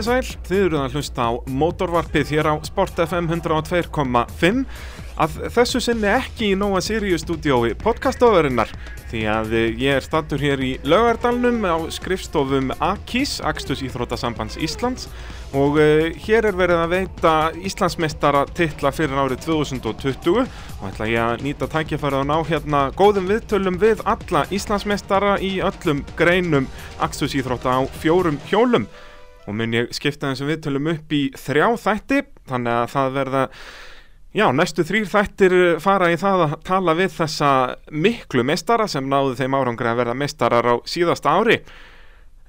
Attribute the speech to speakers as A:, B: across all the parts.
A: Þið sæl, þið eruð að hlusta á mótorvarpið hér á Sport FM 102.5 að þessu sinni ekki í Nóa Sirius stúdiói podcastofurinnar því að ég er stattur hér í Laugardalnum á skrifstofum AKIS, Akstus Íþrótasambands Íslands. Og uh, hér er verið að veita Íslandsmeistara titla fyrir árið 2020 og ætla ég að nýta tækifærið að ná hérna góðum viðtölum við alla Íslandsmeistara í öllum greinum Akstus Íþróta á fjórum hjólum og mun ég skipta þessum viðtölum upp í þrjá þætti þannig að það verða Já, næstu þrýr þættir fara í það að tala við þessa miklu meistara sem náðu þeim árangri að verða meistarar á síðasta ári.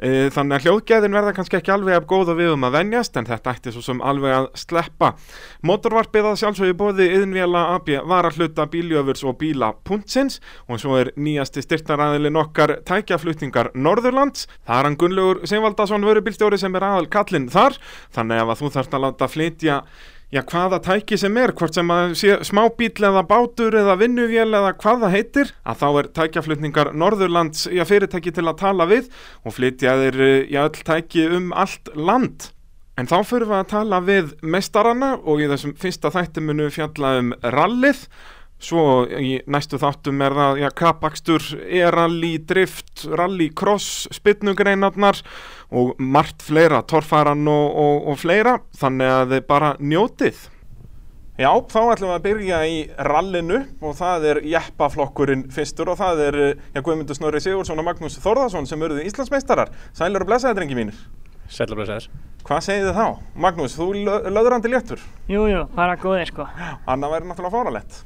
A: Þannig að hljóðgæðin verða kannski ekki alveg af góða við um að venjast en þetta ætti svo sem alveg að sleppa. Motorvarpið að sjálfsögju bóði yðinvjala AB var að hluta bíljöfurs og bíla.sins og svo er nýjasti styrtaræðilin okkar tækjaflutningar Norðurlands. Það er hann Gunnlaugur Seinvaldason vörubílstjóri sem er aðal kallinn þar þannig að þú þarfst að láta flytja Já, hvaða tæki sem er, hvort sem að smábíl eða bátur eða vinnuvél eða hvað það heitir, að þá er tækjaflutningar Norðurlands já, fyrirtæki til að tala við og flytja þeir já, öll tæki um allt land. En þá fyrir við að tala við mestarana og í þessum fyrsta þættimunu fjalla um rallið, svo í næstu þáttum er það já, kapakstur, e-rally, drift, rally, cross, spytnugreinarnar og margt fleira, torfaran og, og, og fleira, þannig að þið bara njótið. Já, þá ætlum við að byrja í rallinu og það er jeppaflokkurinn fyrstur og það er já, Guðmundur Snorri Sigursson og Magnús Þórðarsson sem eruðu Íslandsmeistarar. Sælar og blessaði, drengi mínir.
B: Blessaðir.
A: Hvað segið þið þá? Magnús, þú löðrandi léttur.
C: Jú, jú, bara góðir sko.
A: Anna væri náttúrulega fáralett.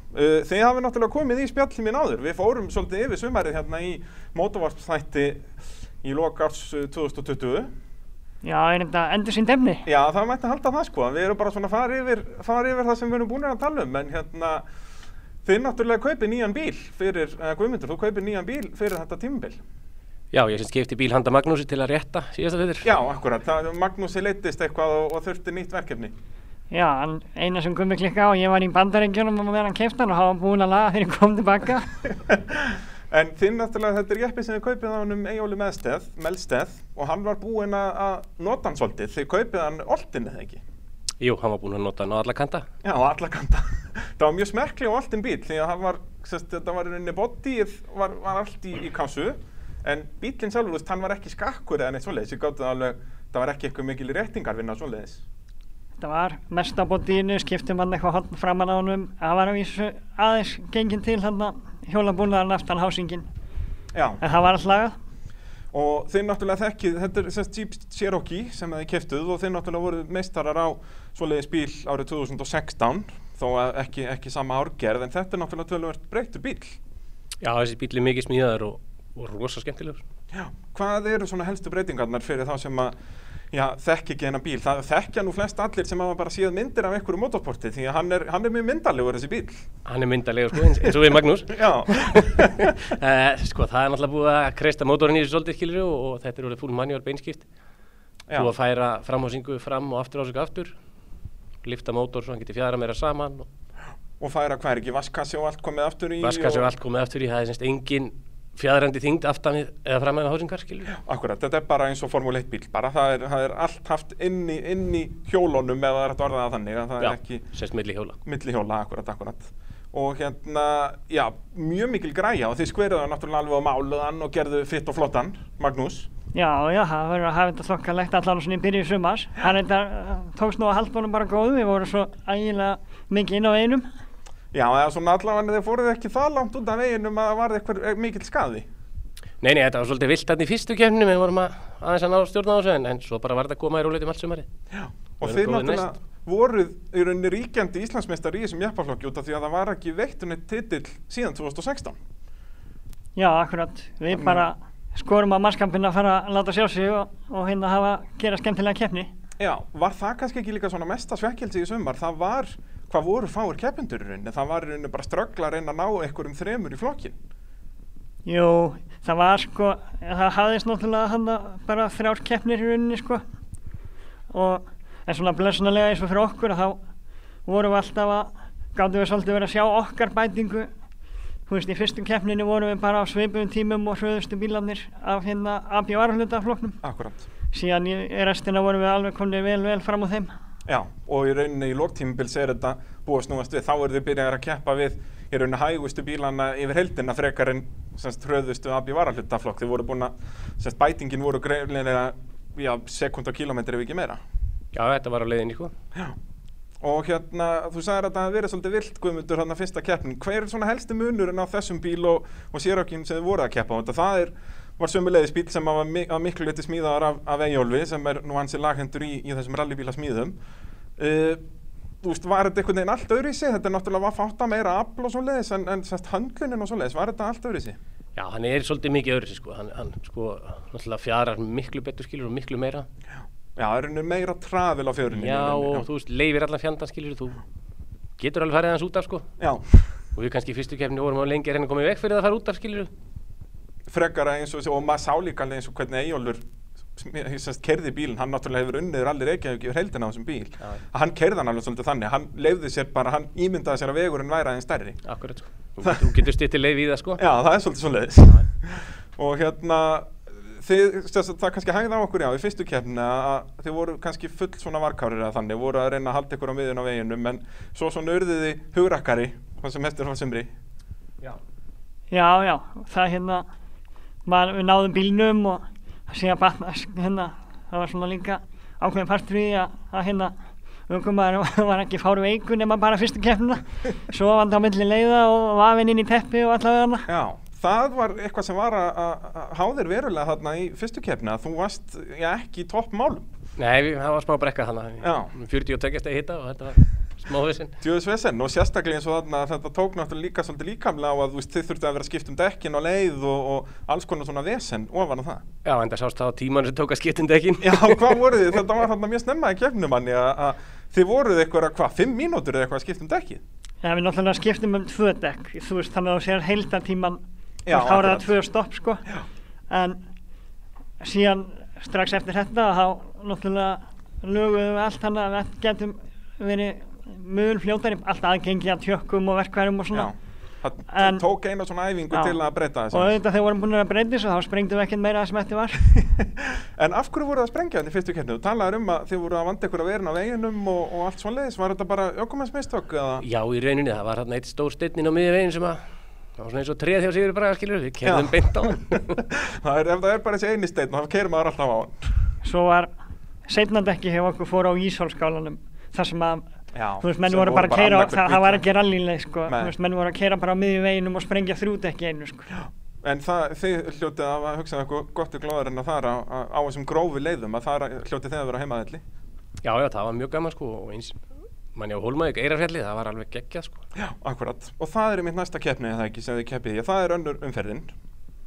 A: Þið hafið náttúrulega komið í spjallin mín áður. Við fórum svolítið yfir sumarið hérna í mótovarpsþætti í lokars 2020.
C: Já, er þetta endur sín demni?
A: Já, það mætti halda það sko. Við erum bara svona fara yfir, fara yfir það sem við erum búin að tala um. En hérna, þið náttúrulega kaupið nýjan bíl fyrir, eða Guðmundur, þú kaupið nýjan bíl fyrir þetta tímabil.
B: Já, ég sem skipti bíl handa Magnúsi til að rétta síðasta fyrir.
A: Já, akkurat. Það, Magnúsi leittist eitthvað og, og þurfti nýtt verkefni.
C: Já, eina sem Gummi klikka á, ég var í bandarengjunum og meðan hann kefti hann og hafa búin að laga þegar ég kom tilbaka.
A: en þinn náttúrulega, þetta er jeppi sem þið kaupið á hann um Eyjóli Melsteð, og hann var búinn að nota hann svolítið. Þið kaupið hann oltin eða ekki?
B: Jú, hann var búinn að nota hann á alla kanta.
A: Já, á alla kanta. það var mjög smerkli á oltin bíl því að hann var, sérst, þetta var inn í bodyið, var, var allt í, í kassu en bílinn sjálfur, hann var ekki skakkur eða neitt svoleiðis, ég gátti alveg, það var ekki eitthvað mikil réttingarvinna svoleiðis.
C: Þetta var mest á botíinu, skiptum hann eitthvað hotn framan á hann, það var aðeins gengin til hann hjólabúnaðar aftan hásingin,
A: Já.
C: en það var alltaf lagað.
A: Og þeir náttúrulega þekkið, þetta er sérst Jeep Cherokee sem þið keftuð og þeir náttúrulega voru meistarar á svoleiðis bíl árið 2016, þó að ekki, ekki sama árgerð, en þetta er náttúrulega tölvöld breyttu bíl.
B: Já, þessi bíl er mikið smíðaður og og rosa skemmtilegur.
A: Já, hvað eru svona helstu breytingarnar fyrir þá sem að já, þekk ekki hennar bíl? Það þekkja nú flest allir sem hafa bara síðan myndir af einhverju motorsporti því að hann er, hann er mjög myndalegur þessi bíl.
B: Hann er myndalegur sko eins, eins og við Magnús.
A: já.
B: uh, sko það er náttúrulega búið að kreista mótorinn í þessu svolítið skilur og, og þetta er orðið full manual beinskipt. Búið að færa framhásingu fram og aftur ásöku aftur, lifta mótor svo hann getur fjara meira saman.
A: Og, og færa hvað er ekki, vaskassi og allt komið aftur í?
B: Vaskassi og allt komið aftur í, það er semst engin fjadrandi þingd aftan við eða fram með hásingar, skilur?
A: Akkurat, þetta er bara eins og Formule 1 bíl, bara það er, það er allt haft inn í, inn í hjólunum eða það er að orða það þannig að það
B: já,
A: er ekki...
B: Já, sérst milli hjóla.
A: Milli hjóla, akkurat, akkurat. Og hérna, já, mjög mikil græja og þið skverjuðu það náttúrulega alveg á máluðan og gerðu fitt og flottan, Magnús.
C: Já, já, það verður að hafa þetta þokkalegt allan svona í byrju sumars. Hann þetta tókst nú að halda honum bara góðu, við vorum svo ægilega mikið inn á einum.
A: Já, eða svona allavega þeir fóruð ekki það langt út af veginum að það var eitthvað mikill skaði.
B: Nei, nei, þetta var svolítið vilt hérna í fyrstu kemni, við vorum að aðeins að ná stjórna á þessu en, en svo bara var þetta að koma í róleitum allt sumari.
A: Já, og þeir náttúrulega voruð í rauninni ríkjandi Íslandsmeistar í þessum jeppaflokki út af því að það var ekki veittunni titill síðan 2016.
C: Já, akkurat. Við Þannig... bara skorum á masskampin að fara að láta sjá sig og, og hérna hafa gera skemmtilega keppni.
A: Já, var það kannski ekki líka svona mesta svekkelsi í sumar? Það var, hvað voru fáir keppindur í rauninni? Það var í rauninni bara ströggla að reyna að ná einhverjum þremur í flokkin.
C: Jú, það var sko, það hafðist náttúrulega hann bara þrjár keppnir í rauninni sko. Og en svona blessunarlega eins og fyrir okkur þá vorum við alltaf að gáttum við svolítið verið að sjá okkar bætingu. Þú veist, í fyrstum keppninu vorum við bara á sveipum tímum og hröðustu bílarnir af hérna AB varhlutafloknum
A: Akkurat
C: síðan í restina vorum við alveg komið vel vel fram á þeim
A: Já, og í rauninni í lóktímubils er þetta búið að snúast við, þá eru þið byrjaðið að keppa við í rauninni hægustu bílana yfir heldina frekar en semst hröðustu AB varahlutaflokk, þið voru búin að semst bætingin voru greiðlega já, sekund og kilómetri ef ekki meira.
B: Já, þetta var á leiðinni sko.
A: Já, og hérna þú sagðir að það hefði verið svolítið vilt Guðmundur hann að fyrsta keppnin, hver er svona helsti munurinn á þessum bíl og, og sérökjum sem þið voru að keppa á? Þetta, er var sömulegis bíl sem var mi að miklu liti smíðaðar af, af Eyjólfi sem er nú hansi laghendur í, í þessum rallybíla smíðum uh, Þú veist, var þetta einhvern veginn allt öðru í sig? Þetta er náttúrulega að meira afl og svo leiðis en, en semst handlunin og svo leiðis, var þetta allt öðru í sig?
B: Já, hann er svolítið mikið öðru í sig sko, hann, hann sko, náttúrulega fjarar miklu betur skilur og miklu meira.
A: Já, Já er meira trafil á fjörunni
B: Já, og þú veist, leifir allan fjandan skilur þú getur alveg farið hans út af sko.
A: Já.
B: Og við kannski fyrstu kefni vorum á lengi að reyna að koma í veg fyrir að fara út af skilur
A: frekara eins og, og maður sá líka alveg eins og hvernig Eyjólfur kerði bílinn, hann náttúrulega hefur unniður allir ekki að gefa heldina á þessum bíl. Ja. hann kerði hann alveg svolítið þannig, hann leiði sér bara hann ímyndaði sér að vegurinn væri aðeins stærri.
B: Akkurat, sko. þú, þú getur stýttið leið í það sko.
A: Já, það er svolítið svolítið og hérna þið, það kannski hægði á okkur já í fyrstu keppni að þið voru kannski full svona varkárir að þannig, voru að reyna að halda ykkur á miðun á veginum en svo svona urðiði hugrakkari,
C: maður, við náðum bílnum og hérna, það var svona líka ákveðin partur í að, að hérna umkvæmmaður var ekki fáru veiku nema bara fyrstu keppnuna svo var hann á milli leiða og vafinn inn í teppi og allavega hana
A: Já, það var eitthvað sem var að háðir verulega þarna í fyrstu keppna þú varst já, ekki í toppmálum.
B: Nei, það var smá brekka þannig 40 og tekjast að hitta og þetta var Smáðvísin.
A: Djóðsvesen og sérstaklega eins og þarna þetta tók náttúrulega líka svolítið líkamlega á að veist, þið þurftu að vera að skipta um dekkin og leið og, og alls konar svona vesen ofan á það.
B: Já en það sást það á tímanu sem tók að skipta um dekkin.
A: Já hvað voruð þið? Þetta var þarna mjög snemma í kefnum manni að þið voruð eitthvað hvað, fimm mínútur eða eitthvað að skipta um dekkin?
C: Já við náttúrulega skiptum um tvö dekk, þú veist þannig að þú sér heildartíman en mjög fljótari alltaf aðgengi að tjökkum og verkværum og svona.
A: Já, það tók eina svona æfingu já, til að breyta
C: þess og auðvitað þegar vorum búin að breyta þessu þá sprengtum við ekkert meira að sem þetta var.
A: En af hverju voru það að sprengja þetta í fyrstu kemni? Þú talaður um að þið voru að vanda ykkur að vera á veginum og, og allt svona leiðis, var þetta bara ökumensmistök?
B: Já, í rauninni, það var hérna eitt stór styrnin á miðja vegin sem að það var svona eins og treð hjá Sigur Braga, skilur við kerðum beint á
A: það er, Ef það er bara þessi eini stein, þá kerum maður alltaf á
C: Svo var setnandekki hjá okkur fór á Ísólskálanum þar sem að þú veist, menn voru bara að keira, það, það var ekki rallileg sko, þú veist, menn voru að keira bara á miðjum veginum og sprengja þrjút ekki einu sko. Já,
A: en það, þið hljótið að hugsa eitthvað gott í glóðar en að það er á, á, á þessum grófi leiðum að það hljótið þegar að vera heimaðalli.
B: Já, já, það var mjög gaman sko og eins, mann ég á Hólmavík, Eirarfjalli, það var alveg geggjað sko.
A: Já, akkurat, og það er mitt næsta keppni eða ekki sem þið keppið í, það er önnur umferðin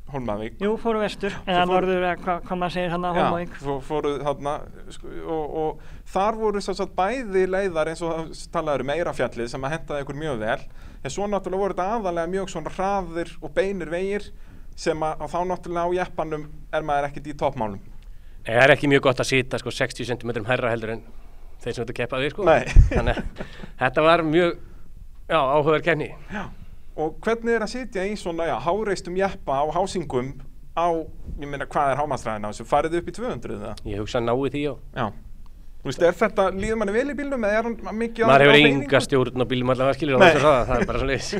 A: Hólmavík.
C: Jú, fóru vestur, eða fóru, norður, hvað hva maður segir hann að Hólmavík.
A: Já, fóru hann sko, og, og þar voru svo að bæði leiðar eins og talaður um Eirafjallið sem að hentaði ykkur mjög vel. En svo náttúrulega voru þetta aðalega mjög svona hraðir og beinir vegir sem að, að þá náttúrulega á jeppanum er maður ekkert í toppmálum.
B: Nei, það er ekki mjög gott að sýta sko 60 cm herra heldur en þeir sem þetta keppaði sko.
A: Nei.
B: Þannig þetta var mjög áhugaverð kenni
A: Já og hvernig er að sitja í svona, já, háreistum jeppa á hásingum á, ég meina, hvað er hámastræðin á þessu? Farið upp í 200 eða?
B: Ég hugsa að náu því, já.
A: Já. Þú veist, er þetta, líður manni vel í bílum eða er hann mikið
B: á... Maður hefur enga stjórn á bílum allavega, skiljur, það er bara svo leiðis.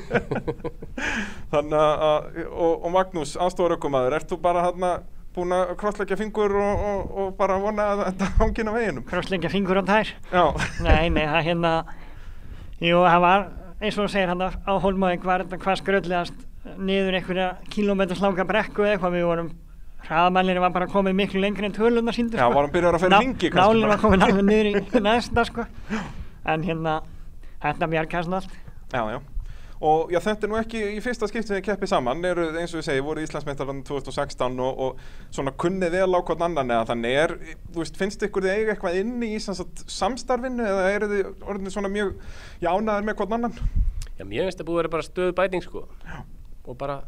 A: Þannig að, og, og Magnús, aðstofarökkumæður, ert þú bara hérna búin að krossleggja fingur og, og, og bara vona að þetta hangin á veginum?
C: Krossleggja fingur á þær?
A: Já.
C: Nei, nei, það hérna, jú, það var eins og þú segir hann á Hólmavík var þetta hvað skröldlegast niður einhverja kilómeters langa brekku eða eitthvað. Við vorum hraðamælinni var bara komið miklu lengri en tölundar síndur
A: Já, sko. varum byrjar að fyrir hingi
C: Nálinn var komið alveg niður í næsta sko. En hérna, hérna bjargast allt.
A: Já, já og já, þetta er nú ekki í fyrsta skipt sem þið keppið saman eru eins og ég segi, voru Íslandsmeistarinn 2016 og, og svona kunnið vel á hvern annan eða þannig er, þú veist, finnst ykkur þið eiga eitthvað inni í samstarfinu eða eru þið orðinni svona mjög jánaðir með hvern annan?
B: Já, mér finnst það búið að vera bara stöðu bæting sko já. og bara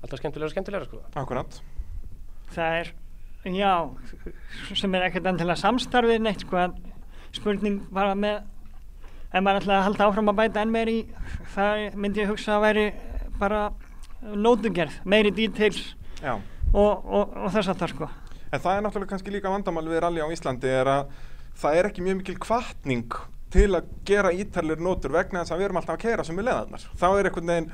B: alltaf skemmtilega og skemmtilega sko
A: Akkurat
C: Það er, já, sem er ekkert endilega samstarfið neitt sko en spurning bara með ef maður ætlaði að halda áfram að bæta enn meiri það myndi ég hugsa að veri bara nótungerð, meiri details og, og, og þess að það sko.
A: En það er náttúrulega kannski líka vandamál við rally á Íslandi er að það er ekki mjög mikil kvartning til að gera ítalir nótur vegna þess að við erum alltaf að keira sem við leðarnar þá er einhvern veginn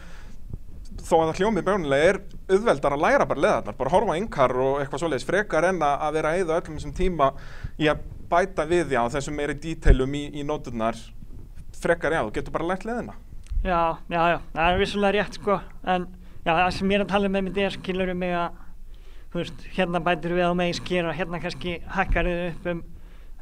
A: þó að það hljómið bjónulega er auðveldar að læra bara leðarnar, bara horfa yngar og eitthvað svoleiðis frekar en að vera að eða öllum þessum tíma í að bæta við já þessum meiri díteilum í, í nóturnar frekar já, þú getur bara lært leðina
C: Já, já, já, það er vissulega rétt sko en já, það sem ég er að tala með með þér skilur um mig að þú veist, hérna bætir við á megin skýr og hérna kannski hakkar þið upp um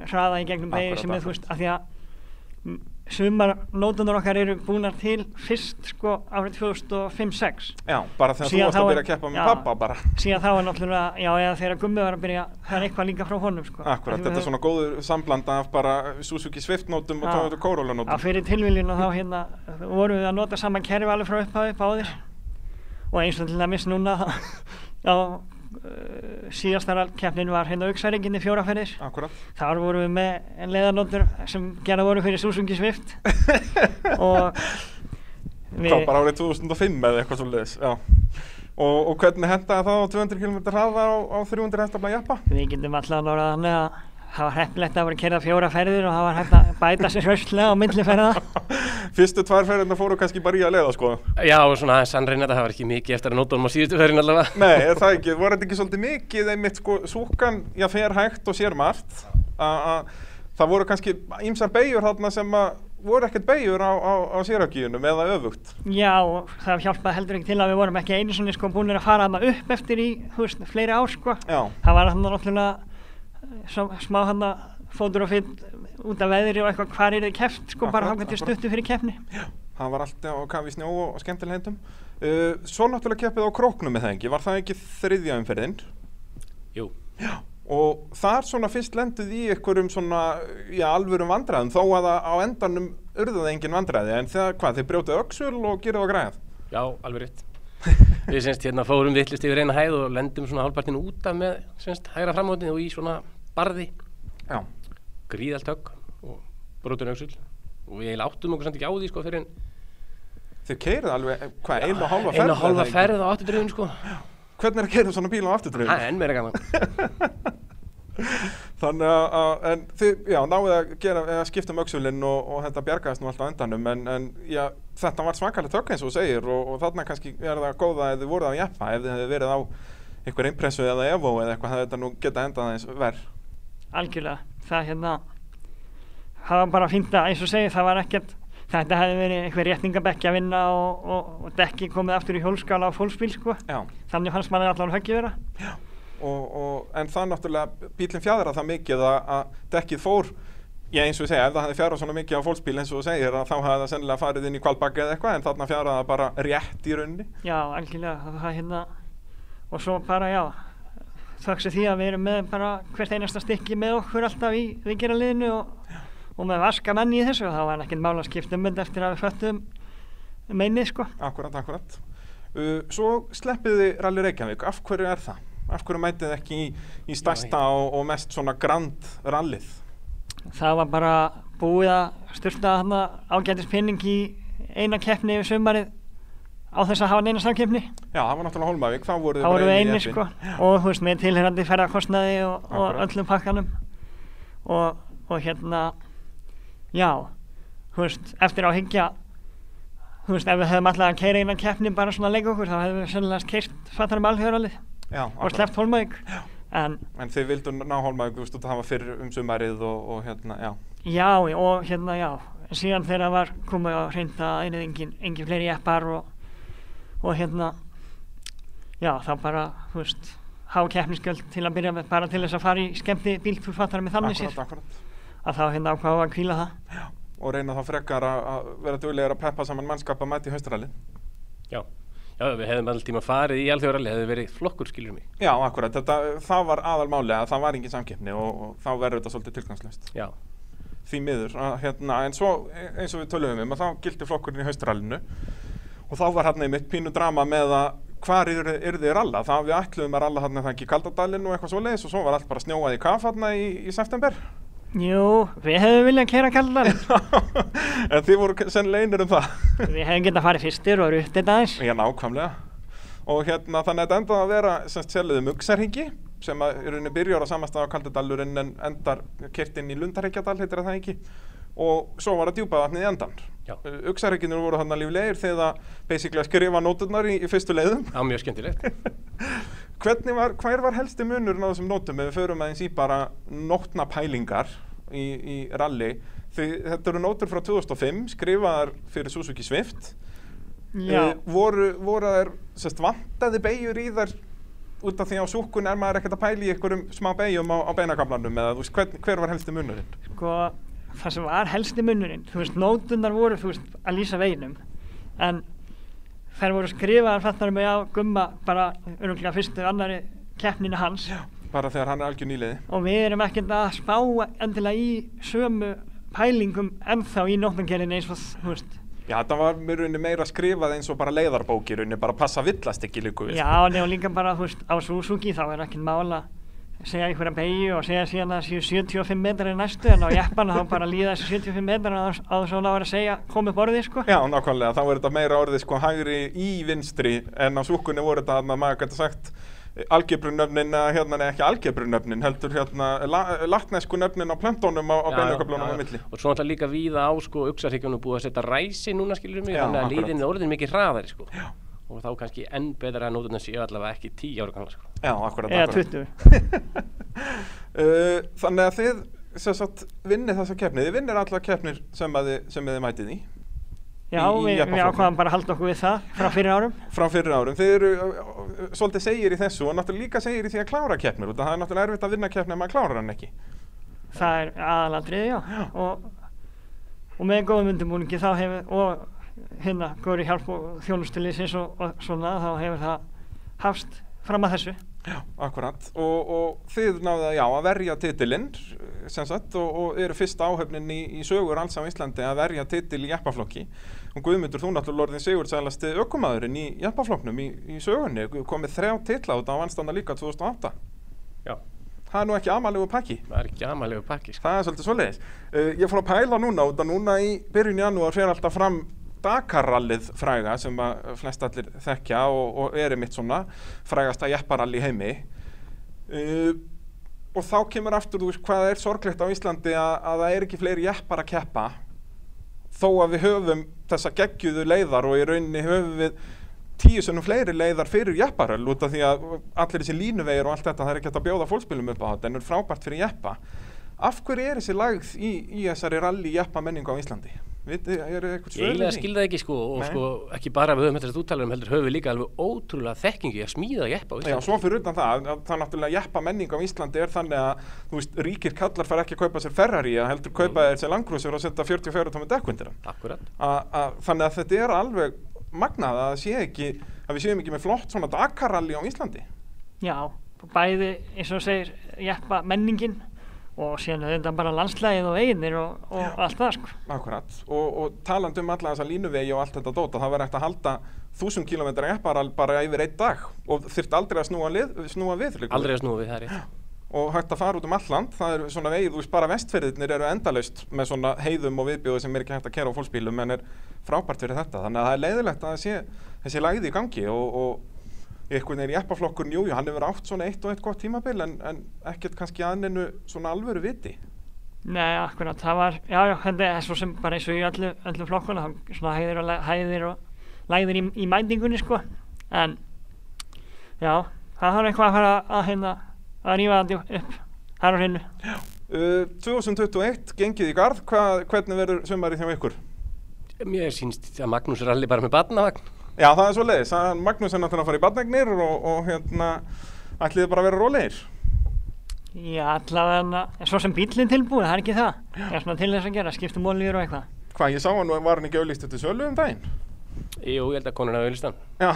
C: hraða í gegnum begi sem er þú veist, af því að sumar nótunar okkar eru búinar til fyrst sko árið 2005-06
A: Já, bara þegar þú varst að byrja að keppa með pappa bara.
C: Síðan þá er náttúrulega, já, eða þegar Gummi var að byrja það er eitthvað líka frá honum sko.
A: Akkurat, þetta er svona góður samblanda af bara Suzuki Swift nótum og Toyota Corolla nótum.
C: Já, fyrir tilviljun og þá hérna vorum við að nota saman kerfi alveg frá upphæði báðir. Og eins og til dæmis núna já Uh, síðastara keppnin var hérna auksæringinni fjóraferðir þar vorum við með leðanóttur sem gerða voru fyrir Suzuki Swift.
A: Og við Hvað bara árið 2005 eða eitthvað svo leiðis og, og hvernig hendaði það á 200 km hraða á, á 300 hestafla jæppa?
C: Við getum alltaf að nára þannig að það var hefnilegt að vera að kerja fjóra ferðir og það var hefn að bæta sér hraustlega á myndliferða
A: Fyrstu tvær ferðina fóru kannski bara í að leiða sko.
B: Já, svona sannreina þetta, það var ekki mikið eftir að nótunum á síðustu ferðin allavega.
A: Nei, er það ekki, voru þetta ekki svolítið mikið einmitt sko, súkan, já, fer hægt og sér margt? Það voru kannski ímsar beigur þarna sem að voru ekkert beigur á, á, á sérhagíunum eða öfugt.
C: Já, það hjálpaði heldur ekki til að við vorum ekki einu svona sko búinir að fara upp eftir í, þú veist, fleiri ár sko. það var náttúrulega smá hann að fótur og finn út af veðri og eitthvað hvar er þið keft sko akkurat, bara hangað til stuttu fyrir kefni
A: Já, það var alltaf á kafi snjó og skemmtileg hendum uh, Svo náttúrulega keppið á króknum með það ekki, var það ekki þriðja umferðin?
B: Jú.
A: Já, og þar svona fyrst lenduð í einhverjum svona, já, alvörum vandræðum þó að á endanum urðuði engin vandræði. En þegar hvað, þeir brjótið öksul og gerðið á græð?
B: Já, alveg rétt. Við semst hérna fórum vittlust yfir eina hæð og lendum svona hálfpartin út af með semst hægra framhóttin og í svona barði
A: Já.
B: gríðalt högg og brotur auksul og við áttum okkur samt ekki á því sko fyrir en
A: Þau keirðu alveg, hvað, einu og hálfa ferð?
B: Einu og hálfa ferð á afturdröðun sko
A: Hvernig er að keira svona bíl á afturdröðun?
B: Það er enn meira gaman
A: Þannig að, en þið, já, náðu að gera, að skipta um auksulinn og, og þetta bjargaðist nú alltaf endanum en, en já, þetta var svakalegt högg eins og þú segir og, og þarna kannski er það góða ef þið voruð á jæfna, ef þið hefði verið á einhver impressu eða evo eða eitthvað þetta nú geta endað eins verð
C: algjörlega, það hérna það var bara fínt að, eins og segi, það var ekkert þetta hefði verið eitthvað rétningabekki að vinna og, og, og dekki komið aftur í hjólskala á fólksbíl, sko.
A: Já.
C: þannig fannst manni allavega höggið vera.
A: Og, en það náttúrulega bílinn fjæðra það mikið að, að dekkið fór Já eins og ég segja, ef það hefði fjárað svona mikið á fólksbíl eins og þú segir þá hefði það sennilega farið inn í kvalbakki eða eitthvað en þarna fjárað það bara rétt í rauninni.
C: Já, algjörlega, það hérna og svo bara já þakks því að við erum með bara hvert einasta stykki með okkur alltaf í vikiraliðinu og, og með vaska menni í þessu og þá var ekkert mála skipt um þetta eftir að við föttum meinið sko.
A: Akkurat, akkurat. Uh, svo sleppið þið Rally Reykjavík, af hverju er það? Af hverju mætið þið ekki í, í stærsta og, og mest svona grand rallið?
C: Það var bara búið að styrta ágætis pinning í eina keppni yfir sömarið á þess að hafa neina samkeppni.
A: Já, það var náttúrulega Holmavík, þá voru
C: þið bara eini sko, og þú veist, með tilherrandi ferðarkostnaði og, og öllum pakkanum. Og, og hérna já, þú veist, eftir á higgja þú veist, ef við hefðum alltaf að keira einan keppni bara svona að leika okkur, þá hefðum við sannlega keirt fattarum alþjóðaralið og sleppt Holmavík
A: en, en þið vildu ná Holmavík, þú veist, það var fyrir um sumarið og, og hérna, já.
C: Já, og hérna, já. Síðan þegar það var komið á hreinda einið engin, engin fleiri eppar og og hérna já þá bara, þú veist hafa keppnisgjöld til að byrja með bara til þess að fara í skemmti bílfúrfattara með þannig sér að þá hérna ákvaða að kvíla það.
A: Já, og reyna þá frekar að vera duglegar að peppa saman mannskap að mæti haustrali
B: Já, já við hefðum alltaf tíma farið í alþjóðaralli, hefði verið flokkur skiljum mig
A: Já, akkurat, þetta, það var aðal máli að það var engin samkeppni og, og þá verður þetta svolítið tilgangslöst
B: Já.
A: Því miður, að, hérna, en svo eins og við töluðum um að þá gildi flokkurinn í haustralinu og þá var hérna einmitt pínu drama með að hvar eru er þið ralla það við ætluðum að ralla hérna það ekki kaldadalinn og eitthvað svo leiðis og svo var allt bara snjóað í kaf hérna í, í september.
C: Jú, við hefum viljað að kera kaldadalinn.
A: En þið voru sennilega einir um það.
C: Við hefum getað að fara fyrstir og þetta aðeins.
A: Já, nákvæmlega. Og hérna þannig að þetta endaði að vera semst seliðið mugsarhingi sem að í rauninni byrjar á samastað á Kaldidalurinn en endar kert inn í Lundareikjadal, heitir það ekki? Og svo var það djúpavatnið í endan Uxareikinur voru hann að líflegir þegar það basically að skrifa nóturnar í, í fyrstu leiðum.
B: Já, mjög skemmtilegt.
A: Hvernig var, hver var helsti munurinn á þessum nótum? Ef við förum aðeins í bara nótna pælingar í, í ralli. Þetta eru nótur frá 2005 skrifaðar fyrir Suzuki Swift.
C: Já.
A: uh, voru, voru þær sest, vantaði beigjur í þær út af því á súkun er maður ekkert að pæla í einhverjum smá beigjum á, á beinakablanum eða þú veist, hver, hver var helsti munurinn?
C: Sko, það sem var helsti munurinn, þú veist, nótunar voru, þú veist, að lýsa veginum, en þær voru skrifaðar fattar mig á gumma bara öruglega fyrstu annari keppninu hans
A: Já, bara þegar hann er algjör nýliði.
C: og við erum ekkert að spá endilega í sömu pælingum ennþá í nótnangerinni eins og þú veist.
A: Já, þetta var mér rauninni meira skrifað eins og bara leiðarbókir, rauninni bara passa villast ekki líku við.
C: Já, og líka bara, þú veist, á Suzuki þá er ekkert mála segja einhverja beigju og segja síðan að það séu 75 metrar í næstu en á jeppana þá bara líða þessi 75 metrar að það var að segja komið borðið sko.
A: Já, nákvæmlega, þá er þetta meira orðið sko hægri í vinstri en á súkunni voru þetta að maður gæti sagt algebrunöfnin, hérna nei ekki algebrunöfnin, heldur hérna la, latnesku nöfnin á plöntónum á, á beinuköflunum á milli.
B: Og svo náttúrulega líka víða á sko uxarhyggjunum búið að setja ræsi núna skilur mig,
A: Já,
B: þannig að líðin er orðin mikið hraðari sko.
A: Já.
B: Og þá kannski enn betra að nótuna séu allavega ekki 10 ára gamla sko.
A: Já, akkurat,
C: Eða
A: akkurat.
C: 20.
A: Uh, þannig að þið sem sagt vinnið þessa keppni, þið vinnir alla keppnir sem, að sem að þið mætið í
C: Já,
A: Í- í
C: við, ákvaðum bara að halda okkur við það frá fyrir árum.
A: frá fyrir árum. Þið eru uh, uh, svolítið segir í þessu og náttúrulega líka segir í því að klára keppnir og það er náttúrulega erfitt að vinna keppni ef maður klárar hann ekki.
C: Það er aðalandrið, já.
A: Já.
C: Og, og með góðum undirbúningi þá hefur, og hérna, góður hjálp og þjónustulisins og, og svona, þá hefur það hafst fram að þessu.
A: Já, akkurat. Og, og þið náðu að, já, að verja titilinn, sem sagt, og, og eru fyrsta áhöfnin í, í sögur alls á Íslandi að verja titil í jeppaflokki. Og Guðmundur, þú náttúrulega orðin Sigurdsælasti ökumadurinn í jeppaflokknum í, í sögunni, komið þrjá titla út á vannstanda líka 2008.
B: Já.
A: Það er nú ekki amalegu pakki.
B: Það er ekki amalegu pakki sko.
A: Það er svolítið svoleiðis. Uh, ég fór að pæla núna út að núna í byrjun janúar fer alltaf fram Dakarrallið fræga sem að flest allir þekkja og, og er mitt svona frægasta jepparall í heimi. Uh, og þá kemur aftur, þú veist, hvað er sorglegt á Íslandi að, að það er ekki fleiri jeppar að keppa þó að við höfum þessa geggjuðu leiðar og í rauninni höfum við tíu sunnum fleiri leiðar fyrir jepparöll út af því að allir þessi línuvegir og allt þetta það er ekki hægt að bjóða fólkspilum upp á þetta en er frábært fyrir jeppa af hverju er þessi lagð í, í þessari ralli jeppa menningu á Íslandi? Vitið, er eitthvað
B: Ég
A: svör
B: eiginlega
A: við því?
B: skil það ekki sko og
A: Nei.
B: sko ekki bara við höfum þetta úttalega um heldur höfum við líka alveg ótrúlega þekkingi að smíða jeppa á
A: Já,
B: Íslandi.
A: svo fyrir utan það, að það er náttúrulega jeppa menning á Íslandi er þannig að, þú veist, ríkir kallar fara ekki að kaupa sér Ferrari, að heldur kaupa þér sér Landcruiser og setja 44 tómi hann.
B: Akkurat.
A: Þannig að þetta er alveg magnað að sé ekki, að við séum ekki með flott svona Dakarralli á Íslandi.
C: Já, bæði eins og þú segir jeppa menningin og síðan þetta bara landslægið og eiginir og, og allt það sko.
A: Akkurat, og, og talandi um alla þessa línuvegi og allt þetta dóta, það verður hægt að halda 1000 km jepparall bara yfir einn dag og þurft aldrei að snúa, lið, snúa við. liggur
B: Aldrei að snúa við það er rétt.
A: og hægt að fara út um alland það er svona vegið, þú veist bara vestferðirnir eru endalaust með svona heiðum og viðbjóðu sem er ekki hægt að kera á fólksbílum en er frábært fyrir þetta þannig að það er leiðilegt að það sé þessi lagði í gangi og, og einhvern veginn jeppaflokkurinn, jújú, hann hefur átt svona eitt og eitt gott tímabil en, en ekkert kannski aðninu svona alvöru viti
C: Nei, akkurat, það var, já, já, þetta er svo sem bara eins og í öllu, öllu flokkuna, það svona hæðir og, hæðir og læðir í, í mætingunni, sko, en, já, það þarf eitthvað að fara að hérna, að rífa þetta upp, það er á hreinu.
A: uh, 2021, gengið í garð hvað, hvernig verður sumarið hjá ykkur?
B: Mér sínst að Magnús ralli bara með batnavagn.
A: Já, það er svo leiðis, Magnús er náttúrulega að fara í badnegnir og, og hérna ætliði bara að vera rólegir
C: Já, allavega, svo sem bílinn tilbúið, það er ekki það, það er svona til þess að gera, skiptum olíur og eitthvað.
A: Hvað, ég sá hann var hann ekki auðlýst til sölu um daginn?
B: Jú, ég held að konuna hafa auðlistan.
A: Já,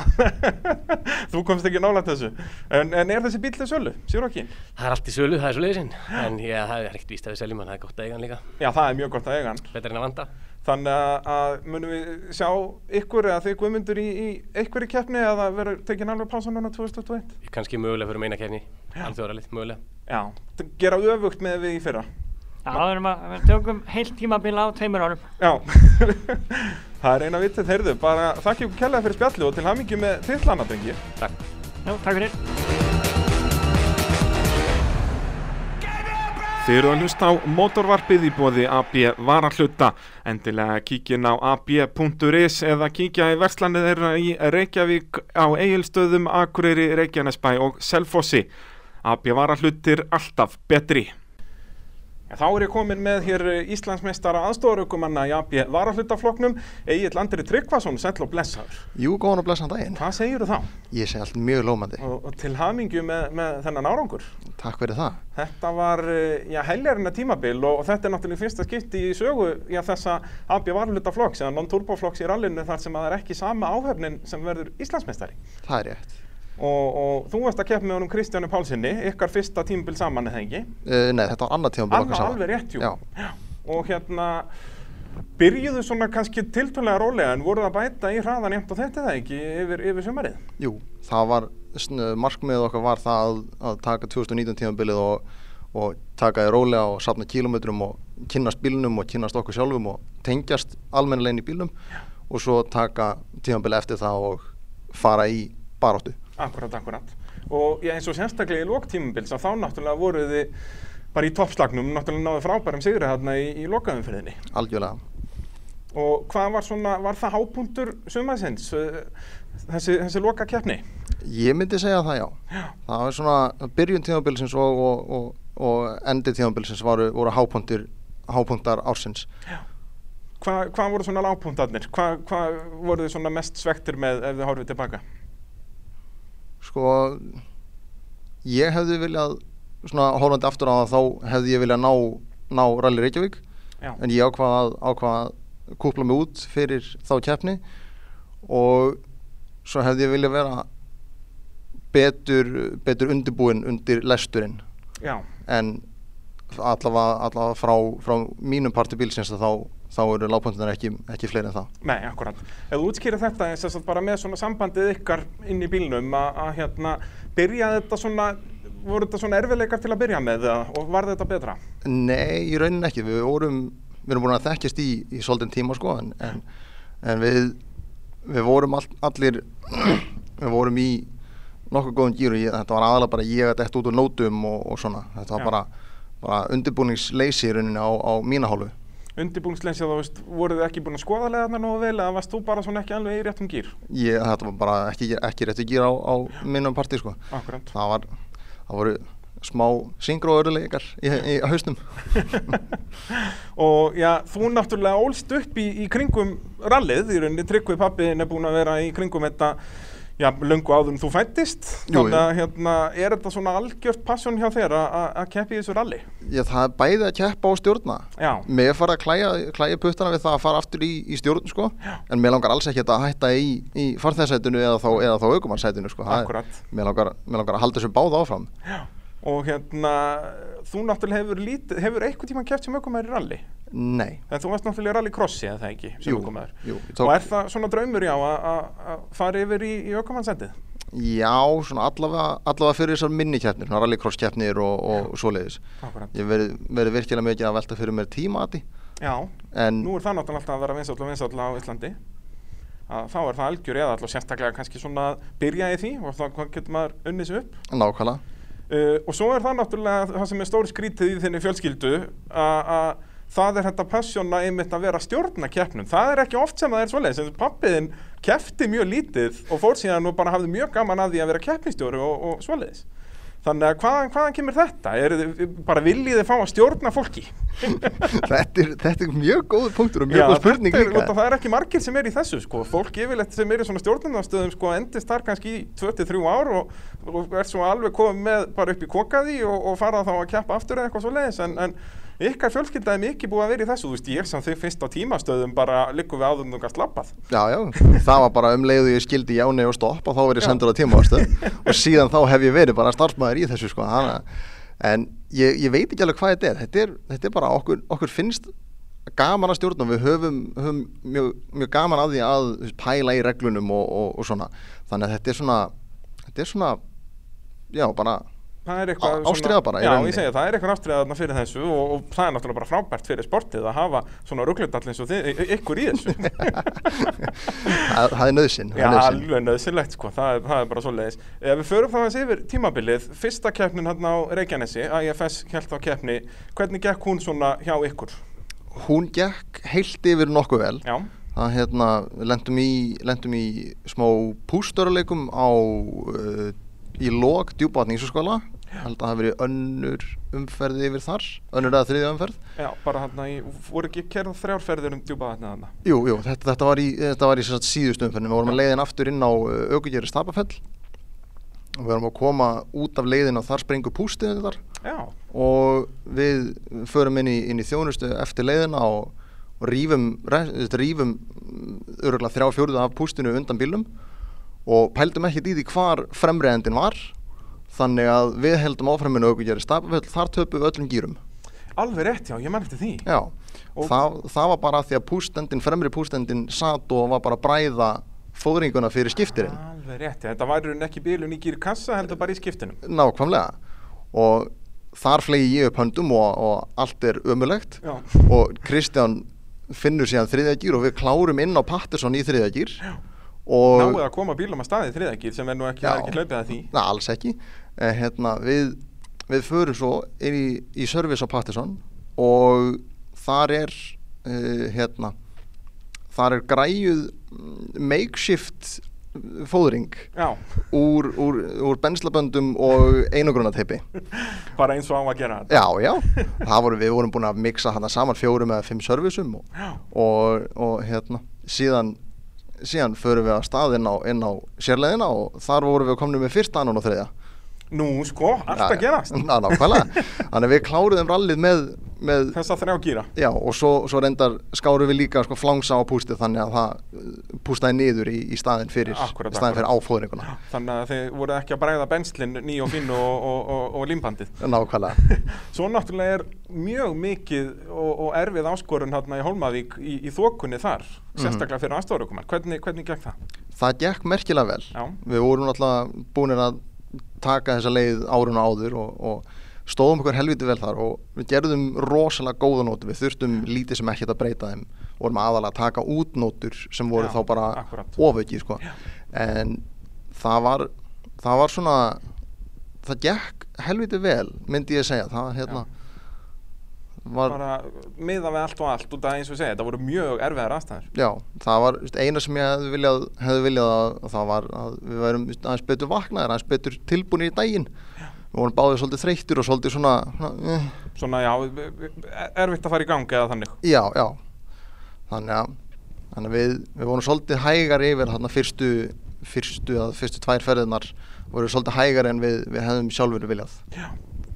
A: þú komst ekki nálægt þessu en, en er þessi bíl til sölu, sér okki?
B: Það er allt í sölu, það er svo leiðisinn. En já, það er það
A: það. Þannig að, að munum við sjá ykkur eða þið guðmundur í, í einhverju keppni eða verður tekin alveg pása núna 2021?
B: Kannski mögulega fyrir meina kefni, alþjóðarallið, mögulega.
A: Já, gera öfugt með við í fyrra
C: Já, það erum að, við tökum heilt tímabil á tveimur árum.
A: Já, það er eina vitið, heyrðu, bara þakki ykkur kærlega fyrir spjallu og til hamingi með titlana, drengi
B: Takk.
C: Já, takk fyrir.
A: Þið eru að hlusta á mótorvarpið í bóði AB varahluta. Endilega kíkin á ab.is eða kíkja í verslanið þeirra í Reykjavík á Egilstöðum, Akureyri, Reykjanesbæ og Selfossi. AB varahlutir alltaf betri. Þá er ég komin með hér Íslandsmeistara aðstofaraukumanna í AB varahlutafloknum, Egil Andri Tryggvason, sell og blessaður.
D: Jú, góðan og blessaðan daginn.
A: Hvað segir þú þá?
D: Ég segi allt mjög lómandi.
A: Og, og til hamingju með, með þennan árangur.
D: Takk fyrir það.
A: Þetta var, já, heljarina tímabil og, og þetta er náttúrulega fyrsta skipti í sögu, já, þessa AB varahlutaflokks, eða non-turboflokks í rallinu þar sem að það er ekki sama áhefnin sem verður Íslandsmeistari.
D: Það er rétt.
A: Og, og þú varst að keppa með honum Kristjánu Pálssoni, ykkar fyrsta tímabil saman eða ekki?
D: Uh, nei, þetta var annað tímabil okkar saman.
A: Alveg rétt, jú.
D: Já.
A: Já. Og hérna, byrjuðu svona kannski tiltölulega rólega en voruð að bæta í hraðan jæmt og þetta það ekki yfir, yfir sumarið?
D: Jú, það var, markmiðið okkar var það að, að taka 2019 tímabilið og, og taka því rólega og sapna kílometrum og kynast bílnum og kynast okkur sjálfum og tengjast almennilegin í bílnum Já. og svo taka tímabilið eftir það og fara í baráttu.
A: Akkurat, akkurat. Og eins og sérstaklega í lóktímubils að þá náttúrulega voruð þið bara í toppslagnum, náttúrulega náðu frábærum sigri hérna í, í lokaðumferðinni.
D: Algjörlega.
A: Og hvað var svona, var það hápuntur sumaðsins, þessi, þessi loka keppni?
D: Ég myndi segja það já. já. Það var svona byrjun tímabilsins og, og, og, og endi tímabilsins voru, voru hápuntur, hápuntar ársins.
A: Já. Hvað hva voru svona lágpuntarnir? Hvað hva voru þið svona mest svektir með ef þið horfið tilbaka?
D: Sko, ég hefði viljað, svona hólandi aftur á það, þá hefði ég viljað ná, ná Rally Reykjavík
A: Já.
D: en ég ákvaða að, kúpla mig út fyrir þá keppni og svo hefði ég viljað vera betur, betur undirbúin undir lesturinn
A: Já.
D: en allavega, allavega frá, frá mínum parti bílsins þá þá eru lágpuntunar ekki, ekki fleiri en það.
A: Nei, akkurat. Ef þú útskýrir þetta eins og bara með svona sambandið ykkar inn í bílnum að hérna byrja þetta svona, voru þetta svona erfiðleikar til að byrja með og var þetta betra?
D: Nei, í raunin ekki. Við vorum, við erum búin að þekkjast í, í svolítinn tíma sko en, en, en við, við vorum all, allir, við vorum í nokkuð góðum gýru. Þetta var aðalega bara ég að detta út úr nótum og, og svona. Þetta var Já. bara, bara undirbúningsleysi í rauninni á, á mína hálfu
A: undirbúinslensi þá veist, voruð þið ekki búin að skoða leðarna nógu vel eða varst þú bara svona ekki alveg í réttum gýr?
D: Ég, þetta var bara ekki, ekki réttum gýr á, á minnum partí sko.
A: Akkurát.
D: Það var, það voru smá syngróðurleikar í, í, í haustum.
A: og já, þú náttúrulega ólst upp í, í kringum rallið, í rauninni Tryggvið pappiðin er búin að vera í kringum þetta já, lungu áður en þú fættist þannig að hérna, er þetta svona algjört passjón hjá þér að keppi þessu ralli?
D: Já, það er bæðið að keppa á stjórna
A: já.
D: mér fara að klæja, klæja puttana við það að fara aftur í, í stjórn sko. en mér langar alls ekki að hætta í, í farþæðsætunu eða þá, þá aukumannsætunu sko. mér langar, langar að halda þessu báð áfram
A: Já og hérna, þú náttúrulega hefur lítið, hefur eitthvað tíma kæft sem aukumæður í ralli?
D: Nei.
A: En þú varst náttúrulega rallycrossi eða það ekki, sem
D: jú? Jú,
A: tók... Og er það svona draumur já að fara yfir í, í aukumannsendið?
D: Já, svona allavega, allavega fyrir þessar minnikjæfnir, svona rallycross-kjæfnir og, og svoleiðis.
A: Akkurat.
D: Ég verði veri virkilega mikið að velta fyrir mér tímaati.
A: Já,
D: en...
A: nú er það náttúrulega alltaf að vera vinsall og vinsall á Íslandi. Að þá er það algjör eða alltaf sérstaklega kannski svona byrja í því og þá getur maður unnið sér upp.
D: Nákvæmlega.
A: Uh, og svo er það náttúrulega það sem er stóri skrítið í þinni fjölskyldu að það er þetta passjóna einmitt að vera stjórna keppnum það er ekki oft sem það er svoleiðis pappiðin keppti mjög lítið og fór síðan og bara hafði mjög gaman að því að vera keppnistjóri og, og svoleiðis þannig að hvaðan, hvaðan kemur þetta? Er þið bara viljið þið fá að stjórna fólki?
D: þetta, er, þetta er mjög góð punktur og mjög Já, góð spurning
A: er, líka það er ekki margir sem er í þessu sko. fólk yfirleitt sem er í svona stjórnunastöðum sko, endist þar kannski í 23 ár og, og er svo alveg komið með bara upp í kokaði og, og fara þá að kjappa aftur eða eitthvað svo leiðis en, en ykkar fjölskylda er mikið búið að vera í þessu þú veist ég sem þau finnst á tímastöðum bara likum við áður og gæst lappað
D: Já, já, það var bara um leiðu ég skildi jáni og stopp og þá verið sendur á tímastöð. Og síðan þá hef ég verið bara starfsmæður í þessu sko hana. en ég, ég veit ekki alveg hvað þetta er. Þetta er, þetta er bara okkur, okkur finnst gaman að stjórna við höfum, höfum mjög, mjög gaman að því að pæla í reglunum og, og, og svona. Þannig að þetta er svona þetta er svona, já bara
A: það er eitthvað
D: Á- ástríða bara,
A: Já, ég segja, það er eitthvað ástriða fyrir þessu og, og það er náttúrulega bara frábært fyrir sportið að hafa svona rugglindall eins og þið, ykkur í þessu.
D: Það, það er nöðsinn
A: Já, alveg nöðsynlegt sko, það er, það er bara svo leiðis við förum þá aðeins yfir tímabilið fyrsta keppnin hérna á Reykjanesi IFS held á keppni, hvernig gekk hún svona hjá ykkur?
D: hún gekk heilt yfir nokkuð vel.
A: Já,
D: það hérna, lendum í, lendum í smá pústörleikum á uh, í lok djúbátni í skóla held að það hafi verið önnur umferð yfir þar, önnur eða þriðja umferð.
A: Já, bara hérna voru ekki kerð þrjárferðir um djúpa þarna? Þarna
D: Jú, jú, þetta, þetta var í, þetta var í sagt, síðustu umferðinu, við vorum að leiðin aftur inn á aukugjeri Stapafell. Og við vorum að koma út af leiðin og þar springur pústið þar.
A: Já,
D: og við förum inn í, inn í þjónustu eftir leiðina og, og rífum, re- rífum örgulega þrjá fjóruða af pústinu undan bílum og pældum ekkert í því hvar fremriðendin var þannig að við heldum áframinu aukugjeri Stapafell, þar töpum við öllum gýrum
A: alveg rétt já, ég man eftir því.
D: Já,
A: Og-
D: það, það var bara því að pústendin, fremri pústendin satt og var bara að bræða fóðringuna fyrir skiptirinn.
A: Alveg rétt, já, þetta rauninni ekki bílun í gýr kassa heldur bara í skiptinum.
D: Nákvæmlega. Og þar flegi ég upp höndum og, og allt er ömulegt
A: Já,
D: og Kristján finnur síðan þriðja gýr og við klárum inn á Patterson í þriðja gýr og
A: náðu að koma bílum að staði þriðagýr sem er nú ekki,
D: Já.
A: er ekki hlaupið að því.
D: Na, alls ekki. Eh, hérna, við, við förum svo inn í, í service á Patterson og þar er uh, hérna þar er græjuð mm, makeshift fóðring úr, úr, úr benslaböndum og einogrunateipi.
A: Bara eins og á að gera þetta.
D: Já, já, voru, við vorum búin að mixa saman fjórum eða fimm serviceum og, og, og hérna síðan síðan förum við að stað inn á, inn á sérleðina og þar vorum við komin með fyrsta annan og þriðja
A: Nú, sko, allt að gerast.
D: Ná, nákvæmlega. Þannig að við kláruðum rallið með, með
A: Þessa þrjá gýra
D: Já, og svo, svo reyndar skárum við líka sko, flangsa á pústið þannig að það uh, pústaði niður í, í staðin fyrir, fyrir áfóðringuna
A: Þannig að þið voru ekki að bræða benslinn ný og fín og, og, og, og límbandið
D: Nákvæmlega.
A: Svo náttúrulega er mjög mikið og, og erfið áskorun hérna í Hólmavík í, í þokunni þar sérstaklega fyrir aðstofarukumar hvernig, hvernig gekk það?
D: Það gekk merkilega vel.
A: Já.
D: Við vorum náttúrulega búinir að taka þessa leið árun áður og, og stóðum okkur helviti vel þar og við gerðum rosalega góða nótur við þurftum lítið sem ekkert að breyta þeim. Vorum aðalega að taka út nótur sem voru
A: Já,
D: þá bara ofauki sko. en það var það var svona það gekk helviti vel myndi ég segja. Það hérna var,
A: Bara miða við allt og allt út af eins og ég segja, þetta voru mjög erfiðar aðstæður
D: Já, það var eina sem ég hefði viljað, hefði viljað að, að það var að við værum aðeins betur vaknaðir, aðeins betur tilbúinir í daginn. Við vorum báðið svolítið þreyttir og svolítið svona, svona eh,
A: Svona já, erfitt að fara í gangi eða þannig
D: já, já. Þannig að, þannig að við, við vorum svolítið hægar yfir þarna fyrstu, fyrstu, fyrstu tvær ferðinar voru svolítið hægar en við, við hefðum sjálfur viljað.
A: Já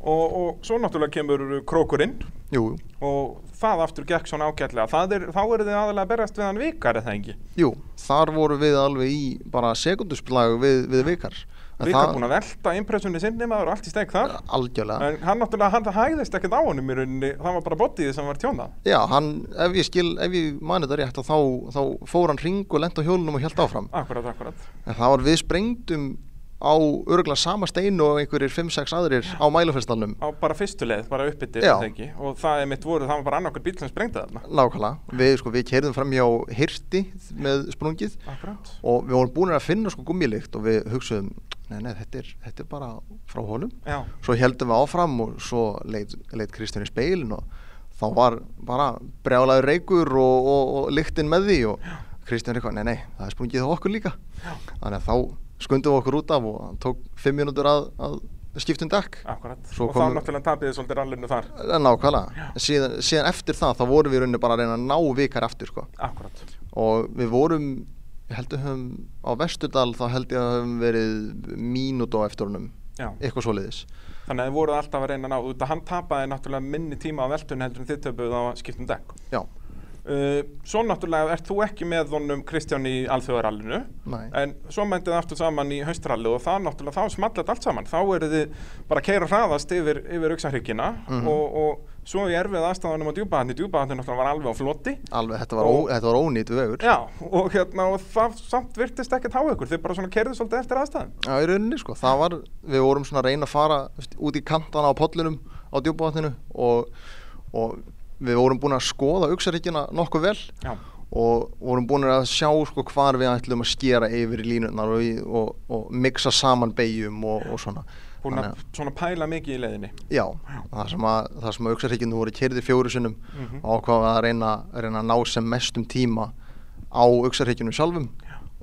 A: Og, og svo náttúrulega kemur krókurinn.
D: Jú,
A: og það aftur gekk svona ágætlega. Er, þá eru þið aðalega að berast við hann vikar eða ekki?
D: Jú, þar voru við alveg í bara sekundusplagi við, við vikar.
A: Vikar
D: það-
A: búin að velta impressunni sinni maður og allt í steg þar.
D: Algjörlega.
A: en hann náttúrulega, hann hægðist ekkert á honum í rauninni, það var bara bodyið sem var tjónað.
D: Já, hann, ef ég skil, ef ég mani þetta rétt þá, þá fór hann ring og lent á hjólunum og held áfram.
A: akkurat, akkurat.
D: En það var við sprengdum á örgulega sama steinu og einhverjir 5-6 aðrir á mælufestalnum.
A: á bara fyrstu leið, bara uppbyttir og það er mitt voru, það var bara annarkur bíl sem sprengdi þarna
D: Nákvæmlega. Við, sko, við keirðum fram hjá hirti með sprungið
A: akkurat
D: og við vorum búin að finna sko gummilikt og við hugsaðum, nei, nei, þetta er, þetta er bara frá honum.
A: já,
D: Svo heldum við áfram og svo leit, leit Kristján í speilin og þá var bara brjálaður reykur og, og, og lyktin með því og Kristján er eitthvað, nei, nei, það er sprungið á okkur líka.
A: Já.
D: Þannig að þá skundum okkur út af og hann tók 5 mínútur að, að skiptum dekk.
A: akkurat
D: Svo
A: og þá náttúrulega tapiði svolítið rallinu þar
D: Eh, Nákvæmlega. Síðan, síðan eftir það þá vorum við í rauninni bara að reyna að ná vikar eftir sko.
A: akkurat
D: Og við vorum, ég held að höfum á Vesturdal þá held ég að höfum verið mínút á eftir honum.
A: já.
D: Eitthvað svoleiðis.
A: þannig að þið voruð alltaf að reyna að ná út að hann tapaði náttúrulega minni tíma á veltunni heldur en þið töpuð á skiptum dekk
D: Já.
A: Uh, svo náttúrulega ert þú ekki með honum Kristján í alþjóðarallinu. En svo mæntið aftur saman í haustralli og það náttúrulega þá smallet allt saman. Þá eru þið bara að keira hraðast yfir, yfir auksarhyggina
D: Mhm.
A: og, og svo í erfið aðstæðanum á djúbaðandi djúbaðandi náttúrulega var alveg á floti.
D: Alveg, þetta var, ó,
A: Og-
D: þetta var ónýtt vegur.
A: Já og hérna og það samt virtist ekkert há ykkur. Þið bara svona kerðu svolítið eftir aðstæðan
D: Já, í rauninni sko, það var, við vorum svona að reyna að fara út í kantana á pollinum á djúpavatninu og, og við vorum búin að skoða auksaríkina nokkuð vel
A: já,
D: og vorum búin að sjá sko hvar við ætlum að skera yfir í línurnar og, og, og mixa saman beigjum og, og svona.
A: Búin að svona pæla mikið í leiðinni.
D: Já, það sem að, að auksaríkinu voru kerði fjóru sinnum
A: Mhm.
D: og ákvaða að reyna, reyna að ná sem mestum tíma á auksaríkinu sjálfum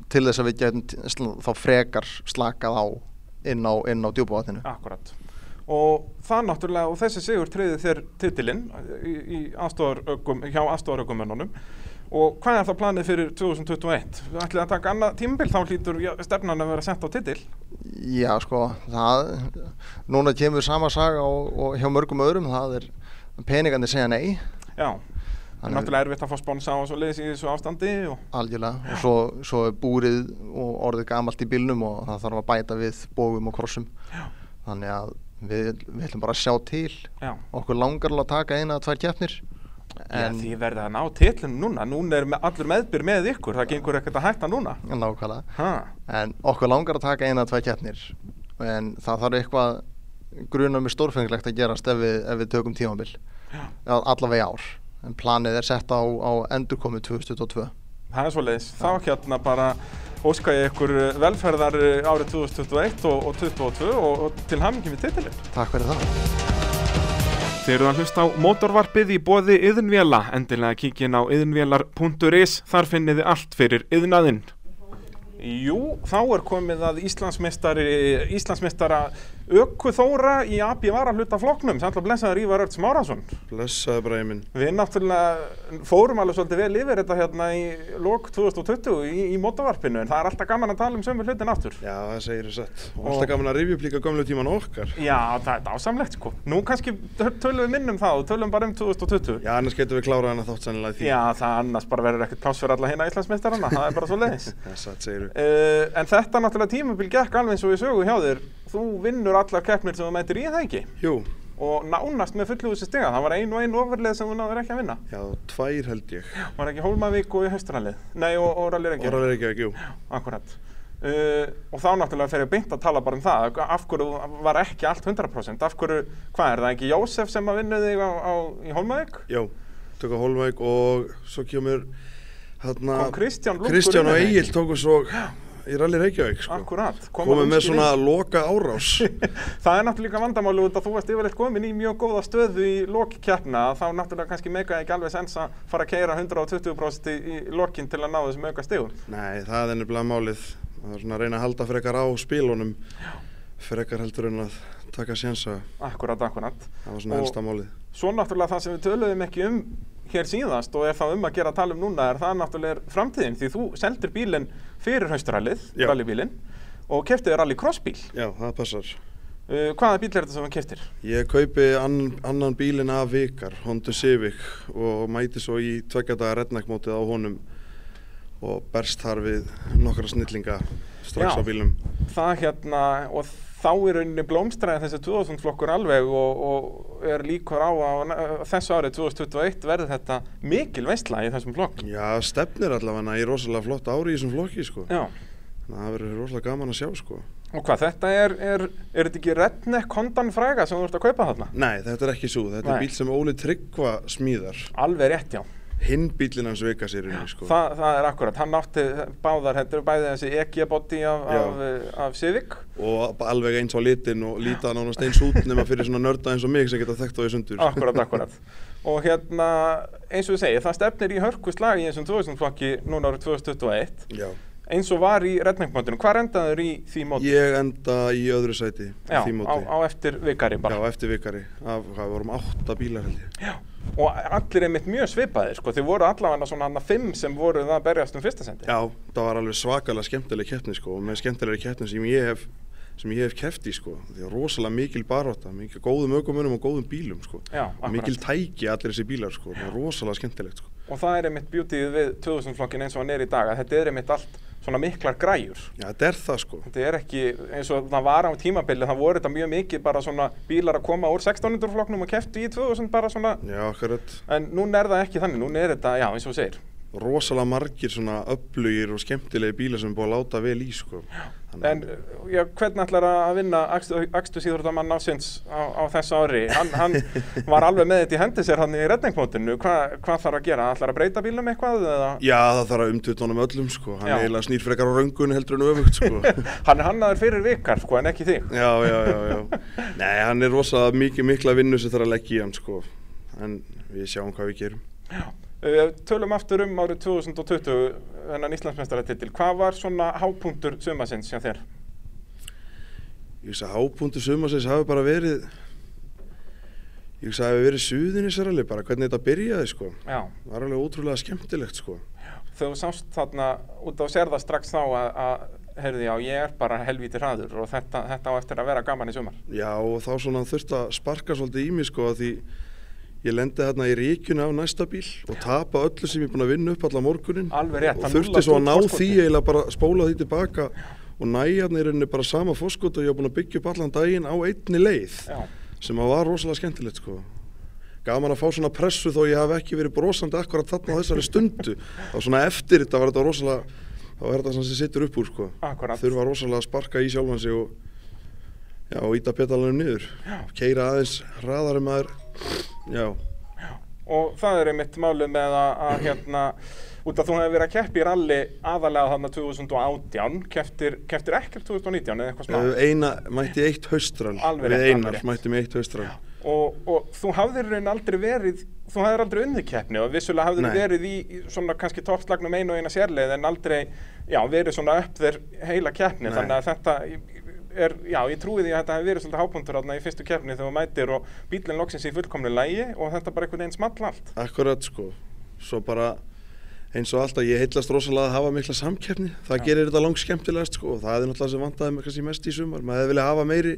D: til þess að við getum þá frekar slakað á inn á, inn á djúpavatninu
A: Akkurat og það náttúrulega og þessi sigur treyði þér titilinn aðstofarökum, hjá aðstofarökumönnunum og hvað er það planið fyrir 2021? Við ætlum að taka annað tímabil? Þá hlýtur stefnan að vera sett á titil.
D: Já, sko, það, núna kemur sama saga og, og hjá mörgum öðrum, það er peningandi segja nei,
A: Já, það er náttúrulega erfitt að fá sponsa á svo leiðis í þessu ástandi og
D: algjörlega, og svo, svo er búrið og orðið gamalt í bílnum og það þarf að bæta við bógum og krossum.
A: Já.
D: Þannig að við, við ætlum bara að sjá til,
A: já,
D: okkur langar alveg að taka eina eða tvær keppnir,
A: en því verðið að ná titlinu núna, núna er með, allur meðbyr með ykkur, það gengur ekkert að hætta núna.
D: Nákvæmlega,
A: ha.
D: en okkur langar að taka eina eða tvær keppnir, en það þarf eitthvað grunum með stórfengilegt að gerast ef við, ef við tökum tímabil,
A: Já.
D: allavega ár, en planið er sett á, á endurkomi 2022.
A: Það er svo leiðis, þá hérna bara óska ég ykkur velferðar árið 2021 og, og 2022 og, og til hamingi með titilin.
D: Takk fyrir það.
A: Þeir eru að hlusta á mótorvarpið í bóði yðnvjala, endilega kíkin á yðnvjalar.is, þar finnið þið allt fyrir yðnaðinn. Jú, þá er komið að Íslandsmeistari, Íslandsmeistara Ökku Þóra í AB varahluta flokknum, samt að blessaður Ívar Örts Márásson.
E: Blessaði bara Eminn.
A: Við náttúrulega fórum alveg svolítið vel yfir þetta hérna í lok 2020 í, í mótorvarpinu, en það er alltaf gaman að tala um sömu hlutin aftur.
E: Já, það segir þér satt. Og alltaf gaman að rifja upp líka gamlu tíman okkar.
A: Já, það er dásamlegt sko. Nú kannski tö- tölum við minnum það og tölum bara um 2020.
E: Já, annars getum við klárað hana þátt sannilega því.
A: Já, það annars bara verður ekkert pláss fyrir alla hérna Íslandsmeistarana, það er bara svo leiðis. Og. Þú vinnur allar keppnir sem þú mætir í það ekki
E: Jú,
A: og nánast með fullugussi stiga. Það var ein og ein ofurleið sem þú náður ekki að vinna.
E: já, tvær held ég.
A: Var ekki Hólmavík og haustralið? Nei, og, og Rallir ekki.
E: Óraður ekki ekki, jú.
A: Akkurat. Uh, og þá náttúrulega fer ég beint að tala bara um það. Af hverju var ekki allt 100%? Af hverju, hvað er það ekki Jósef sem að vinna þig á, á, í Hólmavík?
E: Já, tökum Hólmæk og svo kemur hérna...
A: Kristján
E: Kristján og? Egil tóku svo í Rally Reykjavík, sko.
A: Akkurat. koma
E: Komum með svona loka árás.
A: það er náttúrulega líka vandamáli út að þú varst yfirleitt komin í mjög góða stöðu í lokkeppna þá náttúrulega kannski meikaði ekki alveg sens að fara að keira 120% í, lokkin til að ná þessum auka stegum.
E: Nei, það er nefnilega málið. Það er svona að reyna að halda frekar á spílunum. Frekar heldur en að taka sjensa.
A: Akkurat, akkurat.
E: Það var svona helsta málið.
A: Svo náttúrulega það sem við töluðum ekki um hér síðast og er það um að gera að tala um núna er það náttúrulega framtíðin því þú seldir bílinn fyrir haustarallið,
E: Já.
A: rallybílinn og keftið rally crossbíl.
E: Já, það passar.
A: Uh, hvaða bíl er þetta sem þú keftir?
E: Ég kaupi ann, annan bílinn af vikar, Honda Civic og mæti svo í tveggjadaga redneckmótið á honum og berst þar við nokkra snillinga strax
A: Já.
E: á bílnum.
A: Það hérna og þá er rauninni blómstræði þessi 2000 flokkur alveg og, og er líkur á að þessu árið 2021 verði þetta mikil veistla í þessum flokk.
E: Já, stefnir allavega í rosalega flott ári í þessum flokki sko. Það verður rosalega gaman að sjá sko.
A: Og hvað, þetta er, er, er þetta ekki redneck Hondan fræga sem þú ert að kaupa þarna?
E: Nei, þetta er ekki svo. Þetta
A: Nei.
E: er bíl sem Óli Tryggva smíðar.
A: Alveg rétt, já.
E: Hinn bílinn hans vika sér inn sko.
A: Þa, það er akkurat, hann átti báðar, eru bæði þessi EG-body af, af, af Civic.
E: Og alveg eins á litin og líta nánast eins út nema fyrir svona nörda eins og mig sem geta þekkt á því sundur.
A: Akkurat, akkurat. Og hérna, eins og við segið, það stefnir í hörku slag í þessum 2000 flokki núna árið 2021.
E: Já.
A: Eins og var í redneck-mótinu. Hvað endaður í því móti?
E: Ég enda í öðru sæti
A: Já, á, á eftir vikari bara.
E: Já, eftir vikari. Af, hvað, vorum átta bílar held ég.
A: Já. Og allir einmitt mjög svipaðir, sko. Þið voru allavega svona hann fimm sem voru það að berjast um fyrsta sendi.
E: Já, það var alveg svakalega skemmtileg keppni sko og með skemmtilegri keppni sem ég hef sem ég hef keppt í sko því að rosalega mikil baróta, mikil góðum ökumunum og góðum bílum sko
A: Já,
E: mikil tæki allir þessi bílar sko, rosalega skemmtilegt sko
A: og það er einmitt bjútið við 2000 flokkin eins og hann er í dag að þetta er einmitt allt svona miklar græjur.
E: Já, þetta er það sko.
A: Þetta er ekki eins og það var á tímabili það voru þetta mjög mikið bara svona bílar að koma úr 1600 flokknum og keftu í 2000 bara svona.
E: Já, akkurat.
A: En núna er það ekki þannig, núna er þetta, já eins og þú segir
E: rosalega margir svona öflugir og skemmtilegi bílar sem er búið að láta vel í sko.
A: En já, hvernig ætlar að vinna Akstu síðurðarmann ásins á, á þessu ári? Hann, hann var alveg með þetta í hendi sér hann í redningmótinu. Hva, hvað þarf að gera? Ætlar að breyta bílum eitthvað? Eða?
E: Já, það þarf að umtöta honum öllum sko. Hann já. er eiginlega snýrfrekar á röngun heldur en öfugt sko.
A: hann er hannaður fyrir vikar sko en ekki þig.
E: Já, já, já, já. Nei, hann er rosalega mikið mikla vinnu sem þarf að leggja í hann sko. En við sjáum hvað við gerum.
A: Já. Uh, tölum aftur um árið 2020 þennan Íslandsmestaratitil. Hvað var svona hápunktur sumasins hjá þér?
E: Ég veist að hápunktur sumasins hafi bara verið ég veist að hefði verið suðunisarali bara hvernig þetta byrjaði sko.
A: Já.
E: Það var alveg ótrúlega skemmtilegt sko.
A: Þú sást þarna út á serða strax þá að, að heyrði já ég er bara helvíti hraður og þetta, þetta á eftir að vera gaman í sumar.
E: Já og þá svona þurft að sparka svolítið í mig sko að því ég lendi hérna í ríkjuna á næsta bíl og tapa öllu sem ég er búin að vinna upp alla morgunin
A: rétt,
E: og þurfti svo að ná því eiginlega bara spóla því tilbaka og næja hérna í rauninni bara sama fóskot og ég hef búin að byggja upp allan daginn á einni leið
A: Já.
E: sem að var rosalega skemmtilegt sko. Gaman að fá svona pressu þó ég hef ekki verið brosandi akkurat þarna á þessari stundu. Og svona eftir þetta var þetta rosalega þá er þetta sem sittur upp úr sko.
A: Akkurat.
E: þurfa rosalega að sparka í sjálfan sig og, já, og íta petalunum niður. Keira aðeins hraðar um aður Já.
A: Já. Og það er einmitt málið með að, að hérna, út af þú hefur verið að keppi í ralli aðalega þarna 2018, keftir, keftir ekkert 2019 eða eitthvað smá?
E: Eina, mætti eitt haustrall, við einar mættum eitt haustrall.
A: Og, og þú hafðir raun aldrei verið, þú hafðir aldrei unnið keppni og vissulega hafðir verið í, svona kannski toppslagnum einu og eina sérleið en aldrei, já, verið svona upp þér heila keppni, Nei. þannig að þetta er, já, ég trúi því að þetta hefur verið svolítið hápuntur átna í fyrstu kefni þegar þú mætir og bílinn loksins í fullkomlu lægi og þetta bara einhvern veginn small allt.
E: Akkurat sko, svo bara eins og alltaf ég heitlast rosalega að hafa mikla samkefni, það já. gerir þetta langt skemmtilegast sko og það er náttúrulega sem vandaði mig kannski mest í sumar, maður hefði viljað hafa meiri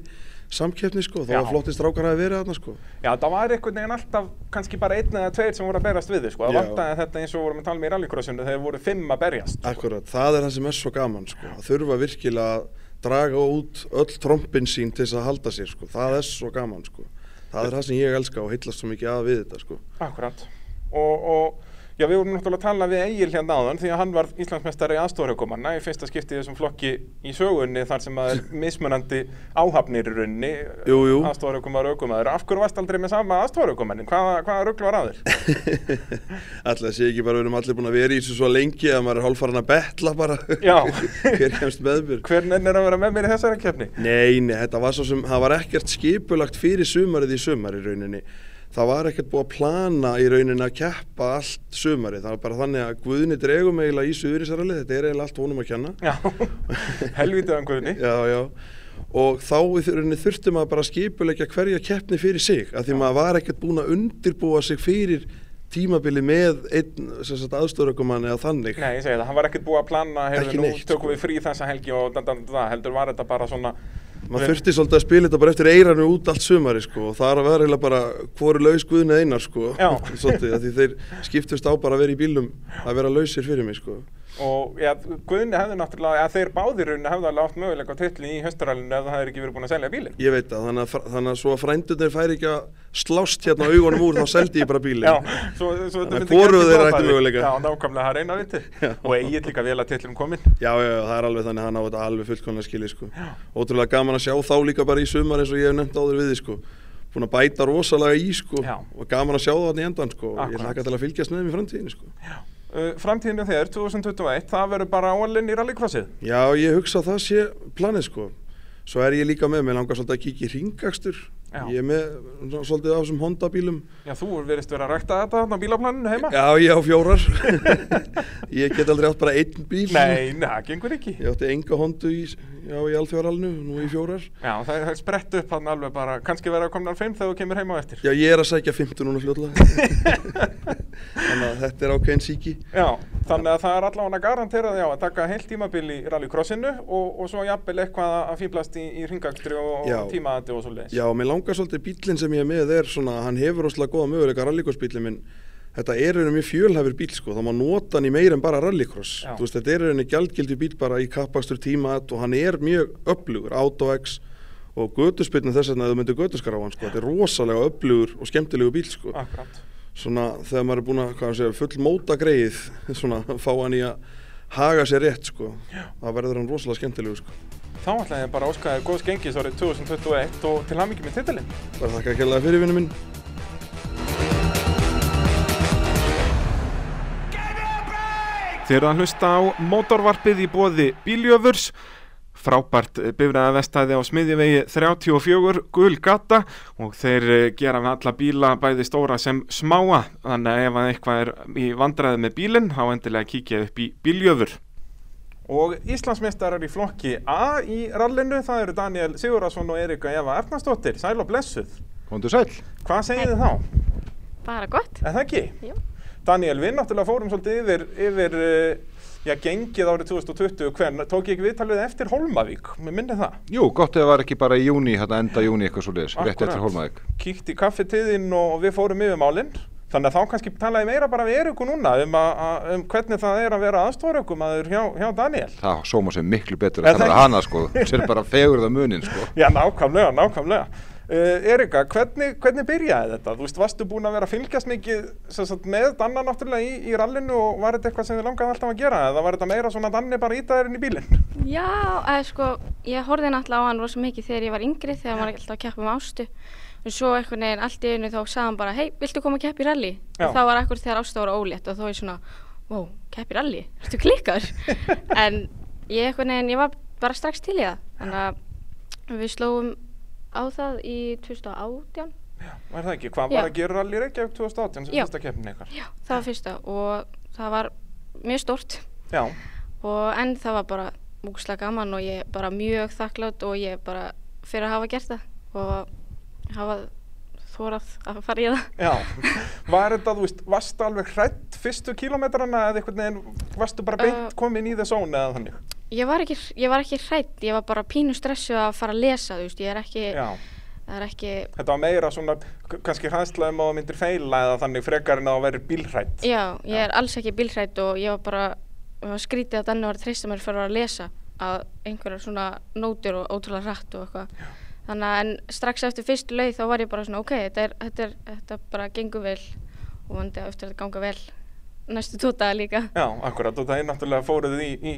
E: samkeppni sko, þá var flottist rákar að vera þarna sko.
A: Já, það var einhvern veginn alltaf kannski bara einn eða tveir sem voru að berjast við þið sko, það vantaði þetta eins og vorum að tala með í rallycrossinu þegar voru fimm að berjast.
E: Akkurat, það er það sem er svo gaman sko, að þurfa virkilega draga út öll trompin sín til þess að halda sér sko. það er svo gaman sko. það er það sem ég elska og heitlast svo mikið að við þetta sko.
A: Akkurat og, og Já, við vorum náttúrulega að tala við Egil hérna áðan því að hann var Íslandsmestari aðstofrökumanna í fyrsta skiptið þessum flokki í sögunni þar sem að er mismunandi áhafnir í runni aðstofrökumar og aukumæður. Af hverju varst aldrei með sama aðstofrökumannin? Hvaða, hvaða rugglu var að þér?
E: Alltaf sé ekki bara við erum allir búin að vera í þessu svo lengi að maður er hálffaran að betla bara hver kemst með mér.
A: Hver nennir að vera með mér í þessari kefni?
E: Nei, nei, þetta var svo sem, það var ekkert skipulagt fyrir sumarið í sumar í rauninni það var ekkert búið að plana í rauninni að keppa allt sumari, það var bara þannig að Guðni dregum eiginlega í Suðurísaralli, þetta er eiginlega allt vonum að kenna.
A: Já, helvítið af Guðni.
E: Já, já, og þá í rauninni þurfti maður bara að skipulegja hverja keppni fyrir sig, að því maður var ekkert búin að undirbúa sig fyrir tímabili með einn aðstofrökumann eða þannig.
A: Nei, ég segi það, hann var ekkert búið að plana, hefur nú tökum sko. við frí þessa helgi og da, da, da, heldur var þetta bara svona
E: maður þurfti svolítið að spila þetta bara eftir eiranu út allt sumari sko og það er að vera eiginlega bara hvoru laus guðin einar sko svolítið því þeir skiptust á bara að vera í bílum að vera lausir fyrir mig sko
A: og ja, Guðni hefði náttúrulega, eða þeir báðirunni hefði alveg átt möguleika tilli í höstarælinu ef það hefði ekki verið búin að selja bílinn.
E: Ég veit það, þannig að, þannig að svo að frændunir færi ekki að slást hérna á augunum úr þá seldi ég bara bílinn.
A: Já, svo, svo
E: þetta myndi ekki að
A: það
E: möguleika.
A: Já, nákvæmlega, það reyna viti og eigið líka vel að tillum komin.
E: Já, já, það er alveg þannig að hann á þetta alveg fullkonlega skili sko. Ótrúlega gaman að sjá þá líka bara í sumar eins og ég hef nefnt áður við sko búin að bæta rosalega í sko Já. og gaman að sjá það í endan sko Akkurat. ég hlaka til að fylgjast með þeim í framtíðinu sko
A: Já. Uh, framtíðinu þegar, 2021, það verður bara áallinn í rallycrossið?
E: Já, ég hugsa að það sé planið sko. Svo er ég líka með, mér langar svolítið að kíkja í ringakstur. Já. Ég er með svolítið af þessum Honda bílum.
A: Já, þú verðist verið að rækta þetta á bílaplaninu heima?
E: Já, ég á fjórar. ég get aldrei átt bara einn bíl.
A: Nei, það gengur ekki.
E: Ég átti enga Hondu í, já, í alþjóðaralnu, nú í fjórar.
A: Já, það er sprett upp hann alveg bara, kannski verið að koma alveg 5 þegar þú kemur heima á eftir.
E: Já, ég er að sækja 15 núna fljóðlega. þannig að þetta er ákveðin síki.
A: Já, þannig að það er allavega garanterað já, að taka heilt tímabil í rallycrossinu og, og svo jafnvel eitthvað að fýblast í, í ringakstri og, og tímaðandi og svo leiðis.
E: Já, langar svolítið bílinn sem ég er með er svona, hann hefur ósláð góða möguleika rallycrossbílinn minn þetta er einhvern mjög fjölhæfur bíl sko, þá má nota hann í meir en bara rallycross, veist, þetta er einhvern gjaldgildi bíl bara í kappakstur tímat og hann er mjög öflugur, AutoX og göduspillin þess að þú myndir göduskar á hann sko, þetta er rosalega öflugur og skemmtilegu bíl sko.
A: Akkurat.
E: svona þegar maður er búin að segja, full móta greið svona fá hann í að haga sér rétt sko það verður hann rosalega skemmtilegu sko
A: Þá ætla ég bara að óska þér góðs gengis árið 2021 og til hamingi með titilinn.
E: bara þakka ekki alveg fyrir vinnu minn
A: Þið eru að hlusta á mótorvarpið í bóði Bíljöfurs, frábært bifræðavestæði á smiðjavegi 34 gul gata og þeir eh, gera við alla bíla bæði stóra sem smáa þannig að ef að eitthvað er í vandræði með bílinn þá endilega kíkja upp í Bíljöfur. Og Íslandsmeistarar í flokki A í rallinu, það eru Daniel Sigurðarsson og Erika Eva Ernarsdóttir, sæl og blessuð.
F: Kondur sæl.
A: Hvað segir þið þá?
G: Bara gott.
A: Er það ekki?
G: Jú.
A: Daniel, við náttúrulega fórum svolítið yfir, yfir uh, já, gengið árið 2020, hvern, tók ég ekki viðtalið eftir Holmavík, mér minni það.
F: Jú, gott ef það var ekki bara í júni, hérna enda júni eitthvað svo leiðis, rétt eftir Hólmavík.
A: Kíkt í kaffetíðin og við fórum yfir málinn, þannig að þá kannski talaði meira bara við Eriku núna um, a, a, um hvernig það er að vera aðstofrökkum hjá, hjá Daniel.
F: Það sóma sér miklu betur
A: Er
F: að
A: það
F: tala hana, sko. Sér bara fegur það munin, sko.
A: Já, nákvæmlega, nákvæmlega. Uh, Erika, hvernig, hvernig byrjaði þetta? Þú veist, varstu búin að vera að fylgjast mikið sem sagt, með Danna náttúrulega í, í rallinu og var þetta eitthvað sem þið langaði alltaf að gera eða var þetta meira svona Danni bara ítaðir inn í bílinn?
G: Já, eða sko, ég horfði náttúrulega á hann Og svo einhvern veginn allt í einu þá sagði hann bara, hei, viltu koma að rally?
A: Já.
G: Og það var akkur þegar ástu var ólétt og þá er svona, wow, keppa í rally? Ertu klikkar? en ég einhvern veginn, ég var bara strax til í það. Þannig að við slóum á það í 2018.
A: Var það ekki? Hvað
G: Já.
A: var að gera rally Reykjavík 2018 sem
G: Já.
A: fyrsta keppnin ykkar?
G: Já, það var fyrsta og það var mjög stórt.
A: Já.
G: og en það var bara múkslega gaman og ég bara mjög þakklátt og ég bara fyrir að hafa gert það og hafa þórað að fara í það.
A: Já, var þetta, þú veist, varstu alveg hrætt fyrstu kílómetrana eða einhvern veginn, varstu bara beint
G: Uh,
A: komin í þess zone eða þannig?
G: ég var ekki, ég var ekki hrætt, ég var bara pínu stressu að fara að lesa, þú veist, ég er ekki
A: Já,
G: það er ekki,
A: þetta var meira svona, kannski hræðsla um að þú myndir feila eða þannig frekar en að þú verið bílhrætt.
G: já, ég er alls ekki bílhrætt og ég var bara, það var skrítið að Danni var að treysta mér fyrir að lesa að einhverjar svona nótur og ótrúlega hratt og eitthvað þannig að strax eftir fyrstu leið þá var ég bara svona ok, þetta er, þetta er, þetta bara gengur vel og vandi að eftir að ganga vel næstu tótaða líka
A: Já, akkurat, og það er náttúrulega fóruð í, í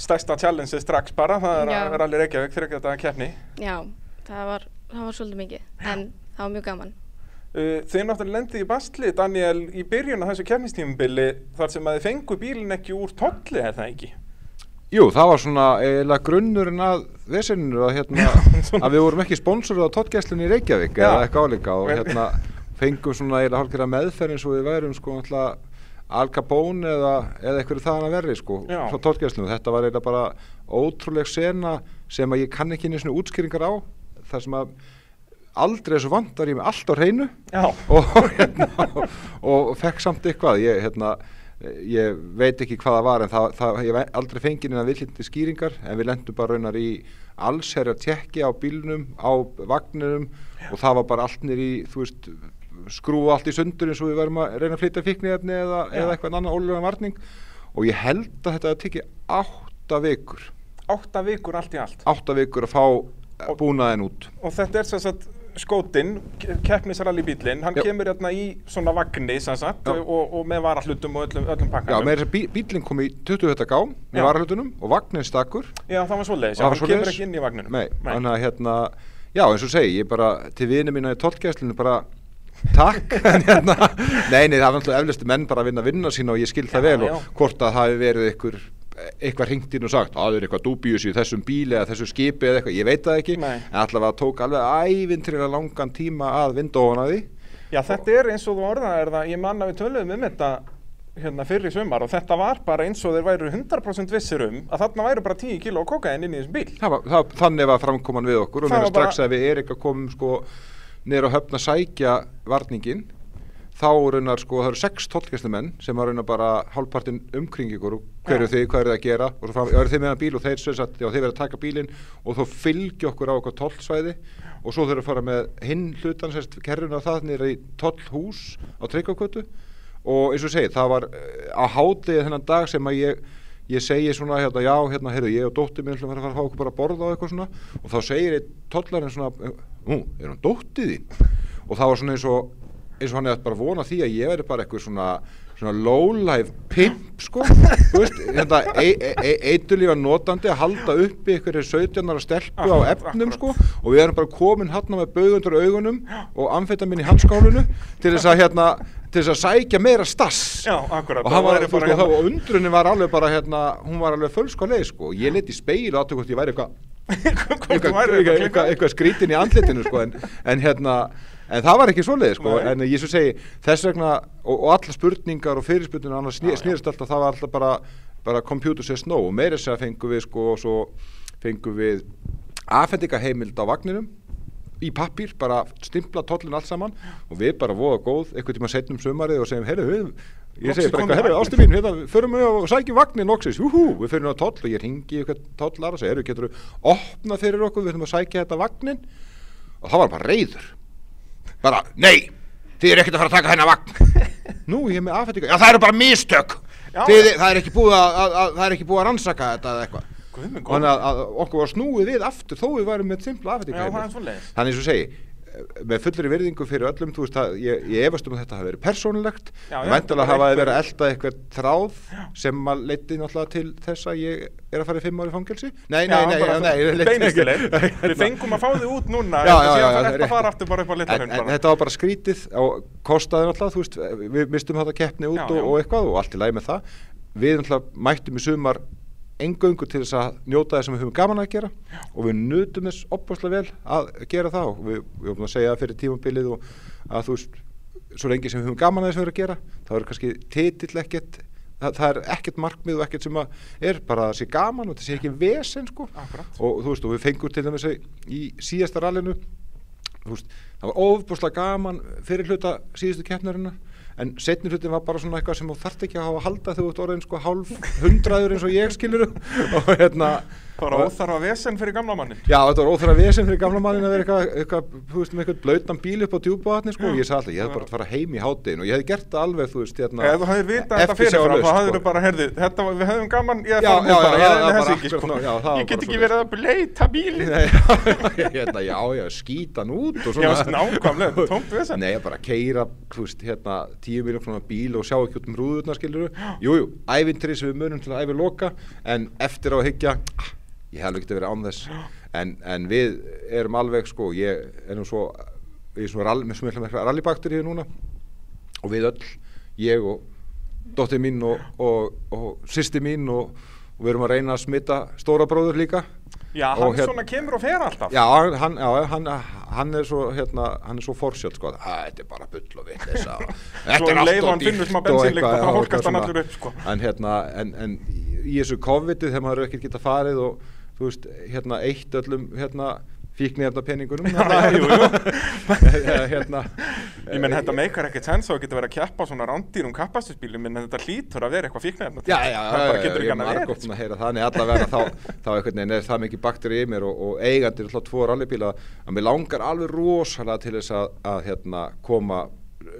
A: stærsta challenge strax bara, það er
G: Já.
A: að rally Reykjavík fyrir þetta keppni.
G: já, það var, það var svolítið mikið en það var mjög gaman
A: Uh, þið náttúrulega lendið í bastli, Daniel, í byrjun af þessu keppnistímubili þar sem að þið fengu bílinn ekki úr tolli, er það ekki?
F: Jú, það var svona eiginlega grunnurinn að veseninu að, hérna, að við vorum ekki sponsoruð á tóttgæslunni í Reykjavík
A: Já.
F: eða eitthvað álíka og hérna fengum svona eiginlega hálfgerða meðferð eins og við værum sko Al Capone eða, eða eitthvað þaðan að verri sko frá tóttgæslunum. Þetta var eiginlega bara ótrúleg sena sem að ég kann ekki einu svona útskýringar á þar sem að aldrei þessu vant var ég með allt á hreinu og, hérna, og, og fekk samt eitthvað. Ég, hérna, ég veit ekki hvað það var en það, það, ég hef aldrei fengið neina villindi skýringar en við lendum bara raunar í allsherjar tekki á bílnum á vagninum og það var bara allt nýr í þú veist skrúa allt í sundur eins og við verðum að reyna að flytja fíknefni eða,
A: Já.
F: eða eitthvað annan ólega varning og ég held að þetta tekið átta vikur
A: Átta vikur allt í allt.
F: átta vikur að fá búnaðin út
A: Og þetta er sem sagt skótinn, keppnisrally bílinn, hann
F: Já.
A: kemur hérna í svona vagni sem sagt
F: Já.
A: og, og með varahlutum og öllum, öllum
F: Já,
A: pakkanum.
F: með þess að bí, bílinn kom í 20 þetta gám
A: Já.
F: með varahlutunum og vagnin stakkur
A: Já, það var já,
F: var
A: hann kemur
F: svoleiðis?
A: ekki inn í vagninum.
F: Nei, þannig að hérna Já, eins og segi, ég bara til vini mína í tólkjæslinu bara takk en hérna, nei, nei, það var náttúrulega eflustu menn bara að vinna vinna sína og ég skil það
A: Já,
F: vel
A: já.
F: og hvort að það hafi verið ykkur eitthvað hringt inn og sagt að það er eitthvað dúbíus í þessum bíli eða þessu skipi eða eitthvað, ég veit það ekki
A: Nei.
F: en allavega tók alveg ævintrilega langan tíma að vinda ofan að því
A: Já, þetta er eins og þú orðaðir það, ég manna við töluðum um þetta hérna fyrir sumar og þetta var bara eins og þeir væru 100% vissir um að þarna væru bara 10 kíló kokain inn í þessum bíl.
F: það var, það, þannig var framkoman við okkur og mér
A: var
F: strax að við Erika komum sko niður á höfn að sækja varningin þá raunar sko, það eru sex tólkjæslumenn sem að raunar bara hálfpartin umkring ykkur og hver
A: Já.
F: eru þið, hvað eru þið að gera? Og svo fram, eru þið meðan bíl og þeir sem sagt, já, þeir verið að taka bílinn og þá fylgja okkur á okkur tollsvæði og svo þurfum að fara með hinn hlutan sérst kerruna það niður í tollhús á Tryggvakötu og eins og segi, það var eh, á hátegi þennan dag sem að ég ég segi svona hérna, já, hérna, heyrðu, ég og dóttið minn ætlum að fara að fá okkur bara að borða og eitthvað svona og þá segir einn tollarinn svona nú, er hann dóttið þín? Og það var svona eins og eins og hann hefði bara vonað því að ég veri bara eitthvað svona svona low-life pimp sko, veist, hérna eitulífa notandi að halda uppi ykkur 17. stelpu á efnum sko. Og við erum bara komin hann með baugundur augunum og amfetamin í hanskálunu til þess að hérna til þess að sækja meira stass.
A: Já, akkurat,
F: og, hann var, veist, hérna... og undrunni var alveg bara hérna, hún var alveg fölsk á leið sko. Ég leti í speil og aðtöku hvort ég væri eitthvað eitthvað skrítin í andlitinu sko. En, en hérna en það var ekki svoleið sko, en ég svo segi þess vegna, og, og alla spurningar og fyrirspurningin annars sný, snýrst alltaf það var alltaf bara, bara computer says no. Og meira þess að fengum við sko og svo fengum við aðfendingaheimild á vagninum í pappir, bara stimpla tollin allt saman og við bara voða góð eitthvað tíma setnum sömarið og segjum, herru, við ég segi bara eitthvað, herru, ástu mín, hérna, förum við og sækjum vagnin oksis, húhú, við fyrir á toll og ég ringi eitthvað tollar og segja, herru, getur við opna fyrir okkur, við þurfum að sækja þetta vagnin og það var bara reyður bara, nei, þið eru ekkert að fara að taka hennar vagn. Nú, ég er með aðfættinga, já það eru bara mistök. Þið, það er ekki búið að, að, að það er ekki búið að rannsaka þetta eða eitthvað. Þannig að, að okkur var snúið við aftur þó við varum með simpla aðfættinga þannig eins og segi með fullri virðingu fyrir öllum þú veist að ég, ég efast um að þetta hafi verið persónulegt. Væntalega hafa það verið að elda eitthvað þráð já. sem að leiti náttúrulega til þess að ég er að fara í fimm ári fangelsi. Nei, nei, nei, nei, nei
A: beinustileg við fengum að fá þið út núna já, já, já, þetta fara aftur bara upp á litarhund
F: en þetta var bara skrítið og kostaði náttúrulega þú veist, við mistum þetta keppni út og eitthvað og allt í læg með það. Við náttúrulega mættum í sumar engöngu til þess að njóta það sem við höfum gaman að gera og við nutum þess opbáslega vel að gera það og við, við höfum að segja fyrir tímabilið og að þú veist, svo lengi sem við höfum gaman að þess að vera að gera, þá er kannski titill ekkert, það, það er ekkert markmið og ekkert sem að er bara að sé gaman og það sé ekki vesen sko Akkurat. og þú veist, og við fengum til dæmis í síðasta rallinu, þú veist, það var ofbáslega gaman fyrir hluta síðustu keppnarinnar en setnir hlutin var bara svona eitthvað sem þú þarft ekki að hafa að halda þegar þú ert orðin sko hálf hundraður eins og ég skilur og hérna
A: Það var óþarfa vesen fyrir gamla mannin
F: Já, þetta var óþarfa vesen fyrir gamla mannin að vera eitthvað, eitthvað, þú veist, með eitthvað blöytan bíl upp á djúbáðatni, sko, og ég sagði alltaf, ég hef bara að fara heim í háttegin og ég hef gert það alveg, þú veist, hérna
A: Eða þú hefði vitað þetta fyrirfram, þá hefðu bara, herði, þetta, við hefðum gaman, ég hef bara, ég hefði þessi ekki, sko. Ég get ekki verið að blöyta bílin
F: Hérna, já, já, skýta hann út
A: Já, nákvæmlega, tómt vesen.
F: Nei, bara keira, þú veist, hérna, tíu miljón frá og ekki ég hef alveg getið verið án þess. En, en við erum alveg sko ég er nú svo ég er svona með rallybaktur hér núna. Og við öll, ég og dóttið mín og, og, og sýsti mín og, og við erum að reyna að smita stóra bróður líka.
A: Já, hann hér, svona kemur og fer alltaf.
F: Já, hann, já, hann, hann er svo hérna, hann er svo forsjöld sko. Þetta er bara bull og vitt
A: þetta er alltaf dýrt og eitthvað sko.
F: En hérna, en, en í þessu COVID-ið þegar maður ekkert geta farið og þú veist, hérna eitt öllum hérna fíknirna penningunum
A: hérna, ég menn þetta meikar ekkert sens og getur verið að kjappa svona rándýrum kappastusbílum en þetta hlýtur að vera eitthvað fíknirna
F: já, já, já, ég er margótt að heyra þannig allavega þá, þá einhvern veginn er það mikið bakteri í mér og, og eigandir alltaf tvo rallybíla. Að mér langar alveg rosalega til þess að, að hérna, koma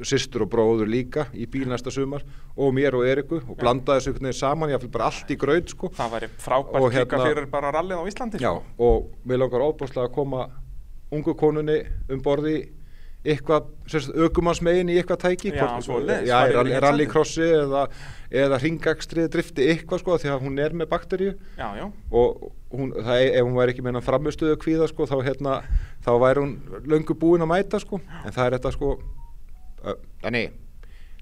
F: sýstur og bróður líka í bíl næsta sumar og mér og Eriku og blanda þessu veginn saman, ég fylg bara allt í gröð sko.
A: Það væri frábært líka hérna, fyrir bara rallið á Íslandi
F: Já, sko. og mér langar óbúslega að koma ungu konunni um borði eitthvað, aukumansmegin í eitthvað tæki
A: Já,
F: Já, rallycrossi eða, eða ringakstrið drifti eitthvað sko, því að hún er með bakteríu.
A: Já, já.
F: Og hún, það, ef hún væri ekki með hann framistuðu kvíða sko, þá, hérna, þá væri hún löngu búin að mæta sko, en það er þetta sko þannig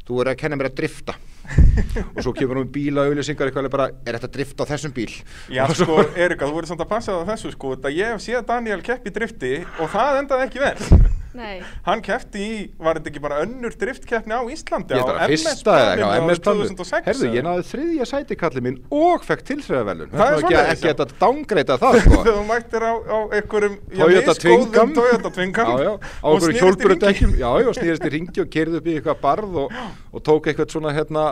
F: þú er að kenna mér að drifta og svo kemur hún bíla auðlýsingar eitthvað bara, er þetta drift á þessum bíl?
A: Já sko, Erika, þú verður samt að passa það á þessu sko, ég hef séð Daniel keppi drifti og það endaði ekki vel.
G: Nei.
A: Hann keppti í, var þetta ekki bara önnur driftkeppni á Íslandi
F: á MS-planinu MS á 2006 Herðu, ég náði þriðja sæti kallið minn og fekk tilþröðavelun
A: Það er
F: svona ekki að dángreita það sko?
A: Þú mættir á, á einhverjum
F: Toyota Twingam
A: Toyota Twingam
F: Já, já, á einhverjum hjólpurudekkjum Já, já, snýrist í ringi og kerði upp í eitthvað barð og, og tók eitthvað svona hérna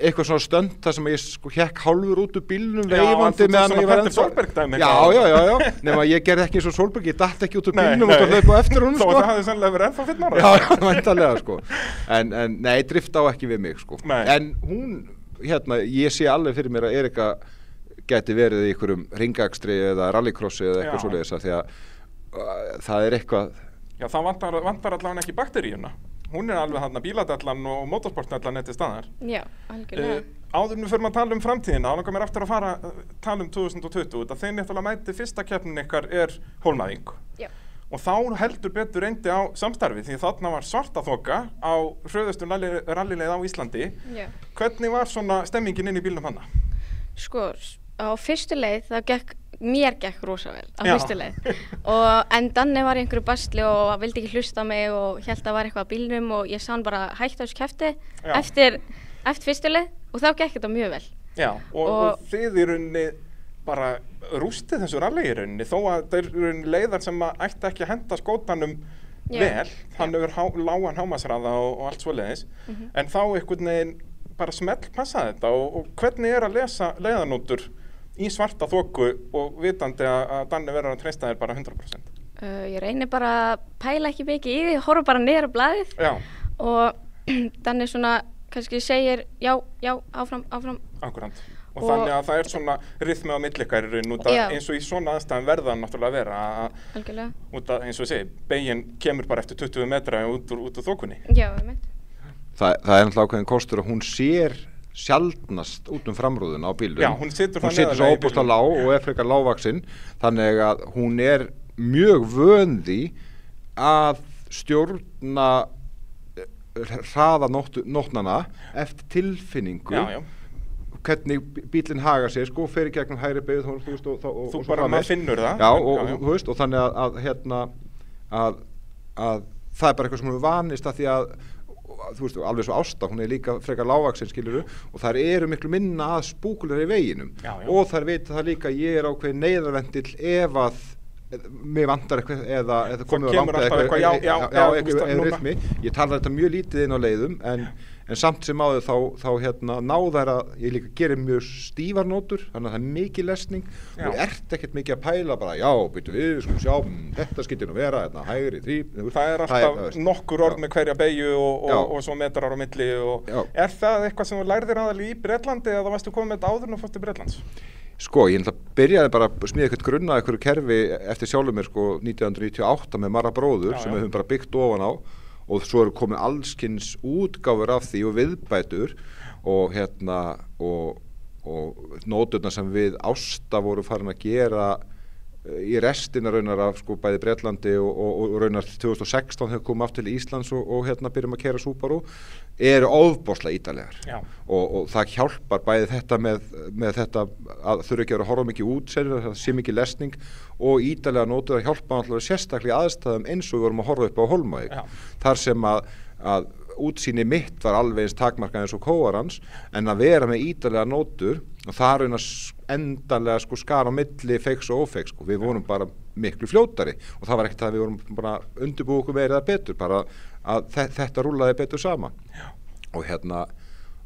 F: eitthvað svona stönd þar sem ég sko hekk hálfur út úr bílnum
A: Já,
F: veifandi meðan ég var
A: dæmi
F: já, já, já, já, nema ég gerði ekki eins og Solberg ég datt ekki út úr
A: nei.
F: og hlaupa á eftir hún
A: Þó
F: sko.
A: að það hafði sannlega verið ennþá fyrir nára
F: já, já, væntalega sko. En, en nei, drift á ekki við mig sko.
A: Nei.
F: en hún, hérna, ég sé alveg fyrir mér að Erika geti verið í einhverjum ringakstri eða rallycrossi eða eitthvað svoleiðis af því að uh, það er eitthvað
A: Já, það vantar, vantar Hún er alveg hann að bíladallan og motorsportdallan eftir staðar
G: Já, algjörlega.
A: Uh, áður en við förum að tala um framtíðina, þá langar mér aftur að fara að tala um 2020, þetta þeir náttúrulega mæti fyrsta keppnin ykkar er hólmaðing
G: Já.
A: og þá heldur betur reyndi á samstarfi því þarna var svarta þoka á hröðustu rallileið á Íslandi
G: Já.
A: hvernig var svona stemmingin inn í bílnum hana?
G: Sko, á fyrstu leið þá gekk, mér gekk rosa vel á
A: Já.
G: fyrstu leið og en Danni var í einhverju basli og vildi ekki hlusta mig og held að var eitthvað á bílnum og ég sá hann bara hægt á þessu kæfti eftir, eftir fyrstu leið og þá gekk þetta mjög vel.
A: Já, og, og,
G: Og-
A: þið í rauninni bara rústið þessu ralli í rauninni þó að það er rauninni leiðar sem að ætti ekki að henda skótanum
G: Já.
A: vel hann hefur há, lágan hámasræða og, og allt svoleiðis en þá einhvern veginn bara smell passa þetta og, og hvernig er að lesa leiðanótur í svarta þoku og vitandi að, að Danni verður að treysta þér bara 100%
G: Uh, ég reynir bara að pæla ekki mikið í því, horfa bara niður á blaðið
A: Já,
G: og Danni svona kannski segir já, já, áfram, áfram.
A: akkurant og,
G: Og-
A: þannig að það er svona rithmi á
G: Já.
A: eins og í svona aðstæðan verða náttúrulega að vera að,
G: Algjörlega.
A: út að eins og ég segi, beginn kemur bara eftir 20 metra út úr, út úr þokunni
G: Já, meint.
F: það, það er náttúrulega ákveðin kostur að hún sér sjaldnast út um framrúðun á bílum
A: Já, hún situr
F: hún situr svo óbúslega
A: bílnum.
F: lág og er frekar lágvaksinn þannig að hún er mjög vöndi að stjórna eh, hraða nótt, nótnana eftir tilfinningu.
A: Já, já,
F: hvernig bílinn haga sér sko, fer í gegnum hægri beigð þú, veist, og, og,
A: þú
F: og
A: bara, maður finnur það.
F: Já, og, þú veist, og þannig að, að hérna að, að það er bara eitthvað sem hún er vanist að því að þú veist, alveg svo ásta, hún er líka frekar lágvaksinn skiluru og þær eru miklu minna að spúkular í veginum.
A: Já, já.
F: og þær veit það líka að ég er ákveðin neyðarvendill ef að mér vantar eitthvað eða, eða komið á langt
A: alltaf eitthvað, já, já, já,
F: já,
A: veist
F: eitthvað,
A: það
F: eða rytmi ég talar þetta mjög lítið inn á leiðum en, en samt sem áður þá, þá hérna, ná þær að ég líka gerir mjög stífar nótur þannig að það er mikið lesning
A: Já.
F: og ert ekkert mikið að pæla bara já, byrju við, skulum sjá mm, þetta skiltir nú vera, þetta hægri, þrý
A: Það er alltaf nokkur orð með hverja beigju og,
F: Já.
A: og, og svo metrar á milli og
F: Já.
A: er það eitthvað sem þú lærðir aðal í Bretlandi eða varstu komið með þetta áður en þú fórst til Bretlands?
F: Sko, ég byrjaði bara að smíða eitthvað grunna eitthvað kerfi eftir sjálfur mér sko 1998 með Marra Bróður
A: Já,
F: sem
A: já.
F: við höfum bara byggt ofan á og svo eru komið allskins útgáfur af því og viðbætur og hérna og, og nóturna sem við ásta voru farin að gera í restina raunar af sko bæði Bretlandi og, og, og raunar 2016 þegar komum aftur til Íslands og, og hérna byrjum að kera Subaru eru ofbáslega ídalegar og, og það hjálpar bæði þetta með, með þetta að þurfa ekki að vera horfa mikið út það sé mikið lesning og ídalega nótur að hjálpa sérstaklega aðstæðum eins og við vorum að horfa upp á Holmavík
A: Já.
F: þar sem að, að útsýni mitt var alveg eins takmarkað eins og kóarans en að vera með ídalega nótur og það er einn að endanlega sko skara á milli feiks og ófeiks sko. við vorum bara miklu fljótari og það var ekkert að við vorum bara undirbúið okkur meira eða betur bara að þe þetta rúlaði betur saman Já. og hérna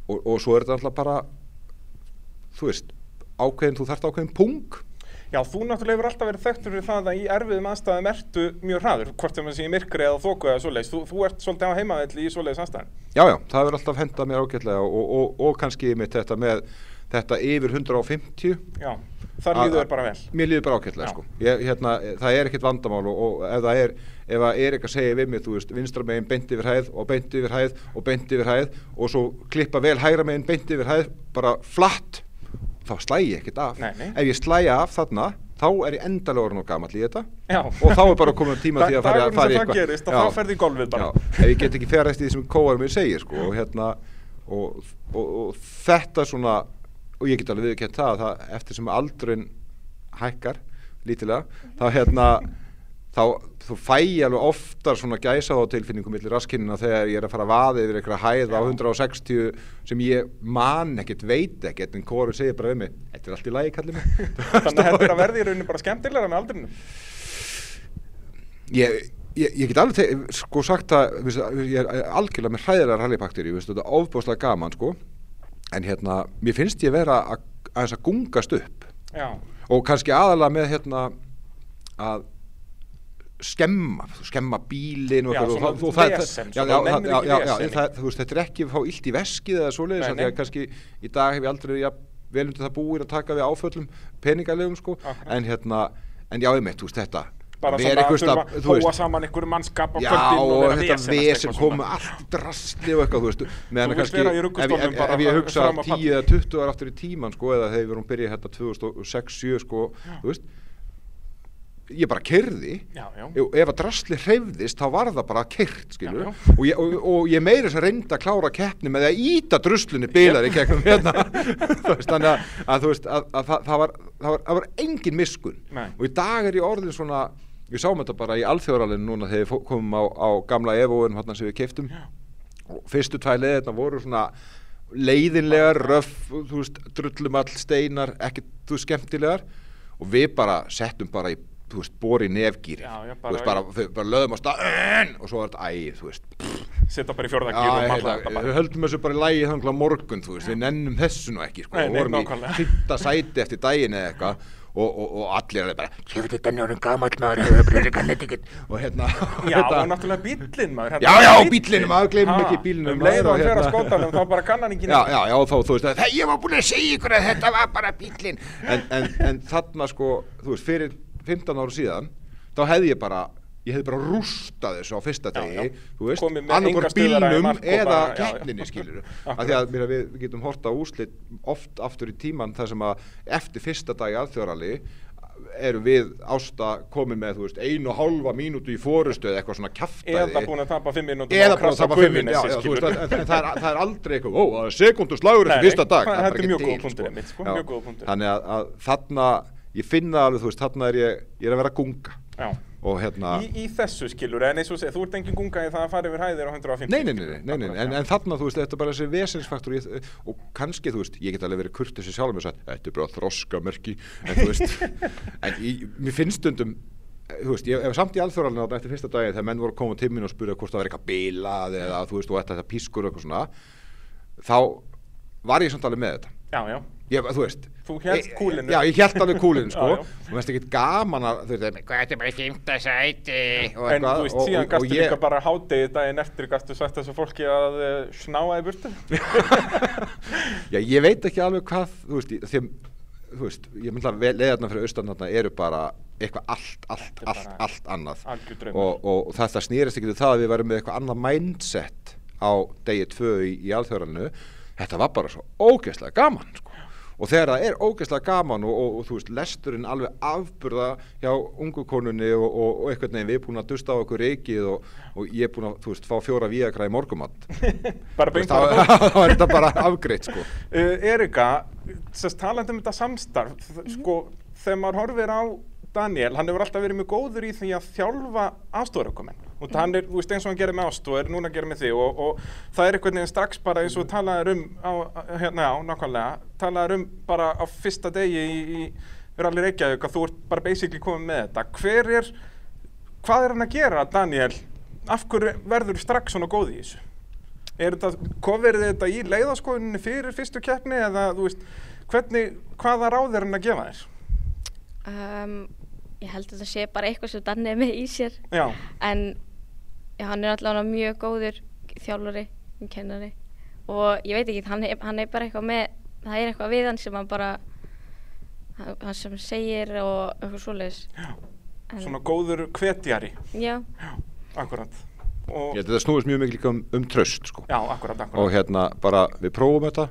F: og, og svo er þetta alltaf bara þú veist ákveðin, þú þarft ákveðin pung
A: Já, þú náttúrulega hefur alltaf verið þekktur fyrir það að í erfiðum aðstæðum ertu mjög hraður, hvort sem það sé í myrkri eða þóku eða svoleiðis. Þú, þú ert svolítið á heimavelli í svoleiðis aðstæðum.
F: Já, já, það hefur alltaf hendað mér ágætlega og, og, og kannski mitt þetta með þetta yfir 150
A: Já, þar líður þér bara vel.
F: Mér líður bara ágætlega,
A: Já.
F: sko ég, hérna, Það er ekkert vandamál og, og ef það er ef að er eitthvað að segja við mig, þú veist vinstra megin beint yfir hæð og beint yfir hæð og beint yfir hæð og svo klippa vel hægra megin beint yfir hæð bara flatt þá slægi ég ekkert af
A: Nei, nei.
F: ef ég slægi af þarna þá er ég endalega orðin og gamall í þetta
A: Já.
F: og þá er bara komin tíma því að fara, í
A: það
F: eitthvað
A: gerist,
F: Já.
A: þá ferði í golfið bara.
F: Já, ef ég get ekki ferðast í því sem kóar mér segir sko, og, hérna, og, og, og þetta svona og ég get alveg viðkjönt það, að það eftir sem aldrun hækkar lítilega þá hérna þá þú fæ ég alveg oftar svona gæsa á tilfinningum millir raskinnina þegar ég er að fara að vaða yfir eitthvað hæð á 160 sem ég man ekkert veit ekkert en kóru segir bara við mig þetta er allt í lagi kallið mig
A: Þannig að þetta er að verði í rauninni bara skemmtilegra með aldrinum.
F: ég, ég, ég get alveg sko sagt að veist, ég er algjörlega með hræðilega rallybakteríu, þetta er ofbúslega gaman sko. En hérna, mér finnst ég vera að, að, að gungast upp.
A: Já,
F: og kannski aðalega með hérna að skemma, skemma bílin og
A: Já,
F: og það- og það-
A: vesen,
F: já, já, það, þú veist, þetta er ekki að fá illt í veskið eða svoleiðis, því að kannski í dag hef ég aldrei ja, vel undir það búið að taka við áföllum peningalegum sko,
A: Akkurat.
F: en hérna en já, einmitt, þú veist, þetta
A: bara svona að þurfa að hóa saman einhverju mannskap á kvöldin
F: og
A: vera
F: þetta
A: vesenast
F: vesen
A: eitthvað
F: komu allt í drasli og eitthvað, þú veist meðan kannski, ef, ef, ef ég hugsa
A: fram á
F: 10 eða 20 ára aftur í tíman, sko, eða þegar við vorum byrjað hérna 2006-2007, sko, þú veist ég bara kerði
A: Já, já.
F: ef að drasli hreyfðist þá var það bara kert
A: Já,
F: og ég, ég meiri þess að reynda að klára keppni með að íta druslunni bilar í gegnum hérna. Þannig að, að að, að, það, var, það, var, það var engin miskun
A: Nei.
F: og í dag er ég orðin svona við sáum þetta bara í alþjóðaralinn núna þegar við komum á, á gamla Evo-un hérna sem við keftum og fyrstu tvæ leðirna voru svona leiðinlegar, röff, þú veist, drullumall, steinar, ekki, þú skemmtilegar. Og við bara settum bara í, þú veist, bori nefgýri,
A: Já, já,
F: þú
A: bara
F: veist, bara, þau- bara löðum á stað og svo var þetta, æ, þú veist,
A: Setta bara í
F: já,
A: og þetta
F: við
A: bara.
F: höldum þessu bara í lægi þannig að morgun, veist, við nennum þessu nú ekki, sko,
A: Nei,
F: og
A: nei,
F: vorum
A: nákvæmlega.
F: í fyrta sæti eftir daginn eða eitthvað og, og, og allir alveg bara, veit þetta er orðin gamall maður, bara og hérna,
A: Já,
F: hérna-
A: og náttúrulega bíllinn maður.
F: Já, já, bíllinn, maður gleymum
A: Ha,
F: ekki bílnum,
A: Um leið og að
F: hérna.
A: skótanum, þá bara kann hann ekki
F: já, já, já, þá, þú veist, það, ég var búin að segja ykkur að þetta var bara bílinn en, en, en þarna, sko, þú veist, fyrir 15 ára síðan, þá hefði ég bara ég hefði bara rústað þessu á fyrsta degi þú veist,
A: Komið
F: annarkor bílnum eða keppninni skilur af því að mér, við, getum horta úslit oft aftur í tíman þar sem að eftir fyrsta dagi alþjóðarali erum við ásta komin með, veist, einu og hálfa mínútu í fórustu eða eitthvað svona kjaftæði.
A: Eða búin að tapa fimm mínútum
F: eða bara að tapa fimm en það, er, það er aldrei eitthvað, ó, það er sekundu slagur
A: nei,
F: fyrsta dag,
A: það-
F: er
A: mjög punktur einmitt, sko, góður punktur.
F: þannig að þarna, ég finna alveg, þú veist, þarna er ég, ég er að vera að gunga.
A: Já.
F: og hérna,
A: Í, í þessu skilur, en eins og segja, þú ert engin gunga í það að fara yfir hæðir á 150
F: nei, nei, nei, nei, nei, en, en þarna, þú veist, þetta er bara þessi vesensfaktor ég, og kannski, þú veist, ég get alveg verið kurtis í sjálfum og sagt, þetta er bara þroskamerki en þú veist, en ég, mér finnst stundum þú veist, ég hef samt í alþjóðaralina eftir fyrsta dagi þegar menn voru að koma til mín og spyrja hvort það var eitthvað bilað eða þú veist, og þetta, þetta pískur og eitthvað svona þá var ég samt alveg með þetta.
A: Já, já,
F: ég, þú veist
A: Þú
F: Ég-
A: kúlinu.
F: já, ég held alveg kúlinu sko.
A: Já, já.
F: og það er ekkert gaman að þú veist, hvað þetta er bara í fymta sæti? Og
A: en þú veist, síðan gastu
F: og ég-
A: líka bara hádegi daginn eftir gastu sagt þessu fólki að uh, snáa í burtu?
F: Já, ég veit ekki alveg hvað þú veist, ég- að þú veist, ég myndi að leðarna fyrir austan þarna eru bara eitthvað allt, allt,
A: Þetta
F: allt,
A: bara
F: allt annað. og, og, þetta snýrist ekki til það að við varum með eitthvað annað mindset á degi tvö í, í alþjóðarinu þetta var bara svo ógeðslega gaman sko. Og þegar það er ógeðslega gaman og, og, og þú veist, lesturinn alveg afburða hjá ungu konunni og, og, eitthvað neginn, við erum búin að dusta á okkur reikið og, og ég er búin að, þú veist, fá fjóra víakra í morgumatt
A: bara beint
F: þá
A: bara
F: þá er þetta bara afgreitt sko.
A: Uh, Erika, sérst talandi um þetta samstarf, þ- sko, þegar maður horfir á Daniel, hann hefur alltaf verið mjög góður í því að þjálfa aðstofarökumenn og hann er, þú veist, eins og hann gerir með ást og er núna að gera með þig og, og það er einhvern veginn strax bara eins og talaður um á, hérna, já, nákvæmlega talaður um bara á fyrsta degi í, í Rally Reykjavík að þú ert bara basically komið með þetta hver er, hvað er hann að gera Daniel, af hverju verður strax svona góð í þessu? Er þetta, kofir þetta í leiðaskoðunni fyrir fyrstu keppni eða þú veist, hvernig, hvaða ráð er hann að gefa þér?
G: Um, ég held að þetta sé bara eitthvað sem Danni er með í sér.
A: Já,
G: en já, hann er allavega mjög góður þjálfari, kennari. Og ég veit ekki, hann er, hann er bara eitthvað með það er eitthvað við hann sem hann bara hann sem segir og eitthvað svoleiðis. En-
A: svona góður hvetjari,
G: já,
A: akkurat. Og,
F: ég held að þetta snúist mjög mikið líka um, um tröst sko.
A: Já, akkurat, akkurat.
F: og hérna bara við prófum þetta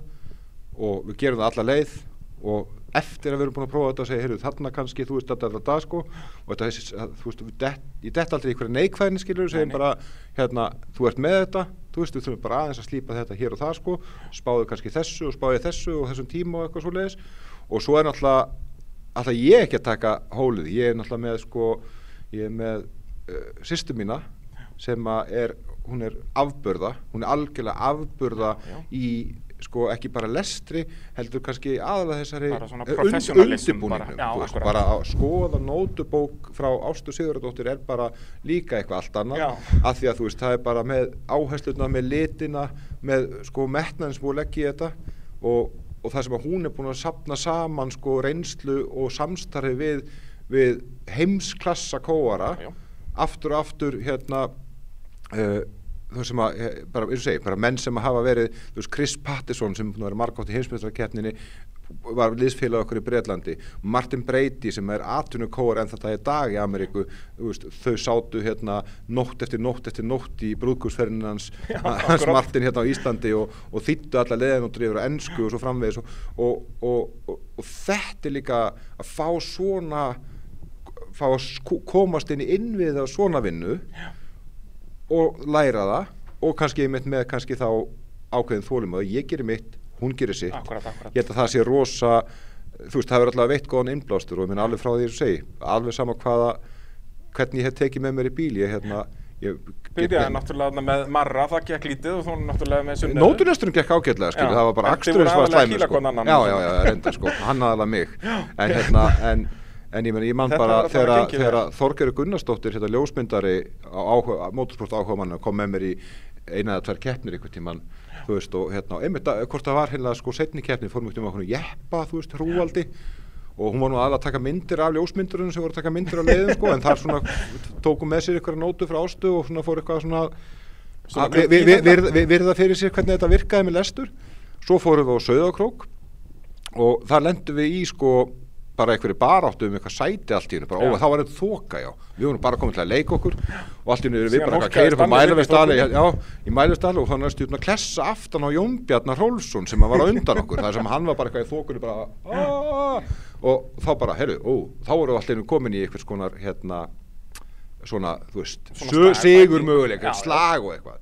F: og við gerum það alla leið og eftir að við erum búin að prófa þetta og segja, heyrðu þarna kannski, þú veist þetta er þetta sko. Og þetta, að, þú veist, dett, ég dett aldrei einhverja neikvæðin skilur, segjum bara hérna, þú ert með þetta þú veist, við þurfum bara aðeins að slípa þetta hér og það sko. Spáðu kannski þessu og spáðu þessu og þessum tíma og eitthvað svo leiðis og svo er náttúrulega alltaf ég ekki að taka hólið, ég er náttúrulega með sko, ég er með uh, sýstu mína sem að er, hún er afburða, hún er algjörlega afburða
A: Já, já.
F: í sko ekki bara lestri heldur kannski aðalega þessari undirbúningnum,
A: bara, já,
F: bara að skoða nótubók frá Ástu Sigurðardóttir er bara líka eitthvað allt annað.
A: Já.
F: af því að þú veist það er bara með áhersluna með litina með sko metnaðin sem að leggja í þetta. Og, og það sem að hún er búin að sapna saman sko reynslu og samstarfi við, við heimsklassa kóara
A: Já.
F: aftur og aftur hérna uh, þú sem að, eh, bara, eins og segi, bara menn sem að hafa verið, þú veist, Chris Pattison sem vera margátt í heimsmyndstarkeppninni var liðsfélag okkur í Breitlandi Martin Brady sem er atvinnu kóar en þetta í dag í Ameríku veist, þau sátu hérna nótt eftir nótt eftir nótt í brúðkursferðin hans, hans. Martin hérna á Íslandi og, og þýttu alla leðin og drifur ennsku og svo framvegis og, og, og, þetta er líka að fá svona fá að sk- komast inn í innvið af svona vinnu og læra það og kannski einmitt með kannski þá ákveðin þólum og ég gerir mitt, hún gerir sitt
A: Akkurat, akkurat.
F: ég held að það sé rosa þú veist, það er alltaf veitt góðan innblástur og ég minn alveg frá því að segi, alveg sama hvaða hvernig ég hef tekið með mér í bíl ég hérna ég,
A: Byrjaði náttúrulega með marra, það gekk lítið og þú náttúrulega með sunnu.
F: Nótunesturinn gekk ágætlega, skilur, það var bara sem var
A: að kýla
F: sko. Já, já, já, reynda, sko, hann aðalega mig. En hérna, en, en ég menn, ég man bara þegar
A: að
F: að- að Þorgerur Gunnarsdóttir, hérna ljósmyndari, áhuga, motorsport áhuga mann, kom með mér í eina eða tvær keppnir einhvern tíman, þú veist, og hérna, einmitt, að- hvort það var hérna, sko, setni keppni, fórum við um okkur jeppa, þú veist, hrúaldi, og hún var nú aðalega að taka myndir af ljósmyndurinn sem voru að taka myndir af leiðum, sko, en þar svona tókum með sér ykkur nótu frá ástu og svona fór eitthvað svona
A: Svona
F: að vi- vi- vi- virða vi- virða fyrir sér hvernig þetta virkaði með lestur. Svo fórum við á Sauðakrók og þar lendum við í sko bara einhverju baráttu um eitthvað sæti allt í hennu, ó, þá var þetta þoka, já. Við vorum bara komin til að leika okkur og allt í hennu við bara upp á já, í mæluvestali og næstu út að klessa aftan á Jónbjarnar Rólfsson sem var undan okkur það sem hann var bara eitthvað í þokunni bara og þá bara, heyrðu, ó, þá voru allt í hennu komin í einhvers konar hérna svona, þú veist, sigur möguleika, slag og eitthvað.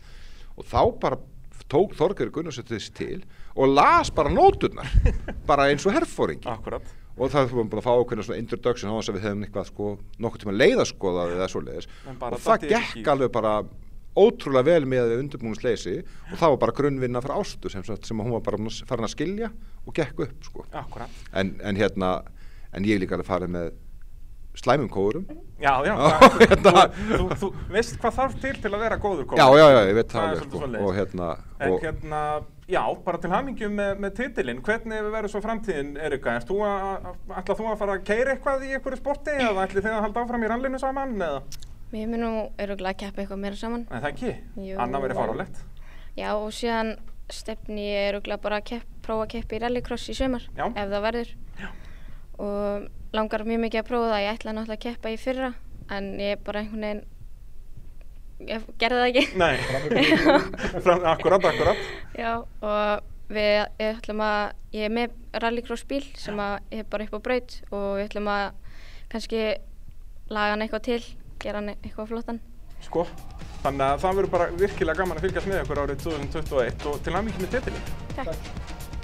F: Og þá bara tók Þorger Gunnarsson þessi til og las bara nóturnar bara eins og herfóringi. Og það var búin að fá okkur svona introduction á þess að við hefum eitthvað sko nokkuð tíma leiðaskoðað eða svoleiðis.
A: En bara
F: og það gekk alveg bara ótrúlega vel með við undirbúinsleysi og það var bara grunnvinna frá ástu sem, sem hún var bara farin að skilja og gekk upp sko. En, en hérna en ég líka alveg farið með slæmum kóðurum
A: Já, já, það,
F: hérna.
A: þú, þú, þú veist hvað þarf til til að vera góður
F: já, já, já, ég veit
A: Það
F: alveg sko. og hérna
A: En
F: og,
A: hérna, já, bara til hamingju með, með titilinn, hvernig verður svo framtíðin, Erika? Erst þú að, ætla þú að fara að keira eitthvað í einhverju sporti eða ætli þið að halda áfram í rallinu saman eða?
G: Við mun nú öruglega að keppa eitthvað meira saman.
A: Nei, það ekki,
G: Jú.
A: annað verið farulegt.
G: Já, og síðan stefni ég öruglega bara að kepp, prófa að keppa í rallycross í sumar,
A: Já.
G: ef það verður.
A: Já.
G: Og langar mjög mikið að prófa það. Ég ætla náttúrulega að keppa í fyrra, en ég bara einhvern veginn, ég gerði það ekki.
A: Nei, akkurat, akkurat.
G: Já, og við ég ætlum að, ég er með rallycross bíl sem að ég er bara upp á braut og við ætlum að kannski laga hann eitthvað til, gera hann eitthvað flottan.
A: Sko, þannig að það verður bara virkilega gaman að fylgjast með ykkur árið 2021 og til hamingju með titilinn.
G: Takk.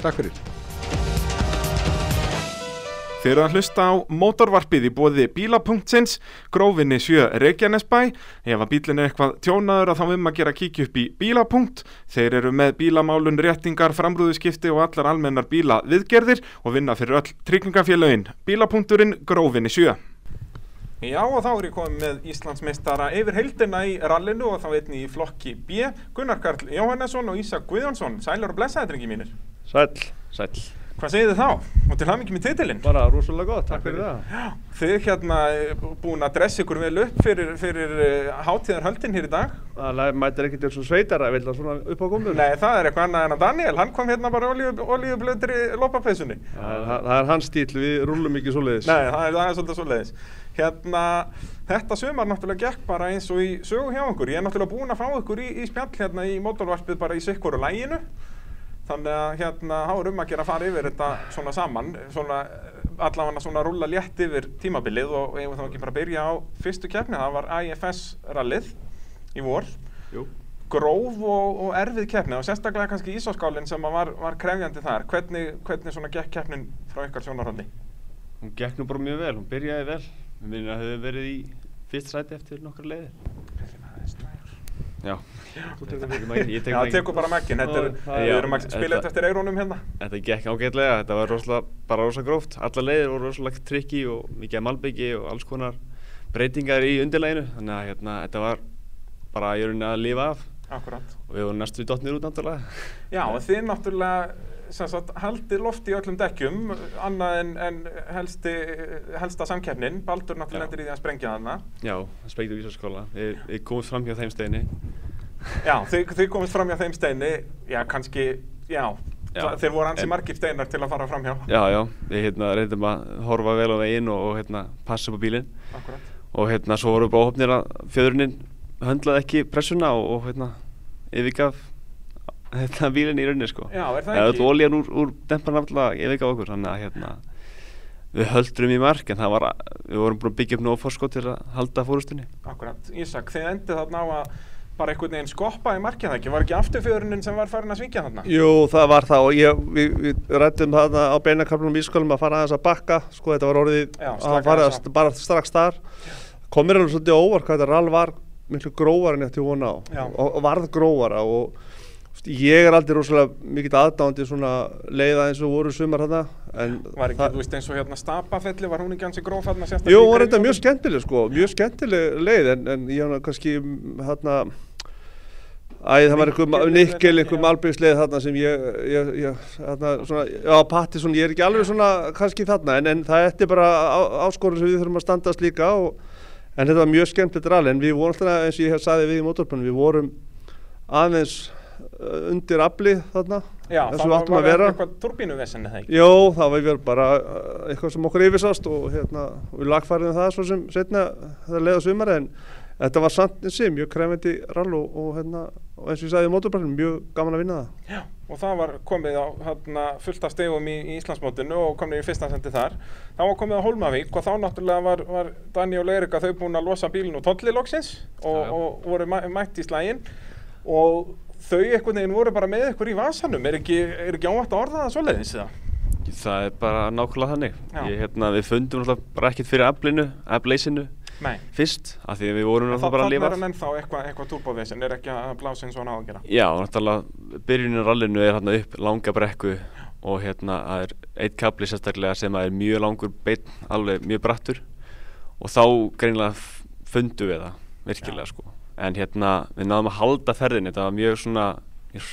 F: takk fyrir
A: Þeir eru að hlusta á mótorvarpið í bóði bíla.sins, grófinni 7 Reykjanesbæ. Ef að bílinn er eitthvað tjónaður að þá um að gera kíkja upp í bíla.punkt. Þeir eru með bílamálun, réttingar, framrúðuskipti og allar almennar bíla viðgerðir og vinna fyrir öll tryggingafélögin. Bíla.turinn, grófinni 7. Já og þá er ég komið með Íslandsmeistara yfir heildina í rallinu og þá einni í flokki B. Gunnar Karl Jóhannesson og Ísak Guðjónsson. Sælar og blessaði drengi mínir.
H: Sæll, sæll.
A: Hvað segir þið þá? Og til hamingi með titilinn.
H: Bara rosalega gott, takk fyrir það.
A: Þið hérna eh, búin að dressa ykkur vel upp fyrir, fyrir uh, hátíðarhöldin hér í dag.
H: Það mætir ekkert eins og sveitara, vil það svona upp á komur?
A: Nei, það er eitthvað annað en að Daniel, hann kom hérna bara olíublöðri lopapeysunni.
H: Það, það, er hans stíl, við rúlum ekki svoleiðis.
A: Nei, það er, það er svolítið svoleiðis. Hérna, þetta sumar náttúrulega gekk bara eins og í sögu hjá okkur. Ég er náttúrulega búin að fá ykkur í, í spjall hérna í mótorvarpið bara í sikkur og læginu. Þannig að hérna, þá er um að gera að fara yfir þetta svona saman, svona allavega svona rúlla létt yfir tímabilið og ef þá ekki bara byrja á fyrstu keppni, það var IFS rallið í vor.
H: Jú.
A: Gróf og, og erfið keppni og sérstaklega kannski Ísáskálinn sem að var, var krefjandi þar. Hvernig, hvernig svona gekk keppnin frá ykkar sjónarhóndi?
H: Hún gekk nú bara mjög vel, hún byrjaði vel. Við minnum að það hefði verið í fyrst sæti eftir nokkar leiðir. Já. Þú tekur það ekki, ég tek
A: Já,
H: það
A: tekur bara
H: Já,
A: við erum að spila þetta eftir eirónum hérna.
H: Þetta gekk ágætlega, þetta var rosalega, bara rosalega gróft. Alla leiðir voru rosalega trikki og mikið malbyggi og alls konar breytingar í undirleginu. Þannig að hérna, þetta var bara í rauninni að lifa af.
A: Akkurat.
H: og við vorum næstu dotnir út náttúrulega.
A: Já, og þið náttúrulega haldi lofti í öllum dekkjum annað en, en helsti, helsta samkeppnin. Baldur náttúrulega endur í því að sprengja þarna.
H: Já, það sprengdi í Ísarskóla við, við komumst fram hjá þeim steini
A: Já, þau, þau komist fram hjá þeim steini. Já, kannski, já, já. þeir voru ansi margir steinar til að fara fram hjá.
H: Já, já, við hérna, reyndum að horfa vel á veginn og, og hérna, passa upp á bílinn.
A: Akkurat.
H: og hérna svo voru báhopnir að fjöðurinn höndlaði ekki pressuna og, og hérna yfirgaf þetta bílinn í rauninni sko.
A: Já, er það ekki?
H: þetta oljan úr, úr demparna alltaf yfirgaf okkur þannig að hérna við höldrum í mark en það var við vorum búin að byggja upp nóg fórskot til að halda fórustunni
A: Akkurat, Ísak, þið endið þarna á að bara einhvern veginn skoppa í markið það ekki, var ekki afturfjöruninn sem var farin að svingja þarna?
I: Jú, það var það og ég, við, við rættum þarna á beinakaflunum í skólum að fara aðeins að bakka sko þetta var orðið
A: Já,
I: að fara
A: á.
I: bara strax þar komir alveg svolítið óvart hvað þetta rall var miklu grófar en ég ætti vona á
A: Já.
I: og, varð grófara og ég er aldrei rosalega mikill aðdándi svona leiða eins og voru sumar þarna en
A: Var ekki, þú veist, eins og hérna Stapafelli, var hún ekki hansi gróf þarna sérstaklega?
I: Jú, hún var
A: greinum?
I: mjög skemmtileg sko, mjög skemmtileg leið en, en ég hann kannski hérna Æ, það var einhver
A: Nikkel- já.
I: einhver malbyggsleið þarna sem ég, ég, ég þarna, svona, já, patti svona, ég er ekki alveg svona kannski þarna, en, en það er bara áskorun sem við þurfum að standast líka og, en þetta var mjög skemmtilegt rall, en við vorum alltaf, eins og ég sagði við í mótorpunum, við vorum aðeins uh, undir afli þarna,
A: Já, það
I: við
A: var,
I: áttum
A: var
I: að vera.
A: eitthvað turbínuvesenni það ekki?
I: Jó, það var verið bara uh, eitthvað sem okkur yfirsast og hérna, við lagfæriðum það svo sem setna það leiða sumari en þetta var samt eins og mjög krefendi rall og, og, hérna, og eins og ég sagði í mótorbræðinu, mjög gaman að vinna það.
A: Já, og það var komið á hérna, fullt af stegum í, í Íslandsmótinu og komið í fyrsta sendi þar. Það var komið á Hólmavík og þá náttúrulega var, var Dani og Leirika þau búin að losa bílinn og tolli loksins og, og voru mæ, mætt í slægin og þau einhvern veginn voru bara með ykkur í vasanum. Er ekki, er ekki ávægt að orða það svoleiðis það?
H: það er bara nákvæmlega þannig ég, hérna, við fundum náttúrulega bara ekkert fyrir aflinu, afleysinu
A: Nei.
H: fyrst af því að við vorum
A: En
H: náttúrulega
A: þá
H: bara að lifa.
A: er hann ennþá eitthvað eitthva turbovesen, er ekki að blása eins og hann á að gera.
H: Já, náttúrulega byrjunin á rallinu er hérna upp langa brekku og hérna það er eitt kapli sérstaklega sem er mjög langur beinn, alveg mjög brattur og þá greinilega f- fundum við það virkilega sko. En hérna við náðum að halda ferðinni þetta var mjög svona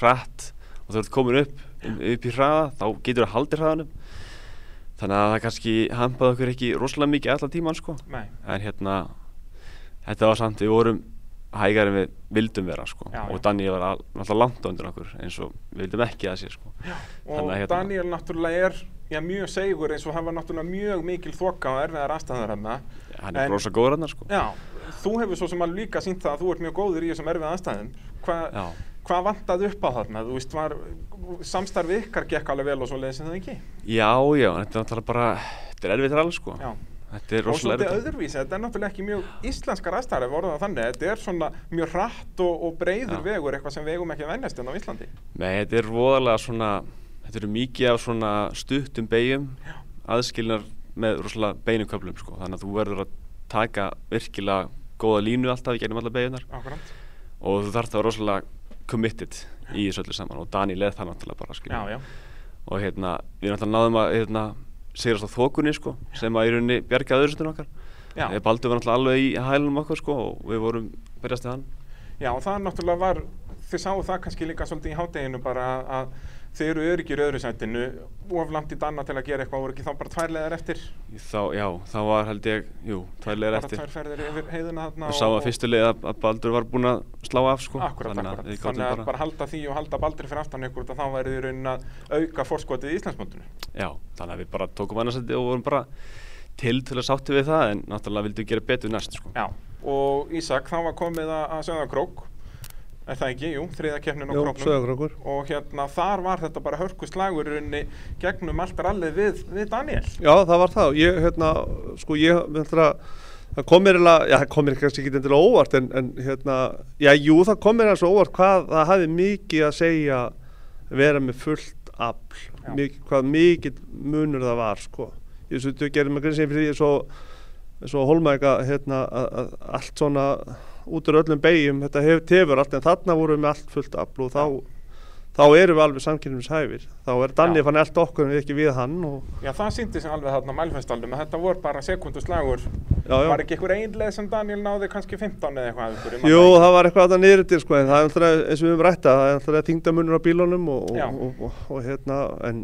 H: hratt og þú komin upp upp í hraða þá getur þú haldið hraðanum þannig að það kannski hampaði okkur ekki rosalega mikið allan tíman sko
A: Nei.
H: en hérna þetta var samt, við vorum hægar en við vildum vera sko
A: Já, já.
H: og Danni var all- alltaf langt á undir okkur eins og við vildum ekki að sé sko
A: Og
H: Þannig að hérna-
A: Daniel náttúrulega er já, mjög segur eins og hann var náttúrulega mjög mikil þoka og erfiðar aðstæður hann.
H: hann er
A: En-
H: rosa góður hann sko
A: Já, þú hefur svo sem alveg líka sínt það að þú ert mjög góður í þessum erfið aðstæðum. Hva,
H: Já.
A: Hvað vantaði upp á þarna? Þú veist, var samstarfi ykkar gekk alveg vel og svo leiðis en það ekki?
H: já, já, þetta er náttúrulega bara þetta er erfitt rall sko
A: Já.
H: þetta er
A: Og
H: rosalega
A: svolítið
H: erfitt
A: öðruvísi, þetta er náttúrulega ekki mjög íslenskar aðstæður ef orðað þannig. Þetta er svona mjög hratt og, og breyður
H: Já.
A: vegur, eitthvað sem vegum ekki að vennast hérna á Íslandi.
H: Nei, þetta er voðalega svona þetta eru mikið af svona stuttum beigjum aðskilnar með rosalega beinuköflum sko þannig að þú verður að taka virkilega góða línu alltaf í gennum alla beigjunar
A: Akkurat.
H: og þú þarf það rosalega committed í þessu öllu saman og Dani leð það náttúrulega bara
A: Já, já.
H: og hérna, við náttúrulega náðum að hérna, sigrast á þokunni sko, sem að í rauninni bjargaði stundin okkar. Eða Baldur var náttúrulega alveg í hælunum okkar sko, og við vorum berjast við hann
A: Já, og það náttúrulega var, þið sáu það kannski líka svolítið í hádeginu bara að þið eru öryggir öðru sætinu of langt í danna til að gera eitthvað, voru ekki þá bara tvær leðar eftir,
H: þá, já, þá var held ég, jú, tvær leir
A: bara
H: eftir.
A: tvær ferðir yfir heiðina þarna
H: og sá að fyrstu leið að, að Baldur var búinn að slá af sko,
A: Akkurat,
H: þannig
A: akkurat,
H: að
A: þannig að bara... halda því og halda baldri fyrir aftan ykkur þá værið í raunin að auka fórskotið í Íslandsmóndinu.
H: já, þannig að við bara tókum annarsætti og vorum bara til til að sátti við það en náttúrulega vildum við gera betur næst sko.
A: Já, og Ísak, þá var komið að, að Söðakrók, er það ekki, jú, þriða keppnin á króknum. Og hérna, þar var þetta bara hörku slagur í rauninni gegnum allt rallið við, við Daniel.
I: Já, það var það. Ég, hérna, sko, ég, það kom mér eiginlega, já, það kom mér kannski ekki endilega óvart, en, en, hérna, já, jú, það kom mér eins og óvart hvað það hafi mikið að segja vera með fullt afl, mikið, hvað mikið munur það var, sko. Ég svo, þú gerir mig grinsinn fyrir því, svo, svo holmæka, hérna, að, að allt svona út úr öllum beigjum, þetta hef, tefur allt, en þarna vorum við allt fullt afl og þá, þá erum við alveg samkynningshæfir þá er Danni fann allt okkur en við ekki við hann og...
A: Já, það síndi sem alveg þarna mælfestaldum að þetta voru bara sekunduslagur var ekki einhver einlega sem Daniel náði kannski 15 eða eitthvað ykkur,
I: Jú, það var eitthvað að niður til sko en það er alltaf eins og við höfum rætta það er alltaf þingdamunur á bílunum og, og, og hérna en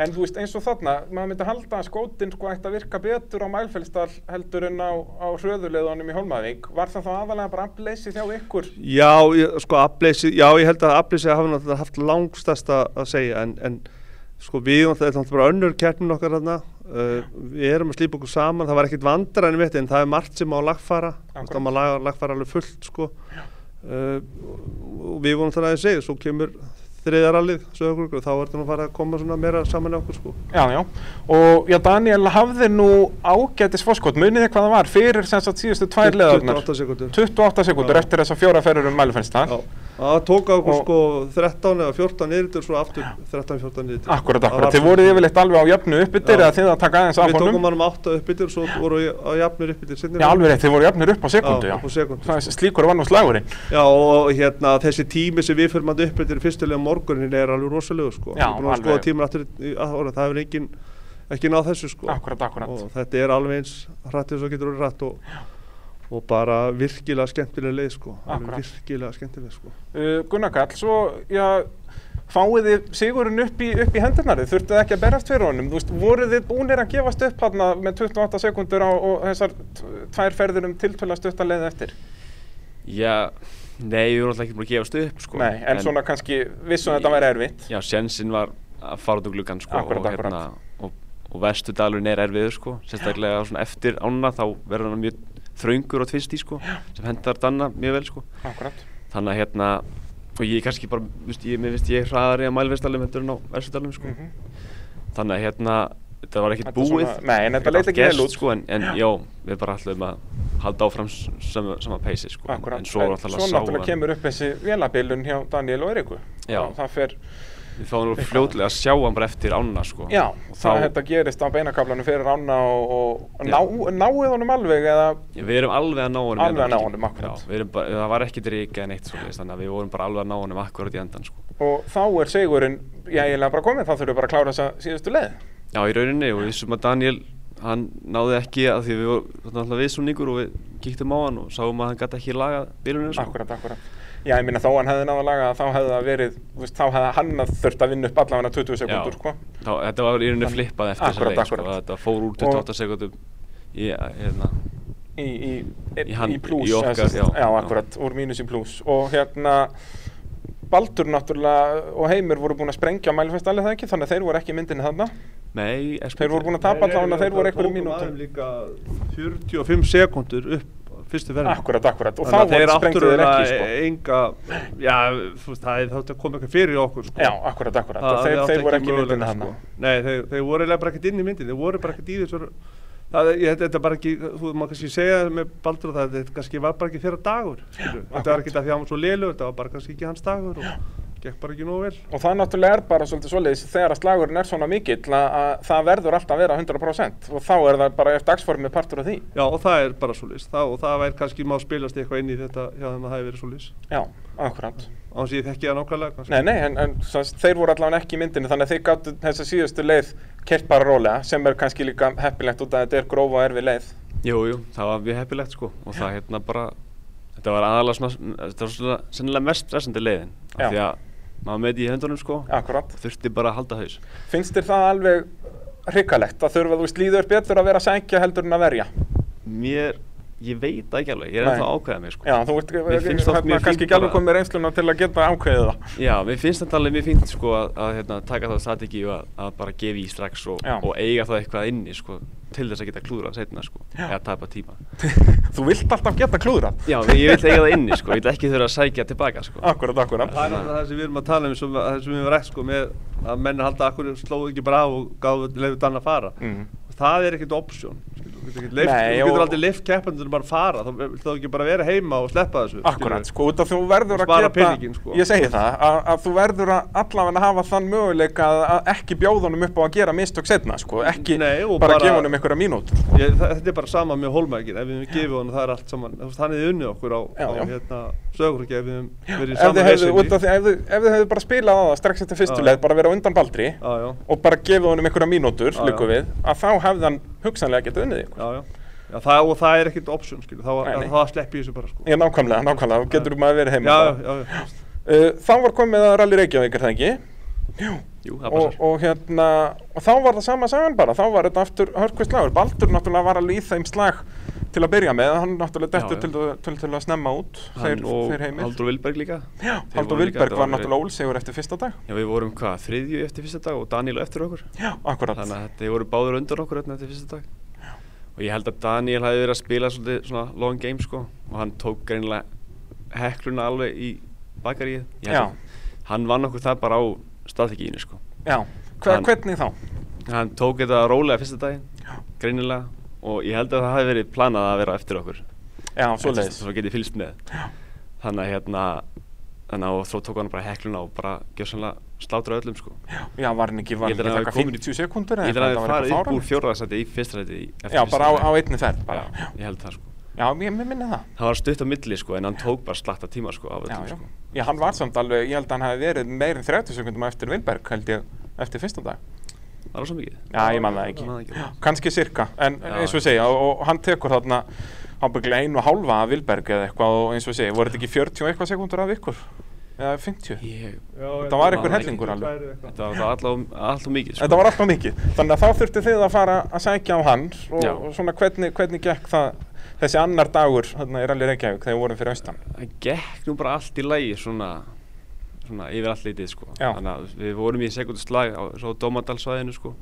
A: En þú veist eins og þarna, maður myndi halda að skótin sko ætti að virka betur á mælfellstall heldur en á, á hröðuleðunum í Holmavík. Var það þá aðalega bara afleysi þjá ykkur?
I: Já, ég, sko afleysi, já ég held að afleysi hafa haft langstast að segja en, en sko við náttúrulega bara önnur keppnum okkar þarna. Uh, við erum að slípa okkur saman, það var ekkert vandra ennum þetta en það er margt sem á lagfara, þá maður lagfara alveg fullt sko. Uh, og við vorum það að segja, svo kemur þriðarallið og þá er það nú farið að koma svona meira saman okkur sko.
A: Já, já, og já, Daniel hafði nú ágætis fórskot, munið þið hvað það var fyrir sem sagt síðustu tvær leðarnar
I: 28 sekundur
A: 28 sekundur eftir þess að fjóra ferur um mælufennstall
I: Já, það tók okkur sko 13 eða 14 yfir svo aftur 13-14 yfir
A: Akkurat, akkurat, þið voruð yfirleitt alveg á jöfnu uppbyttir eða þið að taka aðeins af
I: honum? Við tókum hann um 8 uppbyttir svo voru á jöfnur uppbyttir
A: Já, alveg rétt, þið voru jöfnur upp á sekundu Já,
I: já.
A: slíkur var nú slagurinn.
I: Já, og hérna þessi tími sem við fyrir morgunin er alveg rosalegu sko.
A: Já,
I: alveg Skoða tímar aftur, það hefur engin ekki náð þessu sko.
A: Akkurat, akkurat
I: Og þetta er alveg eins hrættið svo getur verið hrætt og og bara virkilega skemmtilega leið sko, virkilega skemmtilega sko.
A: Uh, Gunnar Kall, svo já, fáið þið sigurinn upp í, upp í hendurnar, þið þurftuð ekki að berast fyrir honum, veist, voruð þið búinir að gefast upp hérna með 28 sekundur á og þessar tvær ferður um tiltöla stuttan leið eftir?
H: Já, nei, við vorum alltaf ekki búin að gefast upp sko.
A: Nei, en, en svona kannski vissum þetta væri erfitt.
H: Já, sjensin var að fara út úr gluggan sko og,
A: hérna,
H: og, og vestudalurinn er erfiður sko, sérstaklega eftir ána þá verður hann mjög þraungur og tvist í sko sem hendar danna mjög vel sko þannig að hérna og ég kannski bara, veist, ég, mér finnst ég hraðari að mælvestalum heldur en á versudalum sko mm -hmm. þannig að hérna þetta var ekkert búið
A: svona, nei, en þetta leit ekki vel út
H: sko, en, en já, við bara ætlum að halda áfram sama, sama peysi sko
A: Akkurat.
H: en svo,
A: en, náttúrulega kemur upp þessi vélabilun hjá Daniel og Eriku
H: já.
A: það fer
H: Við fáum nú fljóðlega að sjá hann bara eftir ána sko.
A: Já, og það þá... þetta gerist á beinakablanum fyrir ána og, og ná, náið honum alveg eða...
H: Já, við erum alveg að ná honum.
A: Alveg að ná honum, akkurat.
H: Já, bara, það var ekki drík eða neitt svolítið, þannig að við vorum bara alveg að ná honum akkurat í endan sko.
A: Og þá er segurinn, já ég lega bara komið, þá þurfum við bara að klára þessa síðustu leið.
H: Já, í rauninni og við vissum að Daniel, hann náði ekki að því við vorum alltaf viðsumningur og við kíktum á hann og sáum að hann gæti ekki laga bílunum sko.
A: Akkurat, akkurat. Já, ég minna þó hann hefði náða laga þá hefði það verið, veist, þá hefði hann þurft að vinna upp allavega 20 sekundur, sko.
H: Já, þetta var í rauninni flippað eftir þessa leik, sko, þetta fór úr 28 sekundum í, hérna,
A: í, í,
H: í, hann,
A: í plus,
H: í okkar,
A: já, já, akkurat, úr mínus í plus og hérna Baldur náttúrulega og Heimir voru búin að sprengja mælfestalið það ekki, þannig að þeir voru ekki myndinni þarna.
H: Nei,
A: þeir voru búin að tapa allavega, þeir voru einhverju mínútum.
I: Þeir voru líka 45 sekundur upp fyrstu verðin.
A: Akkurat, akkurat. Og þá voru sprengtið þeir ekki, sko.
I: Enga, já, þú veist, það er þátt að koma eitthvað fyrir okkur, sko.
A: Já, akkurat, akkurat. Það, þeir, þeir voru ekki myndinni þarna.
I: Sko. Nei, þeir, þeir voru eiginlega bara ekkert inn í myndinni, þeir voru bara ekkert í þessar, það, ég, þetta bara ekki, þú maður kannski segja með Baldur það, þetta kannski var bara ekki þeirra dagur. Þetta var ekki það því að hann var svo liðlur, þetta var bara kannski ekki hans dagur og gekk bara ekki nógu vel.
A: Og það náttúrulega er bara svolítið svolítið þegar að slagurinn er svona mikill að, að það verður alltaf að vera 100% og þá er það bara eftir dagsformið partur af því.
I: Já og það er bara svolítið og það væri kannski má spilast eitthvað inn í þetta hjá þeim að það hefur verið svolítið.
A: Já, akkurat.
I: Ánum sem ég þekki það nákvæmlega kannski.
A: Nei, nei, en, en svo, þeir voru allavega ekki í myndinu þannig að þeir gáttu þessa síðustu leið kert bara rólega sem er kannski líka heppilegt út af þetta er grófa og erfi leið.
H: Jú, jú, það var mjög heppilegt sko og það hérna bara, þetta var aðalega svona, þetta var svona sennilega mest stressandi leiðin af því að maður með í höndunum sko.
A: Akkurat.
H: þurfti bara að halda haus.
A: Finnst þér það alveg hrikalegt? Að þurfa þú veist líður betur að vera sækja heldur en að verja?
H: Mér, ég veit ekki alveg ég er ennþá ákveðað mig sko.
A: Já, þú ert kannski ekki alveg komið reynsluna til að geta ákveðið það.
H: Já, mér finnst þetta alveg mjög fínt sko að, að hérna, taka það strategi og að, að bara gefa í strax og, og eiga það eitthvað inni sko til þess að geta klúðrað setna sko, eða tapa tíma.
A: Þú vilt alltaf geta klúðrað?
H: Já, ég vil eiga það inni sko, ég vil ekki þurfa að sækja tilbaka sko.
A: Akkurat, akkurat.
I: Það er það sem við erum að tala um, það sem við erum rætt sko með að menna halda akkur slóðu ekki bara á og gáðu leiðu þann að fara. Mm. Það er ekkert option, þú getur, aldrei leift keppandunum bara að fara þá vilt þá ekki bara vera heima og sleppa þessu
A: Akkurat, sko, út af þú verður að geta,
I: peningin, sko.
A: ég segi það, að, að þú verður að allavega hafa þann möguleika að, ekki bjóða honum upp á að gera mistök setna, sko, ekki
I: Nei,
A: bara,
I: bara-
A: gefa honum einhverja mínútur.
I: Ég, það, þetta er bara sama með Holmækin ef við gefið honum það er allt saman hann hefði unnið okkur á,
A: Já,
I: á
A: já.
I: hérna, sögurki ef við hefum verið í
A: Ef
I: sama
A: þið hefðu, þið, þið bara spilað á það strax eftir fyrstu
I: Já.
A: leið, bara verið á undan baldri
I: já, já,
A: og bara gefið honum einhverja mínútur, líku við, að þá hefði hann hugsanlega getað unnið ykkur.
I: já, já. já það, og það er ekkert option skilu, þá, þá sleppi ég þessu bara sko.
A: Já, nákvæmlega, nákvæmlega, þá getur maður verið heima.
I: já, já, já.
A: Uh, þá var komið að Rally Reykjavík, er það ekki?
H: Jú, það
A: og,
H: passar.
A: og hérna og þá var það sama sagan bara, þá var þetta aftur hörkvist slagur, Baldur náttúrulega var alveg í þeim slag til að byrja með, hann náttúrulega
H: Já,
A: dettur
H: já.
A: til, til, til að snemma út þeir, þeir heimir
H: Haldur Vilberg líka.
A: Já, Haldur Vilberg var náttúrulega ólsegur eftir fyrsta dag
H: Já, við vorum hvað, þriðju eftir fyrsta dag og Daniel eftir okkur.
A: Já, akkurat
H: Þannig að þeir voru báður undan okkur hérna eftir fyrsta dag. Og ég held að Daniel hafi verið að spila svolítið svona long game sko og hann tók greinilega hekluna alveg í held
A: Já.
H: Hann vann okkur það bara á strategíinu sko.
A: Já, Hver,
H: Hann-
A: hvernig þá?
H: Hann tók þetta rólega fyrsta daginn, greinilega og ég held að það hafi verið planað að vera eftir okkur.
A: Já,
H: En
A: svoleiðis
H: Svo getið fylgst með. Þannig að hérna, þannig að svo tók hann bara hekluna og bara gjössanlega slátra öllum sko.
A: Já, var hann ekki, var hann ekki taka
H: hafi komin í-
A: 50 sekundur
H: Ég held að það farið upp úr fjórðarsæti í fyrsta sæti í- eftir
A: Já, bara á, á einni ferð bara.
H: Já, ég held það sko.
A: Já, ég, mér minni það
H: Það var stutt á milli sko en hann tók bara slatta tíma sko af
A: Já,
H: öllum
A: já.
H: sko.
A: Já, hann var samt alveg, ég held að hann hafi verið meir en 30 sekundum eftir Vilberg, held ég, eftir fyrsta dag
H: Það var svo mikið.
A: Já, ég man það ekki
H: það ekki.
A: kannski sirka, en
H: Já.
A: eins og ég segja og, og hann tekur þarna ábygglega einu og hálfa af Vilberg eða eitthvað og eins og ég segja, voru þetta ekki 40 og eitthvað sekundur af ykkur? Eða 50?
H: Ég,
A: Þetta var
H: það
A: hellingur alveg.
H: þetta var það alltaf, alltaf mikið sko.
A: Þetta var alltaf mikið, þannig að þá þurftu þið að fara að sækja á hann og, og svona hvernig, hvernig gekk það þessi annar dagur þarna í Rally Reykjavík þegar við vorum fyrir austan
H: Það gekk nú bara allt í lagi svona, svona yfir allt litið sko.
A: Já.
H: Þannig að við vorum í sekundslag á svo Dómadalsvæðinu sko.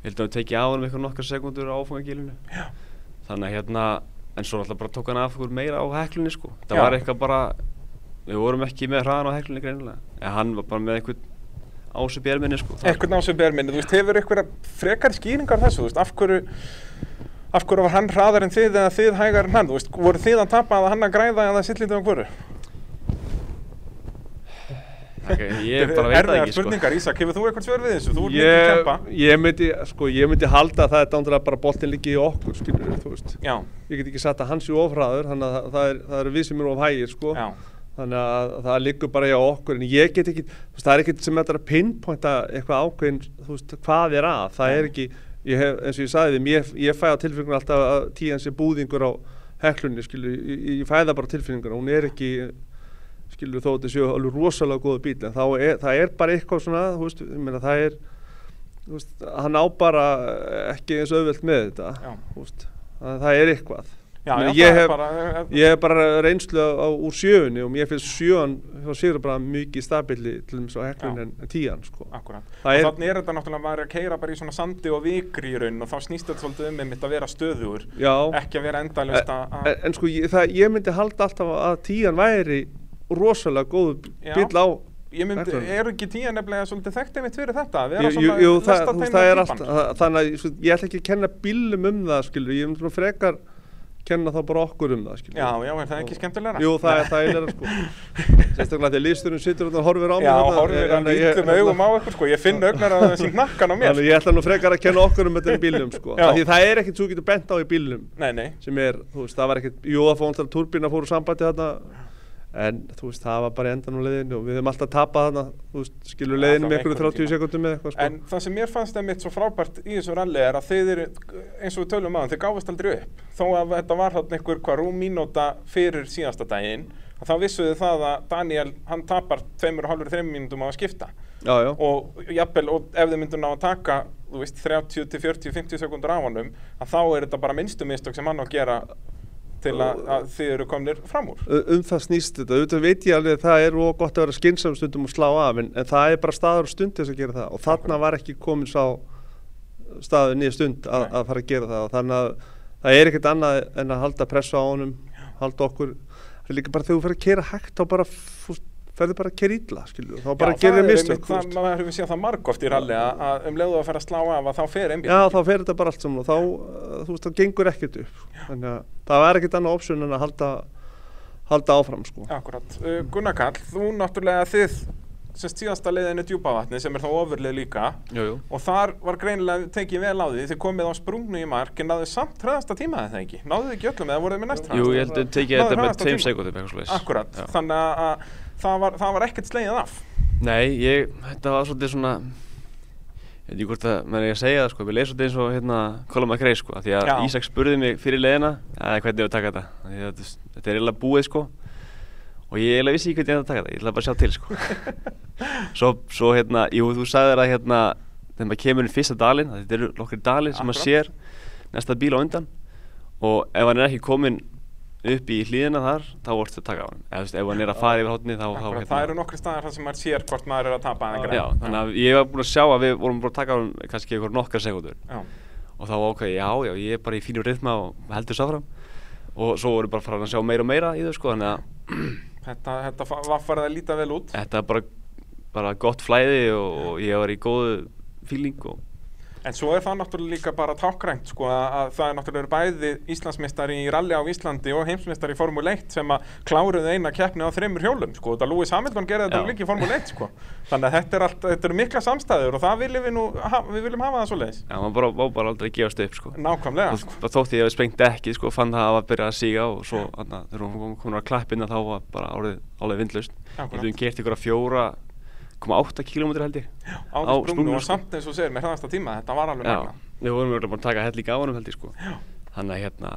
H: Ég held að við tekið á hann eitthvað nokkar sekundur á áfangagilinu. Þannig að hérna, en svo alltaf bara tók hann af okkur meira á heklunni sko. Það
A: Já.
H: var eitthvað bara, við vorum ekki með hraðan á heklunni greinilega. En hann var bara með einhvern ásu björminni sko.
A: Eitthvað ná sem ber minni, þú veist, hefur eitthvað frekar skýringar á þessu, þú veist, af hverju af hverju var hann hraðar en þið eða þið hægar en hann, þú veist, voru þið að tapa að hann að græða eða sittlítið á hverju?
H: Ok, ég bara veit það ekki sko.
A: spurningar, Ísak, hefur þú eitthvað svör við þessu? Þú ert mikið að
I: ég,
A: kempa.
I: ég myndi sko, ég myndi halda að það er dándur að bara boltin liggi í okkur skilur þú veist
A: Já,
I: ég get ekki sagt að hann sé ofraður þannig að það, það, er, við sem erum of hægir sko
A: já,
I: þannig að það liggur bara hjá okkur en ég get ekki, veist, það er ekkert sem þetta er að pinpointa eitthvað ákveðin veist, hvað er að, það er ekki ég hef, eins og ég sagði þeim, ég, ég fæ á tilfinningun alltaf tíðan sé búðingur á heklunni, skilu, ég, ég skilur þó að þetta séu alveg rosalega góða bíl en er, það er bara eitthvað svona þú veist, meina það er veist, hann á bara ekki eins auðvelt með þetta veist, það, það er eitthvað
A: já, já,
I: ég
A: það er
I: hef-
A: bara, eh,
I: Ég hef bara reynslu á, úr sjöunni og mér finnst sjöun Sigur bara mikið stabilli til dæmis á heklun en, tían sko.
A: Akkurat.
I: Það
A: og
I: er-
A: þannig er þetta náttúrulega maður er að keira bara í svona sandi og vikri í raun og þá snýst þetta svolítið um einmitt að vera stöðugur,
I: Já,
A: ekki að vera endalust að...
I: en, en sko ég, það, ég myndi halda alltaf að tían væri rosalega góð
A: Já.
I: bíl á
A: Ég myndi, eru ekki tíja nefnilega svolítið þekkt einmitt fyrir þetta?
I: Jú, jú, jú, það, það er allt, það- þannig að svo, ég ætla ekki að kenna bílum um það skilur, ég myndi frekar kenna þá bara okkur um það skilur.
A: Já, já, er það ekki skemmtilegra?
I: Jú, það er þægilega sko Sérstaklega því að listurinn sittur og horfir á mig
A: Já, horfir hann lítum augum á ykkur sko, ég finn augnar að það sé hnakkan á mér.
I: Þannig að ég ætla nú frekar að kenna okkur um þetta í bílnum sko. Því það er ekkert svo getur bent á í
A: nei,
I: sem er, þú veist, það var ekkert, jú það fóðum en þú veist, það var bara endan á leiðinu og við höfum alltaf tapað þarna, þú veist, skilur leiðinu
A: það
I: með einhverju
A: einhverjum
I: 30
A: tíma.
I: sekundum með eitthvað sko.
A: en það sem mér fannst einmitt svo frábært í þessu ralli er að þeir eru, eins og við tölum aðan, þeir gáfist aldrei upp. Þó að þetta var hann einhver hvað rúm mínúta fyrir síðasta daginn, að þá vissuðu það að Daniel, hann tapar tveimur og hálfur þreim mínútum á að skipta.
I: Já, já,
A: og jafnvel, og ef þið myndu ná að taka veist, 30 til 40, 50 sekundur honum að þá er þetta bara minnstu mistök sem hann á að gera til að, að þið eru komnir fram úr.
I: Um um það snýst þetta, auðvitað veit ég alveg að það er og gott að vera skynsam stundum og slá af en, en það er bara staður og stund þess að gera það. Og þarna var ekki komin sá staður nýja stund að, að fara að gera það. Og þannig að það er ekkert annað en að halda pressu á honum halda okkur, það er líka bara þegar þú fyrir að kera hægt þá bara fúst, ferður bara að kera ítla skilur, þá bara gerir það mistök
A: það, hefur séð það margóft í ralli að, um leiðu að fara að slá af að þá fer einbíl
I: já þá fer þetta bara allt saman og þá uh, þú veist það gengur ekkert upp. Þannig að það er ekkert annað option en að halda halda áfram sko.
A: Akkurat, uh, Gunnar Karl, þú náttúrulega þið sem síðasta leiðinu djúpavatni sem er þá ofurlið líka
H: jú, jú.
A: og þar var greinilega tekið vel á því þið komið á sprungnu í mark en náðu samt hraðasta tíma eða ekki, náðu þið ekki öllum eða voruð þið með næst
H: hraðasta? Jú, ég held að tekið þetta með 2 sekundum
A: Akkurat, Já. þannig að það var, það var ekkert slegið af.
H: Nei, ég, þetta var svolítið svona ég veit ekki hvort að maður er að segja það sko, við leysum þetta eins og hérna Colin McRae sko, því að Já. Ísak spurði mig fyrir leiðina að hvernig við taka þetta, þetta, þetta er eiginlega búið sko. Og ég eiginlega vissi ekki hvernig ég ætla að taka þetta, ég ætla bara að sjá til sko. Svo, svo hérna, jú, þú sagði þér að hérna þegar maður kemur inn fyrsta dalin, þetta eru nokkur dalir sem maður sér næsta bíl á undan. Og ef hann er ekki komin upp í hlýðina þar, þá vorst það að taka á hann. Eða ef hann er að fara yfir hóttinni þá, þá
A: hérna, Það eru nokkri staðar þar sem maður sér hvort maður er að tapa
H: Já, já þannig að ég var búin að sjá að við vorum búin að taka á hann kannski ykkur nokkar sekundur og þá ákveði, já, já, ég er bara í fínu rithma og heldur sáfram og svo voru bara farin að sjá meira og meira í þau sko, þannig að
A: Þetta, þetta var farið að líta vel út.
H: Þetta bara, bara gott flæði og, og ég var í góðu fíling og
A: En svo er það náttúrulega líka bara tákgrænt sko að það er náttúrulega bæði Íslandsmestari í ralli á Íslandi og heimsmestari í Formule 1 sem að kláruðu eina keppni á þreymur hjólum sko. Þetta Lewis Hamilton gerði þetta líka í Formule 1 sko. Þannig að þetta er, allt, þetta er mikla samstæður og það viljum við nú, ha, við viljum hafa það svo leiðis.
H: Já, maður bara, bara aldrei gefast upp sko.
A: Nákvæmlega sko.
H: Það þótti ég að við sprengt ekki sko, fann það að byrja að síga og svo þegar hún kom að klappina þá var bara árið alveg vindlust. Við höfum gert ykkur að fjóra 1,8 km held ég.
A: Á sprungnu og samt eins og segir með hraðasta tíma, þetta var alveg magna
H: Við vorum verið að taka hell á hann held ég sko. Já. Þannig að hérna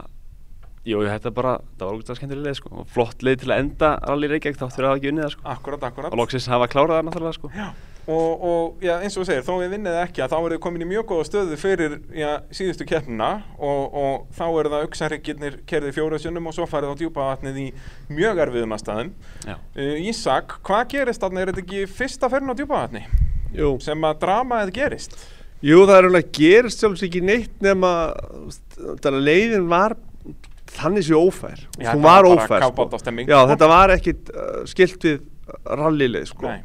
H: Jú, þetta bara, það var ógust að skemmtilega leið sko. Og flott leið til að enda allir Reykjavík þátt fyrir að hafa ekki unnið það sko.
A: Akkurat, akkurat.
H: Og loksins hafa klárað það náttúrulega sko.
A: Já og, og já, eins og þú segir, þó við vinnið ekki að þá eru þið komin í mjög góða stöðu fyrir já, síðustu keppnuna og, og þá eru það auksaryggirnir kerðið fjóruðsjönnum og svo farið á djúpavatnið í mjög erfiðum að staðum uh, Ísak, hvað gerist þarna? Er þetta ekki fyrsta ferðin á djúpavatni?
I: Jú.
A: sem að dramaðið gerist?
I: Jú, það er alveg að gerist sjálfs ekki neitt nema leiðin var þannig sér ófær
A: Já,
I: hún var ófær
A: sko.
I: Já, þetta var ekkit uh, skilt við rallileið sko.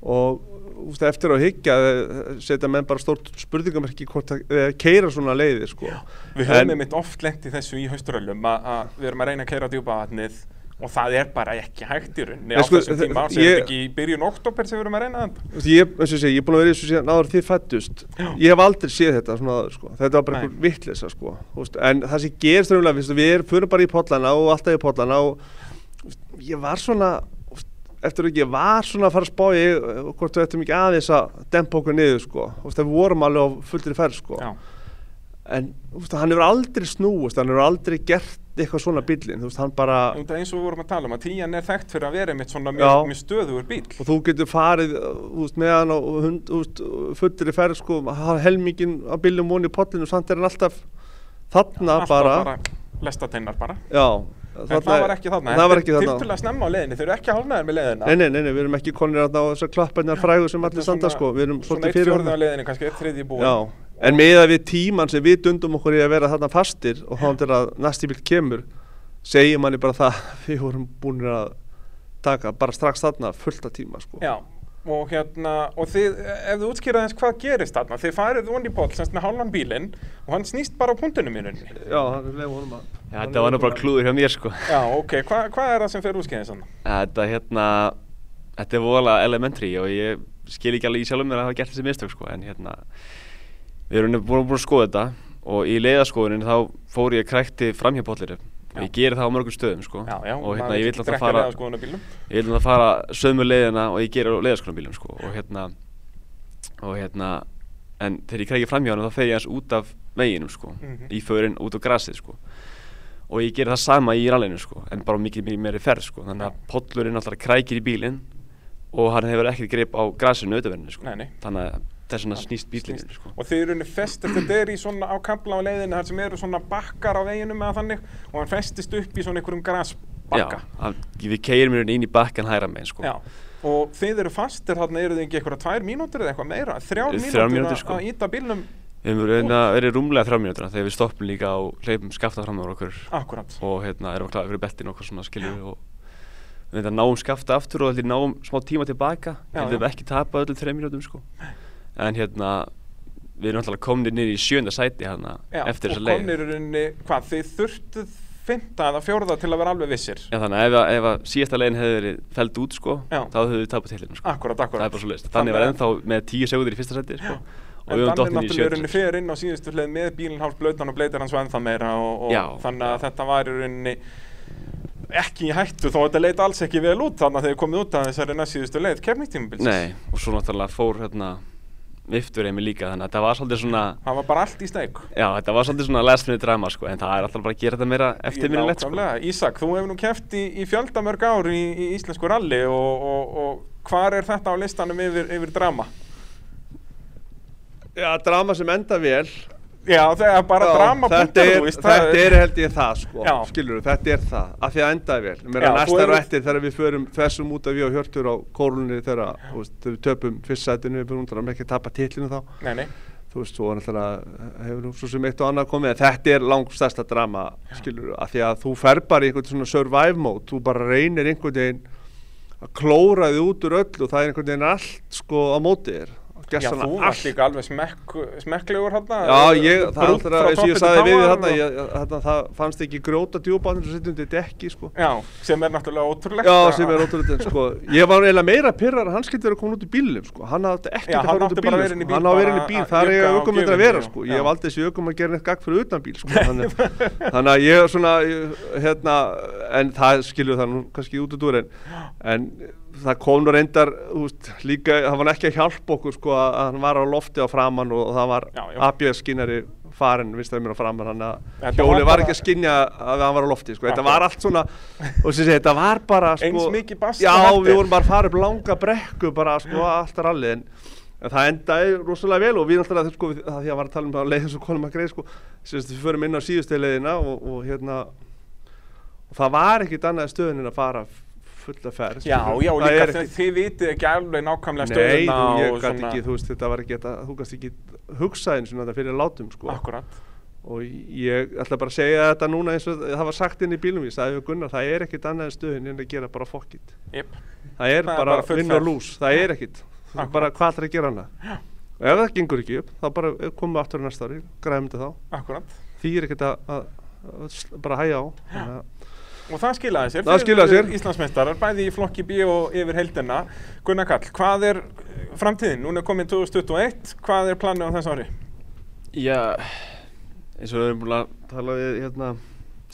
I: og úst, eftir að higgja eh, setja menn bara stórt spurningamerki hvort að uh, keira svona leiði sko.
A: Við höfum einmitt oft lengt í þessu í hausturöljum að við erum að reyna að keira djúpavatnið og það er bara ekki hægt í rauninni á sko, þessum tíma sem er ekki í byrjun oktober sem við erum að reyna þetta
I: Ég, er búin að vera í þessu síðan áður því fættust ég hef aldrei séð þetta svona sko. þetta var bara einhver vittlisa sko. en það sem gerst raunlega, við erum fyrir bara í pollana og alltaf í pollana og ég var svona eftir að ég var svona að fara að spá ég hvort við ættum ekki aðeins að dempa okkur niður sko, við vorum alveg á fullri ferð sko. Já. en úst, hann hefur aldrei snúist, hann hefur aldrei gert eitthvað svona bílinn, þú veist, hann bara
A: er eins og við vorum að tala um að tíjan er þekkt fyrir að vera með svona mjög, mjög stöðugur bíl
I: og þú getur farið, þú veist, með hann og veist, fullri ferð sko helmingin á bílum voni í pollinu og samt er hann alltaf þarna
A: bara, bara lestatinnar bara.
I: Já
A: En það var ekki þarna,
I: þetta er
A: tilturlega snemma á leðinni, þeir eru ekki hálnaðir með leðina
I: Nei, nei, nei, nei við erum ekki konir á þessar klapparnar fræðu sem allir standa sko. Við erum
A: svolítið fyrir Svona eitt fjörða á leðinni, kannski eitt þriði búin
I: Já, en með að við tíman sem við dundum okkur í að vera þarna fastir og þá til að næsti bíl kemur segir manni bara það við vorum búin að taka bara strax þarna fullta tíma sko.
A: Já og hérna, og þið, ef þú útskýraði eins hvað gerist þarna, þið farið voni ból semst með hálfan bílinn og hann snýst bara á punktinu mínunni.
I: Já, hann er leið honum að
H: Já, þetta var nú bara klúður hjá mér sko
A: Já, ok, Hva, hvað er það sem fer útskýraði sann?
H: Þetta, hérna, þetta er voðalega elementary og ég skil ekki alveg í sjálfum mér að hafa gert þessi mistök sko, en hérna við erum búin að skoða þetta og í leiðaskoðunin þá fór ég krækti framhjápollir og ég gerir það á mörgum stöðum sko.
A: Já, já,
H: og hérna ég vil alltaf fara ég vil alltaf fara sömu leiðina og ég gerir á leiðaskoðunabílum sko. Og hérna og hérna en þegar ég krækir framhjá hann þá fer ég hans út af veginum sko. Mm -hmm. í förin út á grasið sko. Og ég gerir það sama í rallinu sko en bara mikið mikið meiri ferð sko. Þannig að pollurinn alltaf krækir í bílinn og hann hefur ekkert greip á grasinu auðverðinu sko.
A: Nei, nei.
H: þannig að það er svona snýst bílinn sko.
A: og þeir eru henni festir, þetta er í svona á kampla á leiðinu þar sem eru svona bakkar á veginu með þannig og hann festist upp í svona einhverjum grasbakka
H: Já, við keirum hérna inn í bakkan hæra með sko
A: og þeir eru fastir þarna eru þið ekki eitthvað tvær mínútur eða eitthvað meira þrjár mínútur
H: sko.
A: að íta bílnum
H: Við hefum verið rúmlega þrjá mínútur þegar við stoppum líka og hleypum skafta fram á okkur
A: Akkurat.
H: og hérna erum við klæðið fyrir bettin okkur svona skilju og við náum skafta aftur og náum smá tíma tilbaka við hefum ekki tapað öllum þreim mínútum sko. En hérna við erum alltaf komnir niður í sjönda sæti hérna,
A: Já,
H: eftir
A: og
H: þessa leið.
A: komnir í rauninni, hvað, þið þurftuð fymta eða fjórða til að vera alveg vissir?
H: Já, þannig að ef, að- ef að síðasta leiðin hefði verið feld út sko,
A: Já.
H: þá hefðu við tapað tillinu sko.
A: Akkurat,
H: það
A: akkurat
H: er bara svo leist þannig var ennþá með tíu segundir í fyrsta sæti sko, og
A: En
H: við
A: Danni
H: dottið í
A: náttúrulega
H: sjönda
A: og og og, og
H: Já,
A: þannig að þetta var í rauninni ekki í hættu þó þetta leit alls ekki vel út þannig að þeir komið út af þessari næst síðustu leið. Kefningtímabilsins.
H: Nei, og svo náttúrulega fór hérna viftur heimi líka, þannig að þetta var svolítið svona
A: Það var bara allt í steik.
H: Já, þetta var svolítið svona last minute drama sko, en það er alltaf bara að gera þetta meira eftirminnilegt sko.
A: Ísak, þú hefur nú keft í, í fjöldamörg ár í, í íslensku ralli og, og, og hvar er þetta á listanum yfir, yfir drama?
I: Já, drama sem enda vel
A: Já, það er bara
I: Já,
A: drama
I: þetta er, held ég það sko, skilur þetta er það, af því að endaði vel. Mér er og eftir þegar við förum þessum út af við og hjörtur á kórlunni þegar við töpum fyrst sætinu við náttúrulega ekki að tapa titlinu þá.
A: Nei, nei.
I: þú veist, svo náttúrulega hefur nú svo sem eitt og annað komið, en þetta er langstærsta drama, skilur, af því að þú fer bara í einhvern svona survive mode, þú bara reynir einhvern veginn að klóra þið út úr öllu og það er einhvern veginn allt sko á móti þér
A: Já, þú varst líka alveg smekk, smekklegur hérna.
I: Já, ég, það alltaf, eins og ég sagði við ég, þarna, það fannst ekki grjóta djúbánir sem sittum til dekki, sko.
A: Já, sem er náttúrulega ótrúlegt.
I: Já, sem er ótrúlega, en sko, ég var eiginlega meira pyrrar að hann skildi verið að koma út í bílum, sko, hann hafði ekki
A: Já,
I: að fara út í bílum, sko,
A: bíl
I: hann á að vera inn í bíl,
A: að
I: það er
A: á
I: aukumöndir að vera, sko, ég valdi þessi aukum að gera neitt gagn fyrir utan bíl, sko, þannig, að ég hérna, það skilur það nú kannski út út úr, en, en það kom nú reyndar, þú veist, líka, það var ekki að hjálpa okkur, sko, að að hann var á lofti á framann og það var. ABS-skinnari farin, viðst það mér á framann, hann að hjóli
A: var
I: ekki að skinja að hann var á lofti, sko, þetta var allt svona, og sem sé, þetta var bara, sko,
A: Eins mikið basl
I: Já,
A: og
I: við vorum bara að fara upp langa brekku, bara, sko, allt rallið, en, en það endaði rosalega vel og við náttúrulega, sko, það því að var að tala um það leiðin svo konum að greið, sko, sagt, við förum inn á síðustu leiðina og, og hérna, og það var ekkit annað stöðin en að fara fulla ferð,
A: Já, já,
I: Það
A: líka
I: er
A: þið, vitið ekki alveg nákvæmlega
I: Nei,
A: stöðuna
I: þú, ég
A: og
I: gæti ekki, þú veist, þetta var ekki, þetta, þú gæti ekki hugsaðin svona þetta fyrir látum, sko.
A: Akkurat.
I: Og ég ætla bara að segja þetta núna eins og það var sagt inn í bílum, ég sagði við Gunnar, það er ekkit annað en stöðin en að gera bara fokkit.
A: Jep.
I: Það er
A: Það er
I: bara,
A: bara
I: or
A: ferð.
I: lose, það er ekkit. Það er bara hvað ætlar að gera hana. Og ef það gengur ekki upp, þá bara komum við aftur á næsta ári, græðum þetta þá.
A: Akkurat.
I: Því er ekkit að, að, að bara hæja á. Að-
A: Og það skilaði sér.
I: Það skilaði sér.
A: Íslandsmeistarar, bæði í flokki B og yfir heildina. Gunnar Kall, hvað er eh, framtíðin? Núna er komin 2021, hvað er planið á þess ári?
H: Já, eins og við erum búin að tala við hérna,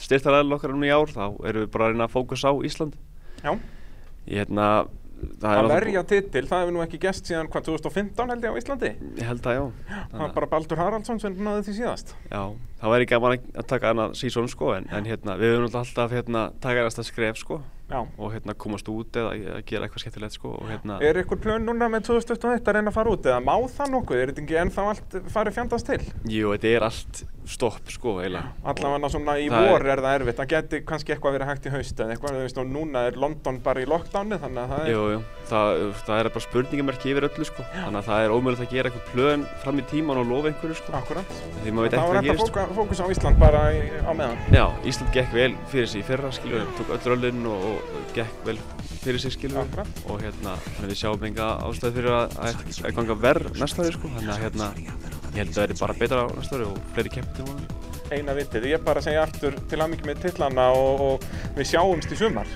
H: styrtaræðil okkar um í ár, þá erum við bara að reyna að fókusa á Ísland.
A: Já.
H: Ég hérna,
A: Að verja titil, það hefur nú ekki gest síðan hvað, 2015 held ég á Íslandi?
H: Ég held að já.
A: Það var bara Baldur Haraldsson sem náði því síðast.
H: Já, það væri gaman að- taka hana sísón sko, en, en hérna, við höfum alltaf hérna, taka næsta skref sko
A: Já.
H: og hérna komast út eða að gera eitthvað skemmtilegt sko og hérna
A: Er ykkur plön núna með 2021 að reyna að fara út eða má það nokkuð? Er þetta ekki ennþá allt farið fjandast til?
H: Jú, þetta er allt stopp sko
A: Allavega svona í
H: Það
A: vor
H: er-
A: er það erfitt, það geti kannski eitthvað verið hægt í haust eða eitthvað, þú veist, núna er London bara í lockdowni þannig að það er...
H: Jú, jú, það, það er bara spurningamerki yfir öllu sko þannig að það er ómögulegt að gera eitthvað plön fram í tíman og lofa einhverju sko
A: Akkurat. hægt að
H: gerist sko.
A: fókus á Ísland bara á meðan.
H: Já, Ísland gekk vel fyrir sig í fyrra skilur tók öll röllin og, og gekk vel fyrir sig skilur og hérna við sjáum enga ástæði fyrir að, að, ganga verð næsta ári sko. Þannig að hérna ég held að það verði bara betra á næsta ári og fleiri keppir til vonandi
A: Eina vitið, ég er bara að segja aftur til að mikið með tillana og, og við sjáumst í sumar.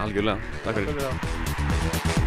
H: Algjörlega, takk fyrir.
A: Takk fyrir það.